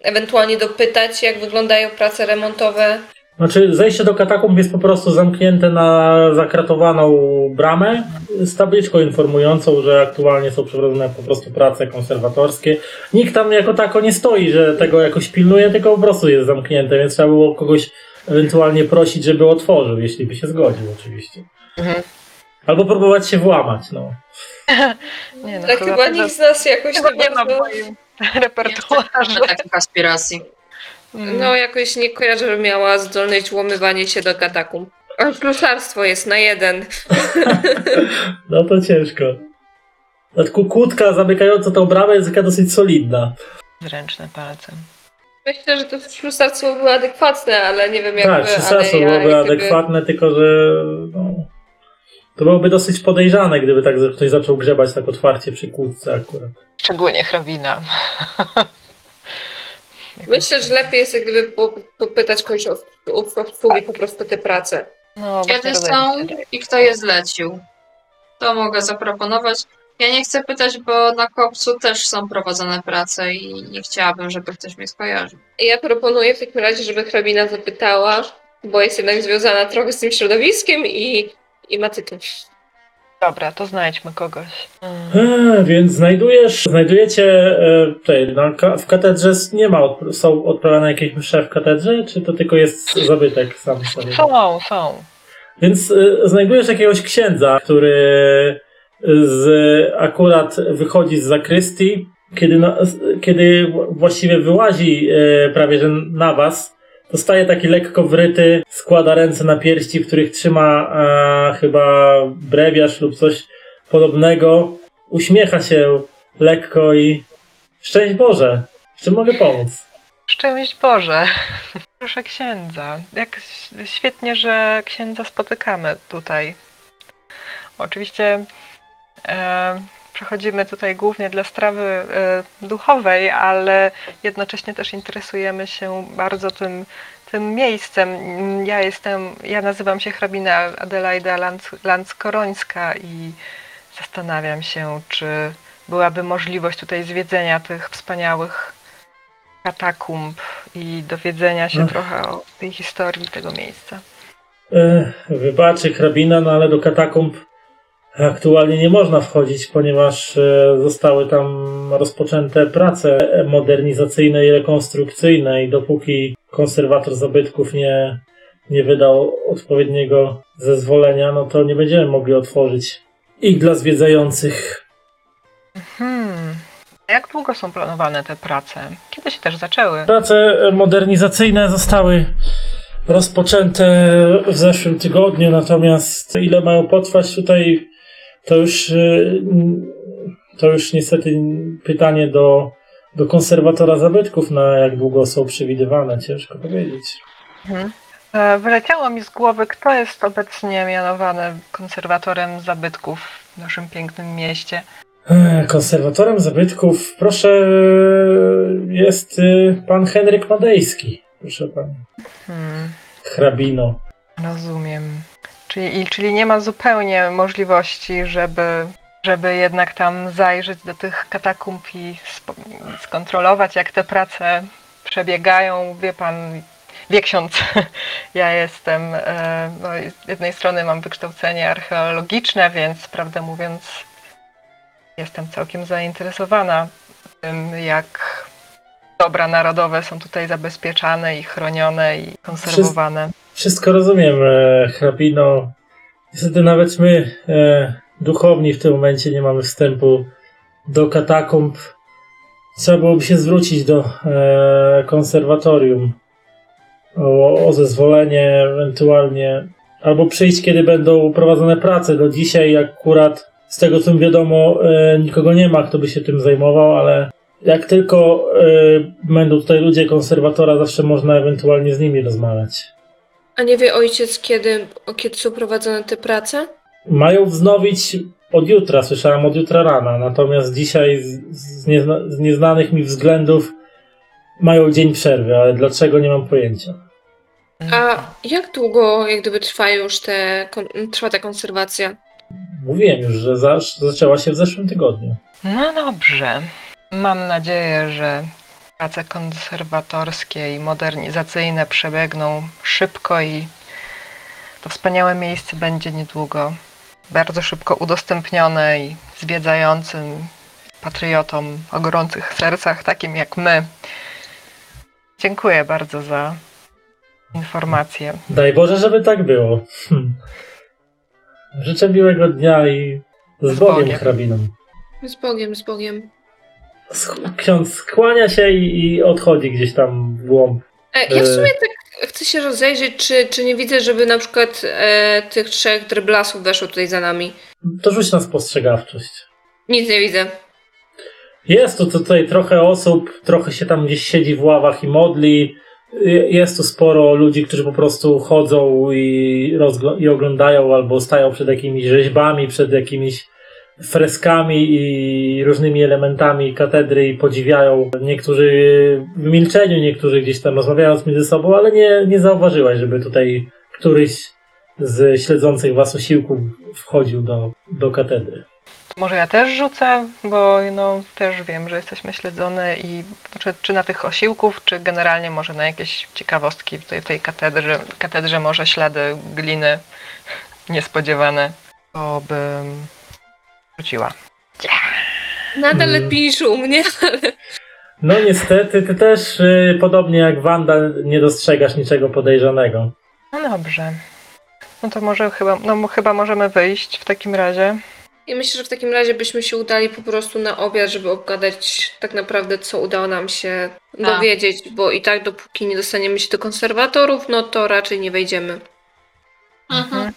Ewentualnie dopytać, jak wyglądają prace remontowe. Znaczy, zejście do katakumb jest po prostu zamknięte na zakratowaną bramę z tabliczką informującą, że aktualnie są przeprowadzone po prostu prace konserwatorskie. Nikt tam jako tako nie stoi, że tego jakoś pilnuje, tylko po prostu jest zamknięte, więc trzeba było kogoś ewentualnie prosić, żeby otworzył, jeśli by się zgodził oczywiście. Mhm. Albo próbować się włamać, no. Nie, no Tak chyba nikt z nas jakoś chyba nie ma w moim repertuarze. takich aspiracji. Mm. No jakoś nie kojarzę, że miała zdolność łamywanie się do katakumb. A ślusarstwo jest na jeden. No to ciężko. Dodatku kłódka zamykająca tą bramę jest taka dosyć solidna. Zręczne palcem. Myślę, że to ślusarstwo było adekwatne, ale nie wiem jak tak, przysadzą ale ja byłoby jak gdyby- adekwatne, tylko że no, to byłoby dosyć podejrzane, gdyby tak ktoś zaczął grzebać tak otwarcie przy kłódce akurat. Szczególnie hrabina. Myślę, że lepiej jest jak gdyby po- popytać kogoś o, o obsługę po prostu te prace. No, Kiedy właśnie są i kto je zlecił? To mogę zaproponować. Ja nie chcę pytać, bo na kopcu też są prowadzone prace i nie chciałabym, żeby ktoś mnie skojarzył. Ja proponuję w takim razie, żeby hrabina zapytała, bo jest jednak związana trochę z tym środowiskiem i, i ma tytuł. Dobra, to znajdźmy kogoś. Eee, więc znajdujesz, znajdujecie e, tutaj, na, ka- w katedrze nie ma, są odprawiane jakieś msze w katedrze, czy to tylko jest zabytek sam sobie? Są, są. Więc y, znajdujesz jakiegoś księdza, który z, akurat wychodzi z zakrystii, kiedy, na, kiedy właściwie wyłazi e, prawie że na was, to staje taki lekko wryty, składa ręce na pierści, w których trzyma e, chyba brewiarz lub coś podobnego, uśmiecha się lekko i szczęść Boże, w czym mogę pomóc? Szczęść Boże. Proszę księdza. Jak świetnie, że księdza spotykamy tutaj. Oczywiście e, przechodzimy tutaj głównie dla sprawy e, duchowej, ale jednocześnie też interesujemy się bardzo tym, tym miejscem. Ja jestem, ja nazywam się hrabina Adelaida Lanckorońska i zastanawiam się, czy byłaby możliwość tutaj zwiedzenia tych wspaniałych katakumb i dowiedzenia się Ach. trochę o tej historii tego miejsca. E, Wybaczy hrabina, no ale do katakumb aktualnie nie można wchodzić, ponieważ e, zostały tam rozpoczęte prace modernizacyjne i rekonstrukcyjne i dopóki konserwator zabytków nie, nie wydał odpowiedniego zezwolenia, no to nie będziemy mogli otworzyć ich dla zwiedzających. Hmm. Jak długo są planowane te prace? Kiedy się też zaczęły? Prace modernizacyjne zostały rozpoczęte w zeszłym tygodniu, natomiast ile mają potrwać tutaj, to już, y, to już niestety pytanie do, do konserwatora zabytków, na jak długo są przewidywane, ciężko powiedzieć. Mhm. E, Wyleciało mi z głowy, kto jest obecnie mianowany konserwatorem zabytków w naszym pięknym mieście. Ech, Konserwatorem zabytków, proszę, jest y, pan Henryk Madejski. Proszę pan. Hmm. Hrabino. Rozumiem. Czyli, czyli nie ma zupełnie możliwości, żeby, żeby jednak tam zajrzeć do tych katakumb i skontrolować, jak te prace przebiegają. Wie pan, wie ksiądz, ja jestem, e, no, z jednej strony mam wykształcenie archeologiczne, więc prawdę mówiąc, jestem całkiem zainteresowana tym, jak dobra narodowe są tutaj zabezpieczane i chronione i konserwowane. Wszystko rozumiem, e, hrabino. Niestety nawet my, e, duchowni, w tym momencie nie mamy wstępu do katakumb. Trzeba byłoby się zwrócić do e, konserwatorium o, o zezwolenie, ewentualnie, albo przyjść, kiedy będą prowadzone prace. Do dzisiaj akurat, z tego co mi wiadomo, nikogo nie ma, kto by się tym zajmował, ale jak tylko e, będą tutaj ludzie konserwatora, zawsze można ewentualnie z nimi rozmawiać. A nie wie ojciec, kiedy, o kiedy są prowadzone te prace? Mają wznowić od jutra, słyszałem od jutra rana, natomiast dzisiaj z, z, niezna, z nieznanych mi względów mają dzień przerwy, ale dlaczego nie mam pojęcia. A jak długo jak gdyby trwa już te, trwa ta konserwacja? Mówiłem już, że za, zaczęła się w zeszłym tygodniu. No dobrze. Mam nadzieję, że prace konserwatorskie i modernizacyjne przebiegną szybko i to wspaniałe miejsce będzie niedługo bardzo szybko udostępnione i zwiedzającym patriotom o gorących sercach, takim jak my. Dziękuję bardzo za informacje. Daj Boże, żeby tak było. Hm. Życzę miłego dnia i z Z Bogiem, Bogiem. hrabinom. Z Bogiem, z Bogiem. Ksiądz skłania się i, i odchodzi gdzieś tam w głąb. E, ja w sumie tak chcę się rozejrzeć, czy, czy nie widzę, żeby na przykład e, tych trzech dreblasów weszło tutaj za nami. To rzuć na spostrzegawczość. Nic nie widzę. Jest tu tutaj trochę osób, trochę się tam gdzieś siedzi w ławach i modli. Jest tu sporo ludzi, którzy po prostu chodzą i, i oglądają albo stają przed jakimiś rzeźbami, przed jakimiś freskami i różnymi elementami katedry i podziwiają. Niektórzy w milczeniu, niektórzy gdzieś tam rozmawiając między sobą, ale nie, nie zauważyłaś, żeby tutaj któryś z śledzących was osiłków wchodził do, do katedry. Może ja też rzucę, bo no, też wiem, że jesteśmy śledzone i czy, czy na tych osiłków, czy generalnie może na jakieś ciekawostki w tej, w tej katedrze, katedrze może ślady gliny niespodziewane, to bym rzuciła. Nadal Mm. lepiej niż u mnie, ale No niestety, ty też y, podobnie jak Wanda nie dostrzegasz niczego podejrzanego. No dobrze. No to może chyba, no mo- chyba możemy wyjść w takim razie. I myślę, że w takim razie byśmy się udali po prostu na obiad, żeby obgadać tak naprawdę, co udało nam się Tak. dowiedzieć, bo i tak dopóki nie dostaniemy się do konserwatorów, no to raczej nie wejdziemy. Mhm.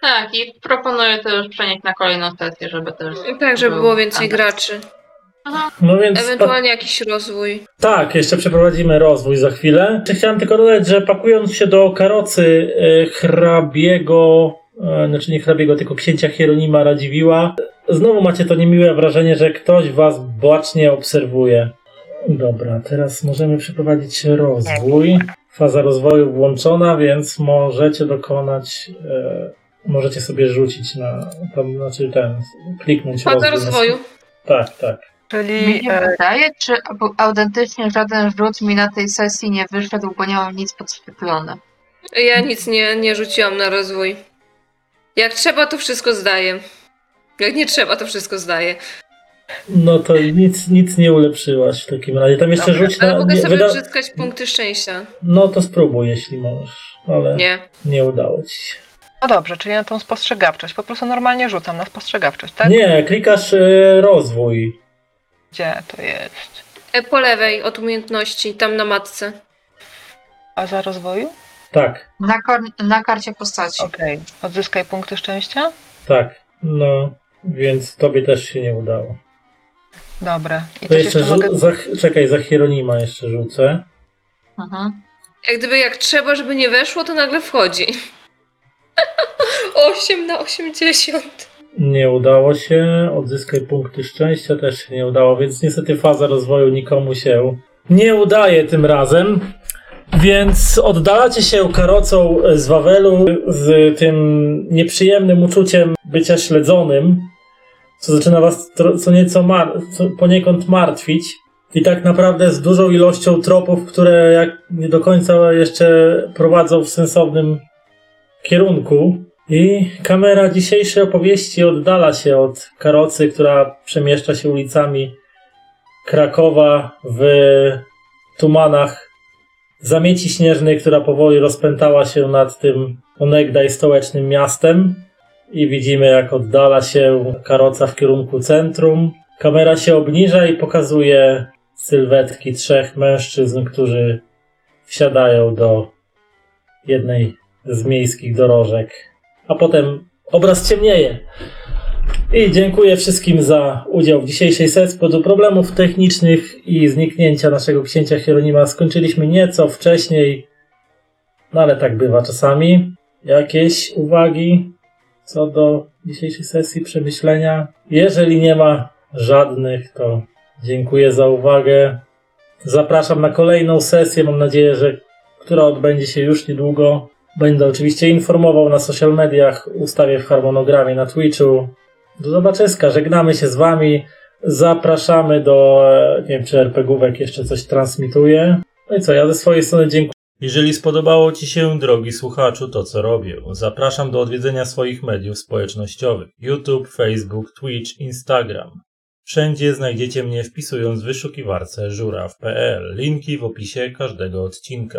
Tak, i proponuję to już przenieść na kolejną sesję, żeby też. Tak, żeby był było więcej standard. graczy. Aha. No więc Ewentualnie jakiś rozwój. tak, jeszcze przeprowadzimy rozwój za chwilę. Chciałem tylko dodać, że pakując się do karocy y, hrabiego, y, znaczy nie hrabiego, tylko księcia Hieronima Radziwiła, znowu macie to niemiłe wrażenie, że ktoś was bacznie obserwuje. Dobra, teraz możemy przeprowadzić rozwój. Faza rozwoju włączona, więc możecie dokonać, e, możecie sobie rzucić na, tam, znaczy ten, kliknąć Faza rozwój. rozwoju. Tak, tak. Mi Czyli się e, wydaje, czy au- autentycznie żaden rzut mi na tej sesji nie wyszedł, bo nie mam nic podświetlone. Ja nic nie, nie rzuciłam na rozwój. Jak trzeba, to wszystko zdaję. Jak nie trzeba, to wszystko zdaję. No to nic, nic nie ulepszyłaś w takim razie. Tam jeszcze Dobra, rzuć Ale na. mogę Nie, sobie wyda... uzyskać punkty szczęścia. No to spróbuj, jeśli możesz. Ale nie, Nie. udało ci się. No dobrze, czyli na tą spostrzegawczość. Po prostu normalnie rzucam na spostrzegawczość, tak? Nie, klikasz e, rozwój. Gdzie to jest? E, Po lewej od umiejętności, tam na matce. A za rozwoju? Tak, Na, kar- na karcie postaci. Okej. Odzyskaj punkty szczęścia? tak. No, więc tobie też się nie udało. Dobra. I To coś jeszcze jeszcze rzu- mogę... za, czekaj, za Hieronima jeszcze rzucę. Mhm. Jak gdyby jak trzeba, żeby nie weszło, to nagle wchodzi. 8 na 80. Nie udało się. Odzyskaj punkty szczęścia też się nie udało, więc niestety faza rozwoju nikomu się nie udaje tym razem. Więc oddalacie się karocą z Wawelu z tym nieprzyjemnym uczuciem bycia śledzonym, co zaczyna was co nieco mar- co poniekąd martwić. I tak naprawdę z dużą ilością tropów, które jak nie do końca jeszcze prowadzą w sensownym kierunku. I kamera dzisiejszej opowieści oddala się od karocy, która przemieszcza się ulicami Krakowa w tumanach zamieci śnieżnej, która powoli rozpętała się nad tym onegdaj stołecznym miastem. I widzimy, jak oddala się karoca w kierunku centrum. Kamera się obniża i pokazuje sylwetki trzech mężczyzn, którzy wsiadają do jednej z miejskich dorożek. A potem obraz ciemnieje. I dziękuję wszystkim za udział w dzisiejszej sesji. Powodu problemów technicznych i zniknięcia naszego księcia Hieronima skończyliśmy nieco wcześniej, no ale tak bywa czasami. Jakieś uwagi co do dzisiejszej sesji, przemyślenia? Jeżeli nie ma żadnych, to dziękuję za uwagę. Zapraszam na kolejną sesję. Mam nadzieję, że która odbędzie się już niedługo. Będę oczywiście informował na social mediach, ustawię w harmonogramie na Twitchu. Do zobaczyska, żegnamy się z wami. Zapraszamy do, e, nie wiem czy RPGówek jeszcze coś transmituje. No i co, ja ze swojej strony dziękuję. Jeżeli spodobało Ci się, drogi słuchaczu, to co robię, zapraszam do odwiedzenia swoich mediów społecznościowych: YouTube, Facebook, Twitch, Instagram. Wszędzie znajdziecie mnie wpisując w wyszukiwarce żuraw.pl. Linki w opisie każdego odcinka.